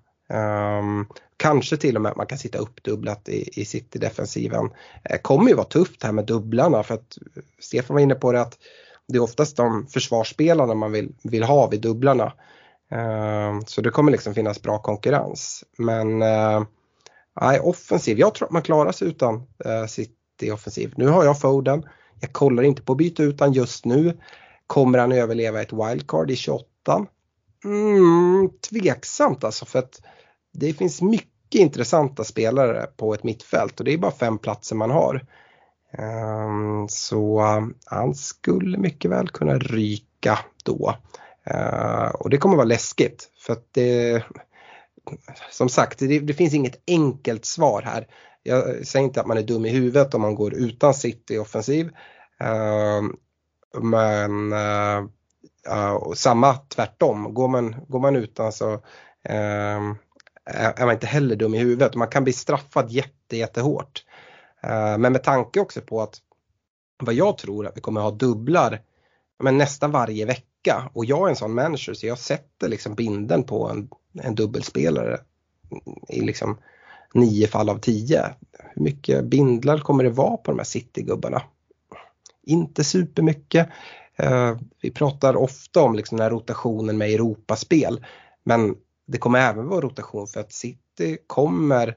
Speaker 3: Um, kanske till och med att man kan sitta uppdubblat i, i City-defensiven. Eh, kommer ju vara tufft här med dubblarna för att eh, Stefan var inne på det att det är oftast de försvarsspelarna man vill, vill ha vid dubblarna. Uh, så det kommer liksom finnas bra konkurrens. Men uh, nej, offensiv, jag tror att man klarar sig utan eh, uh, offensiv. Nu har jag Foden, jag kollar inte på att byta ut just nu. Kommer han överleva ett wildcard i 28? Mm, tveksamt alltså för att det finns mycket intressanta spelare på ett mittfält och det är bara fem platser man har. Um, så han skulle mycket väl kunna ryka då. Uh, och det kommer vara läskigt för att det, som sagt, det, det, finns inget enkelt svar här. Jag säger inte att man är dum i huvudet om man går utan City offensiv. Uh, men eh, och samma tvärtom, går man, går man utan så ehm, är man inte heller dum i huvudet. Man kan bli straffad jätte, jättehårt. Ehm, men med tanke också på att vad jag tror att vi kommer ha dubblar men nästan varje vecka och jag är en sån manager så jag sätter liksom binden på en, en dubbelspelare i liksom nio fall av tio. Hur mycket bindlar kommer det vara på de här City-gubbarna? Inte supermycket. Eh, vi pratar ofta om liksom den här rotationen med Europaspel men det kommer även vara rotation för att City kommer,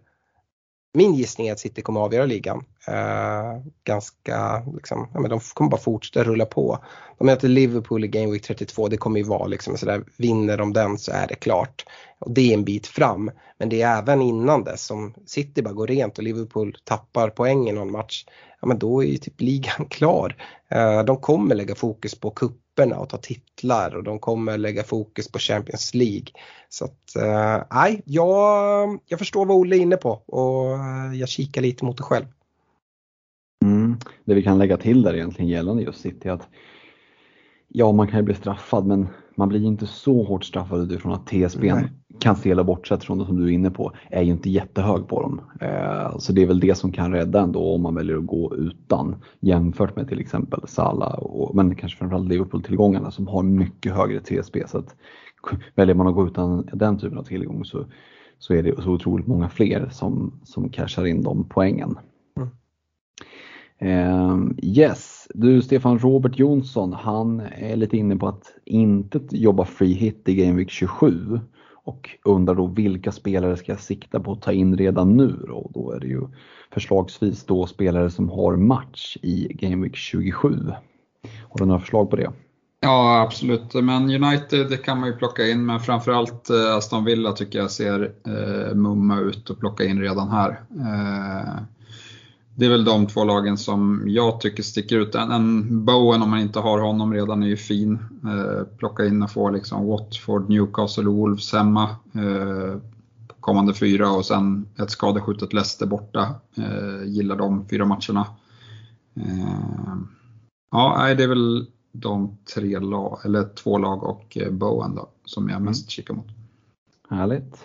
Speaker 3: min gissning är att City kommer avgöra ligan. Eh, ganska, liksom, ja, men de kommer bara fortsätta rulla på. De möter Liverpool i Game Week 32, det kommer ju vara liksom sådär, vinner de den så är det klart. Och det är en bit fram. Men det är även innan dess som City bara går rent och Liverpool tappar poäng i någon match. Ja men då är ju typ ligan (laughs) klar. Eh, de kommer lägga fokus på kupperna och ta titlar och de kommer lägga fokus på Champions League. Så att, nej, eh, jag, jag förstår vad Olle är inne på och jag kikar lite mot det själv.
Speaker 2: Mm. Det vi kan lägga till där egentligen gällande just City att ja, man kan ju bli straffad men man blir inte så hårt straffad utifrån att TSB kan stela bortsett från det som du är inne på är ju inte jättehög på dem. Eh, så det är väl det som kan rädda ändå om man väljer att gå utan jämfört med till exempel Salah och, men kanske framförallt Liverpool-tillgångarna som har mycket högre TSB. Så att (laughs) väljer man att gå utan den typen av tillgång så så är det så otroligt många fler som, som cashar in de poängen.
Speaker 3: Mm.
Speaker 2: Eh, yes, du Stefan Robert Jonsson, han är lite inne på att inte jobba free hit i Game Week 27 och undrar då vilka spelare ska jag sikta på att ta in redan nu då? Då är det ju förslagsvis då spelare som har match i Game Week 27. Har du några förslag på det?
Speaker 4: Ja, absolut. Men United kan man ju plocka in, men framförallt eh, Aston Villa tycker jag ser eh, mumma ut att plocka in redan här. Eh, det är väl de två lagen som jag tycker sticker ut. En, en Bowen, om man inte har honom redan, är ju fin. Eh, plocka in och få liksom Watford, Newcastle och Wolves hemma. Eh, kommande fyra och sen ett skadeskjutet Leicester borta. Eh, gillar de fyra matcherna. Eh, ja, det är väl de tre lag, eller två lag och eh, Bowen då, som jag mest mm. kikar mot.
Speaker 2: Härligt.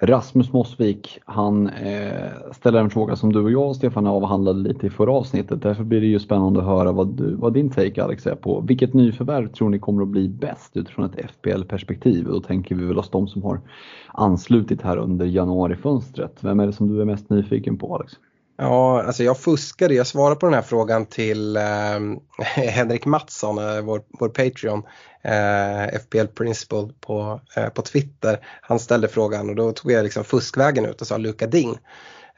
Speaker 2: Rasmus Mossvik, han eh, ställer en fråga som du och jag Stefan avhandlade lite i förra avsnittet. Därför blir det ju spännande att höra vad, du, vad din take Alex är på. Vilket nyförvärv tror ni kommer att bli bäst utifrån ett FPL-perspektiv? Då tänker vi väl oss de som har anslutit här under januarifönstret. Vem är det som du är mest nyfiken på Alex?
Speaker 3: Ja, alltså jag fuskade. Jag svarade på den här frågan till eh, (laughs) Henrik Mattsson, eh, vår, vår Patreon, eh, FPL Principal på, eh, på Twitter. Han ställde frågan och då tog jag liksom fuskvägen ut och sa Luka Ding.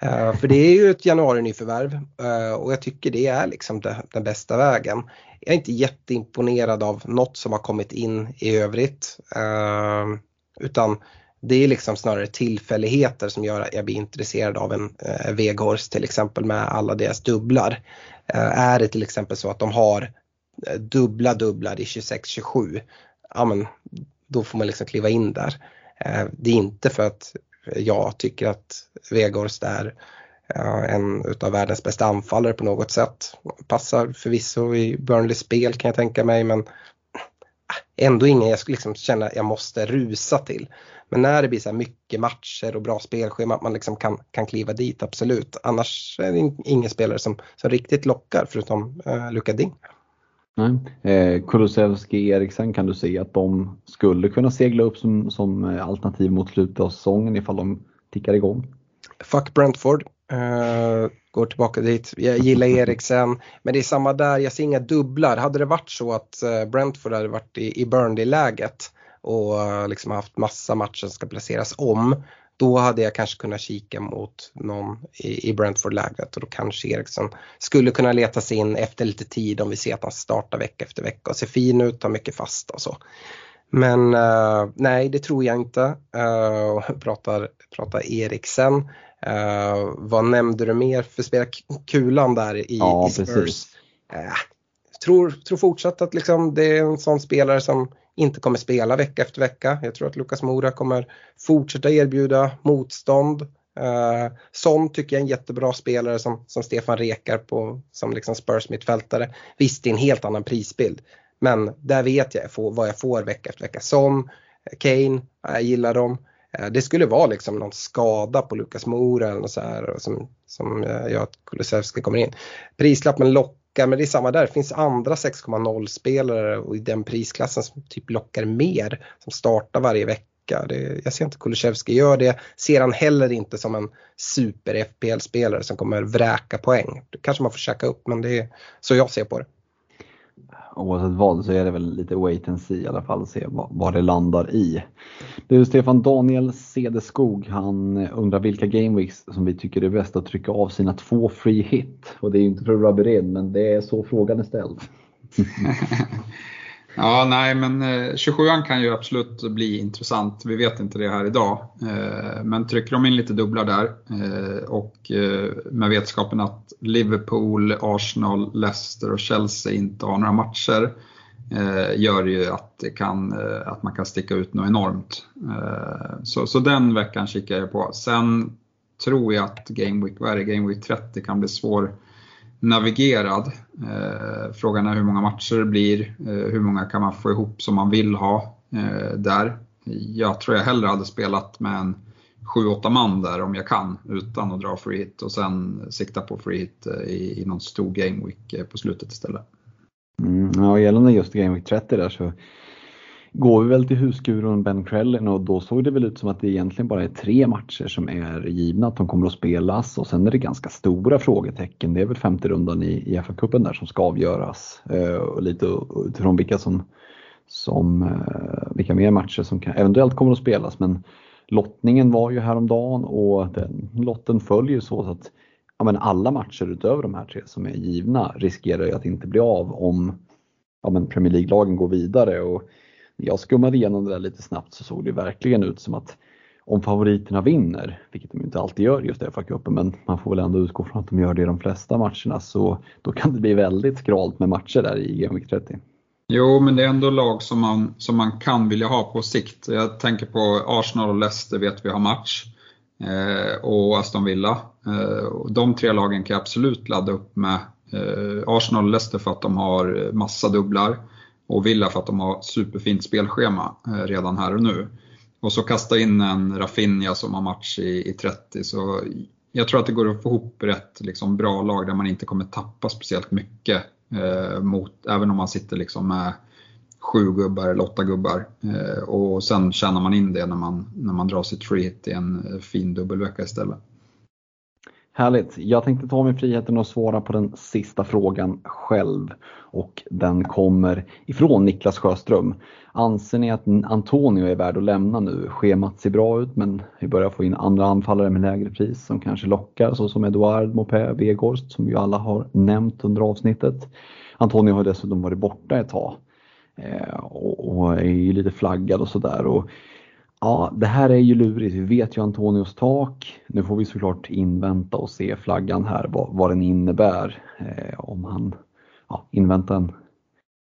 Speaker 3: Eh, för det är ju ett januari-nyförvärv eh, och jag tycker det är liksom det, den bästa vägen. Jag är inte jätteimponerad av något som har kommit in i övrigt. Eh, utan det är liksom snarare tillfälligheter som gör att jag blir intresserad av en eh, Veghorst till exempel med alla deras dubblar. Eh, är det till exempel så att de har eh, dubbla dubblar i 26-27, ja men då får man liksom kliva in där. Eh, det är inte för att jag tycker att Veghorst är eh, en utav världens bästa anfallare på något sätt. Passar förvisso i Burnleys spel kan jag tänka mig men eh, ändå ingen jag skulle liksom känna att jag måste rusa till. Men när det blir så mycket matcher och bra spelschema, att man liksom kan, kan kliva dit, absolut. Annars är det ingen spelare som, som riktigt lockar förutom eh, Luka Ding.
Speaker 2: Nej. Eh, Kulusevski, Eriksen kan du se att de skulle kunna segla upp som, som eh, alternativ mot slutet av säsongen ifall de tickar igång?
Speaker 3: Fuck Brentford. Uh, går tillbaka dit. Jag gillar Eriksen. Men det är samma där, jag ser inga dubblar. Hade det varit så att uh, Brentford hade varit i, i Burnley-läget och uh, liksom haft massa matcher som ska placeras om. Då hade jag kanske kunnat kika mot någon i, i Brentford-läget och då kanske Eriksson skulle kunna leta sig in efter lite tid om vi ser att han startar vecka efter vecka och ser fin ut, har mycket fasta och så. Men uh, nej, det tror jag inte. Uh, (laughs) pratar, pratar Eriksen. Uh, vad nämnde du mer för spela kulan där i, ja, i Spurs? Uh, tror, tror fortsatt att liksom det är en sån spelare som inte kommer spela vecka efter vecka. Jag tror att Lukas Mora kommer fortsätta erbjuda motstånd. Eh, Son tycker jag är en jättebra spelare som, som Stefan rekar på som liksom Spurs mittfältare. Visst, det är en helt annan prisbild. Men där vet jag vad jag får vecka efter vecka. Som Kane, jag gillar dem. Eh, det skulle vara liksom någon skada på Lukas Mora eller något så här som, som eh, jag gör att Kulusevski kommer in. Prislappen lockar, men det är samma där. Det finns andra 6,0 spelare i den prisklassen som typ lockar mer. Som startar varje vecka. Det, jag ser inte Kulusevski gör det. Ser han heller inte som en super FPL-spelare som kommer vräka poäng. Det kanske man får käka upp men det är så jag ser på det
Speaker 2: oavsett vad så är det väl lite wait and see i alla fall, se vad, det landar i. Du Stefan, Daniel Cederskog, han undrar vilka gameweeks som vi tycker är bäst att trycka av sina två free hit. Och det är ju inte för att rubba in, men det är så frågan är ställd. (laughs)
Speaker 4: Ja, nej, men eh, 27an kan ju absolut bli intressant. Vi vet inte det här idag. Eh, men trycker de in lite dubblar där eh, och med vetskapen att Liverpool, Arsenal, Leicester och Chelsea inte har några matcher gör ju att, det kan, att man kan sticka ut något enormt. Så, så den veckan kikar jag på. Sen tror jag att Game Week, vad är det, Game Week 30 kan bli svår navigerad. Eh, frågan är hur många matcher det blir, eh, hur många kan man få ihop som man vill ha eh, där. Jag tror jag hellre hade spelat med en 7-8 man där om jag kan utan att dra free hit och sen sikta på free hit i, i någon stor game week på slutet istället.
Speaker 2: Mm, ja, gällande just Game Week 30 där så går vi väl till husgurun Ben Krellin och då såg det väl ut som att det egentligen bara är tre matcher som är givna att de kommer att spelas och sen är det ganska stora frågetecken. Det är väl femte rundan i, i FA-cupen där som ska avgöras eh, och lite utifrån vilka som, som eh, vilka mer matcher som kan, eventuellt kommer att spelas men lottningen var ju häromdagen och den lotten följer så att ja, men alla matcher utöver de här tre som är givna riskerar ju att inte bli av om ja, men Premier League-lagen går vidare. Och jag skummade igenom det där lite snabbt så såg det verkligen ut som att om favoriterna vinner, vilket de inte alltid gör just i FA-cupen, men man får väl ändå utgå från att de gör det i de flesta matcherna, så då kan det bli väldigt skralt med matcher där i Game 30.
Speaker 4: Jo, men det är ändå lag som man, som man kan vilja ha på sikt. Jag tänker på Arsenal och Leicester vet vi har match. Eh, och Aston Villa. Eh, de tre lagen kan jag absolut ladda upp med. Eh, Arsenal och Leicester för att de har massa dubblar och Villa för att de har superfint spelschema eh, redan här och nu. Och så kasta in en Rafinha som har match i, i 30. Så jag tror att det går att få ihop rätt liksom, bra lag där man inte kommer tappa speciellt mycket. Eh, mot, även om man sitter liksom med sju gubbar eller åtta gubbar. Eh, och sen tjänar man in det när man, när man drar sitt free hit i en eh, fin dubbelvecka istället.
Speaker 2: Härligt. Jag tänkte ta mig friheten och svara på den sista frågan själv. Och den kommer ifrån Niklas Sjöström. Anser ni att Antonio är värd att lämna nu? Schemat ser bra ut men vi börjar få in andra anfallare med lägre pris som kanske lockar såsom Eduard Mopé Vegårst som vi alla har nämnt under avsnittet. Antonio har dessutom varit borta ett tag. Eh, och, är ju lite flaggad och sådär. Ja, det här är ju lurigt. Vi vet ju Antonios tak. Nu får vi såklart invänta och se flaggan här, vad, vad den innebär. Eh, om han ja, inväntar en,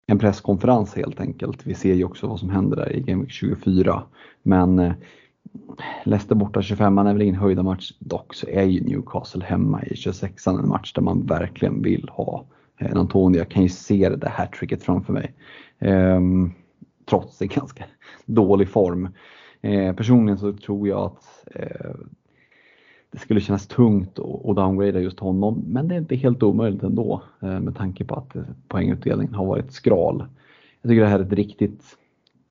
Speaker 2: en presskonferens helt enkelt. Vi ser ju också vad som händer där i Game Week 24. Men eh, Leicester borta 25 är väl ingen höjda match. Dock så är ju Newcastle hemma i 26 en match där man verkligen vill ha eh, en Antonio. Jag kan ju se det där hattricket framför mig. Eh, trots en ganska dålig form. Eh, personligen så tror jag att eh, det skulle kännas tungt att downgrada just honom, men det är inte helt omöjligt ändå eh, med tanke på att eh, poängutdelningen har varit skral. Jag tycker det här är ett riktigt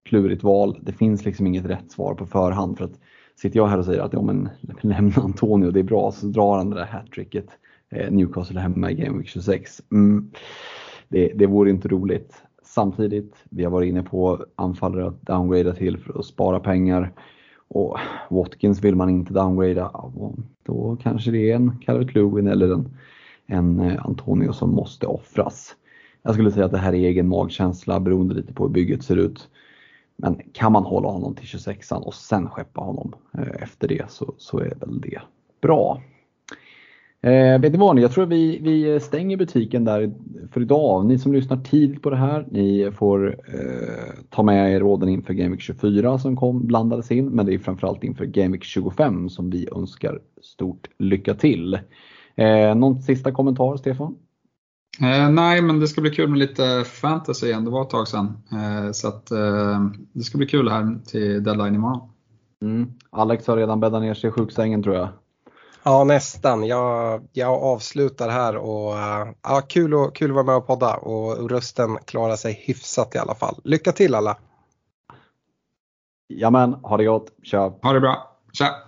Speaker 2: klurigt val. Det finns liksom inget rätt svar på förhand för att sitter jag här och säger att ja, men (laughs) lämna Antonio, det är bra, så drar han det där hattricket. Eh, Newcastle hemma i Game Week 26. Mm, det, det vore inte roligt. Samtidigt, vi har varit inne på anfallare att downgrada till för att spara pengar. Och Watkins vill man inte downgrada, då kanske det är en Calvert Lewin eller en, en eh, Antonio som måste offras. Jag skulle säga att det här är egen magkänsla beroende lite på hur bygget ser ut. Men kan man hålla honom till 26an och sen skeppa honom eh, efter det så, så är väl det bra. Eh, vet ni vad, jag tror vi, vi stänger butiken där för idag. Ni som lyssnar tidigt på det här, ni får eh, ta med er råden inför Gameweek 24 som kom, blandades in, men det är framförallt inför Gameweek 25 som vi önskar stort lycka till. Eh, någon sista kommentar, Stefan?
Speaker 4: Eh, nej, men det ska bli kul med lite fantasy igen. Det var ett tag sedan. Eh, så att, eh, det ska bli kul här till deadline imorgon.
Speaker 2: Mm. Alex har redan bäddat ner sig i sjuksängen tror jag.
Speaker 3: Ja nästan. Jag, jag avslutar här och ja, kul, och, kul att vara med och podda och rösten klarar sig hyfsat i alla fall. Lycka till alla!
Speaker 2: Jamen, ha det gott. Kör!
Speaker 4: Ha det bra. Tja!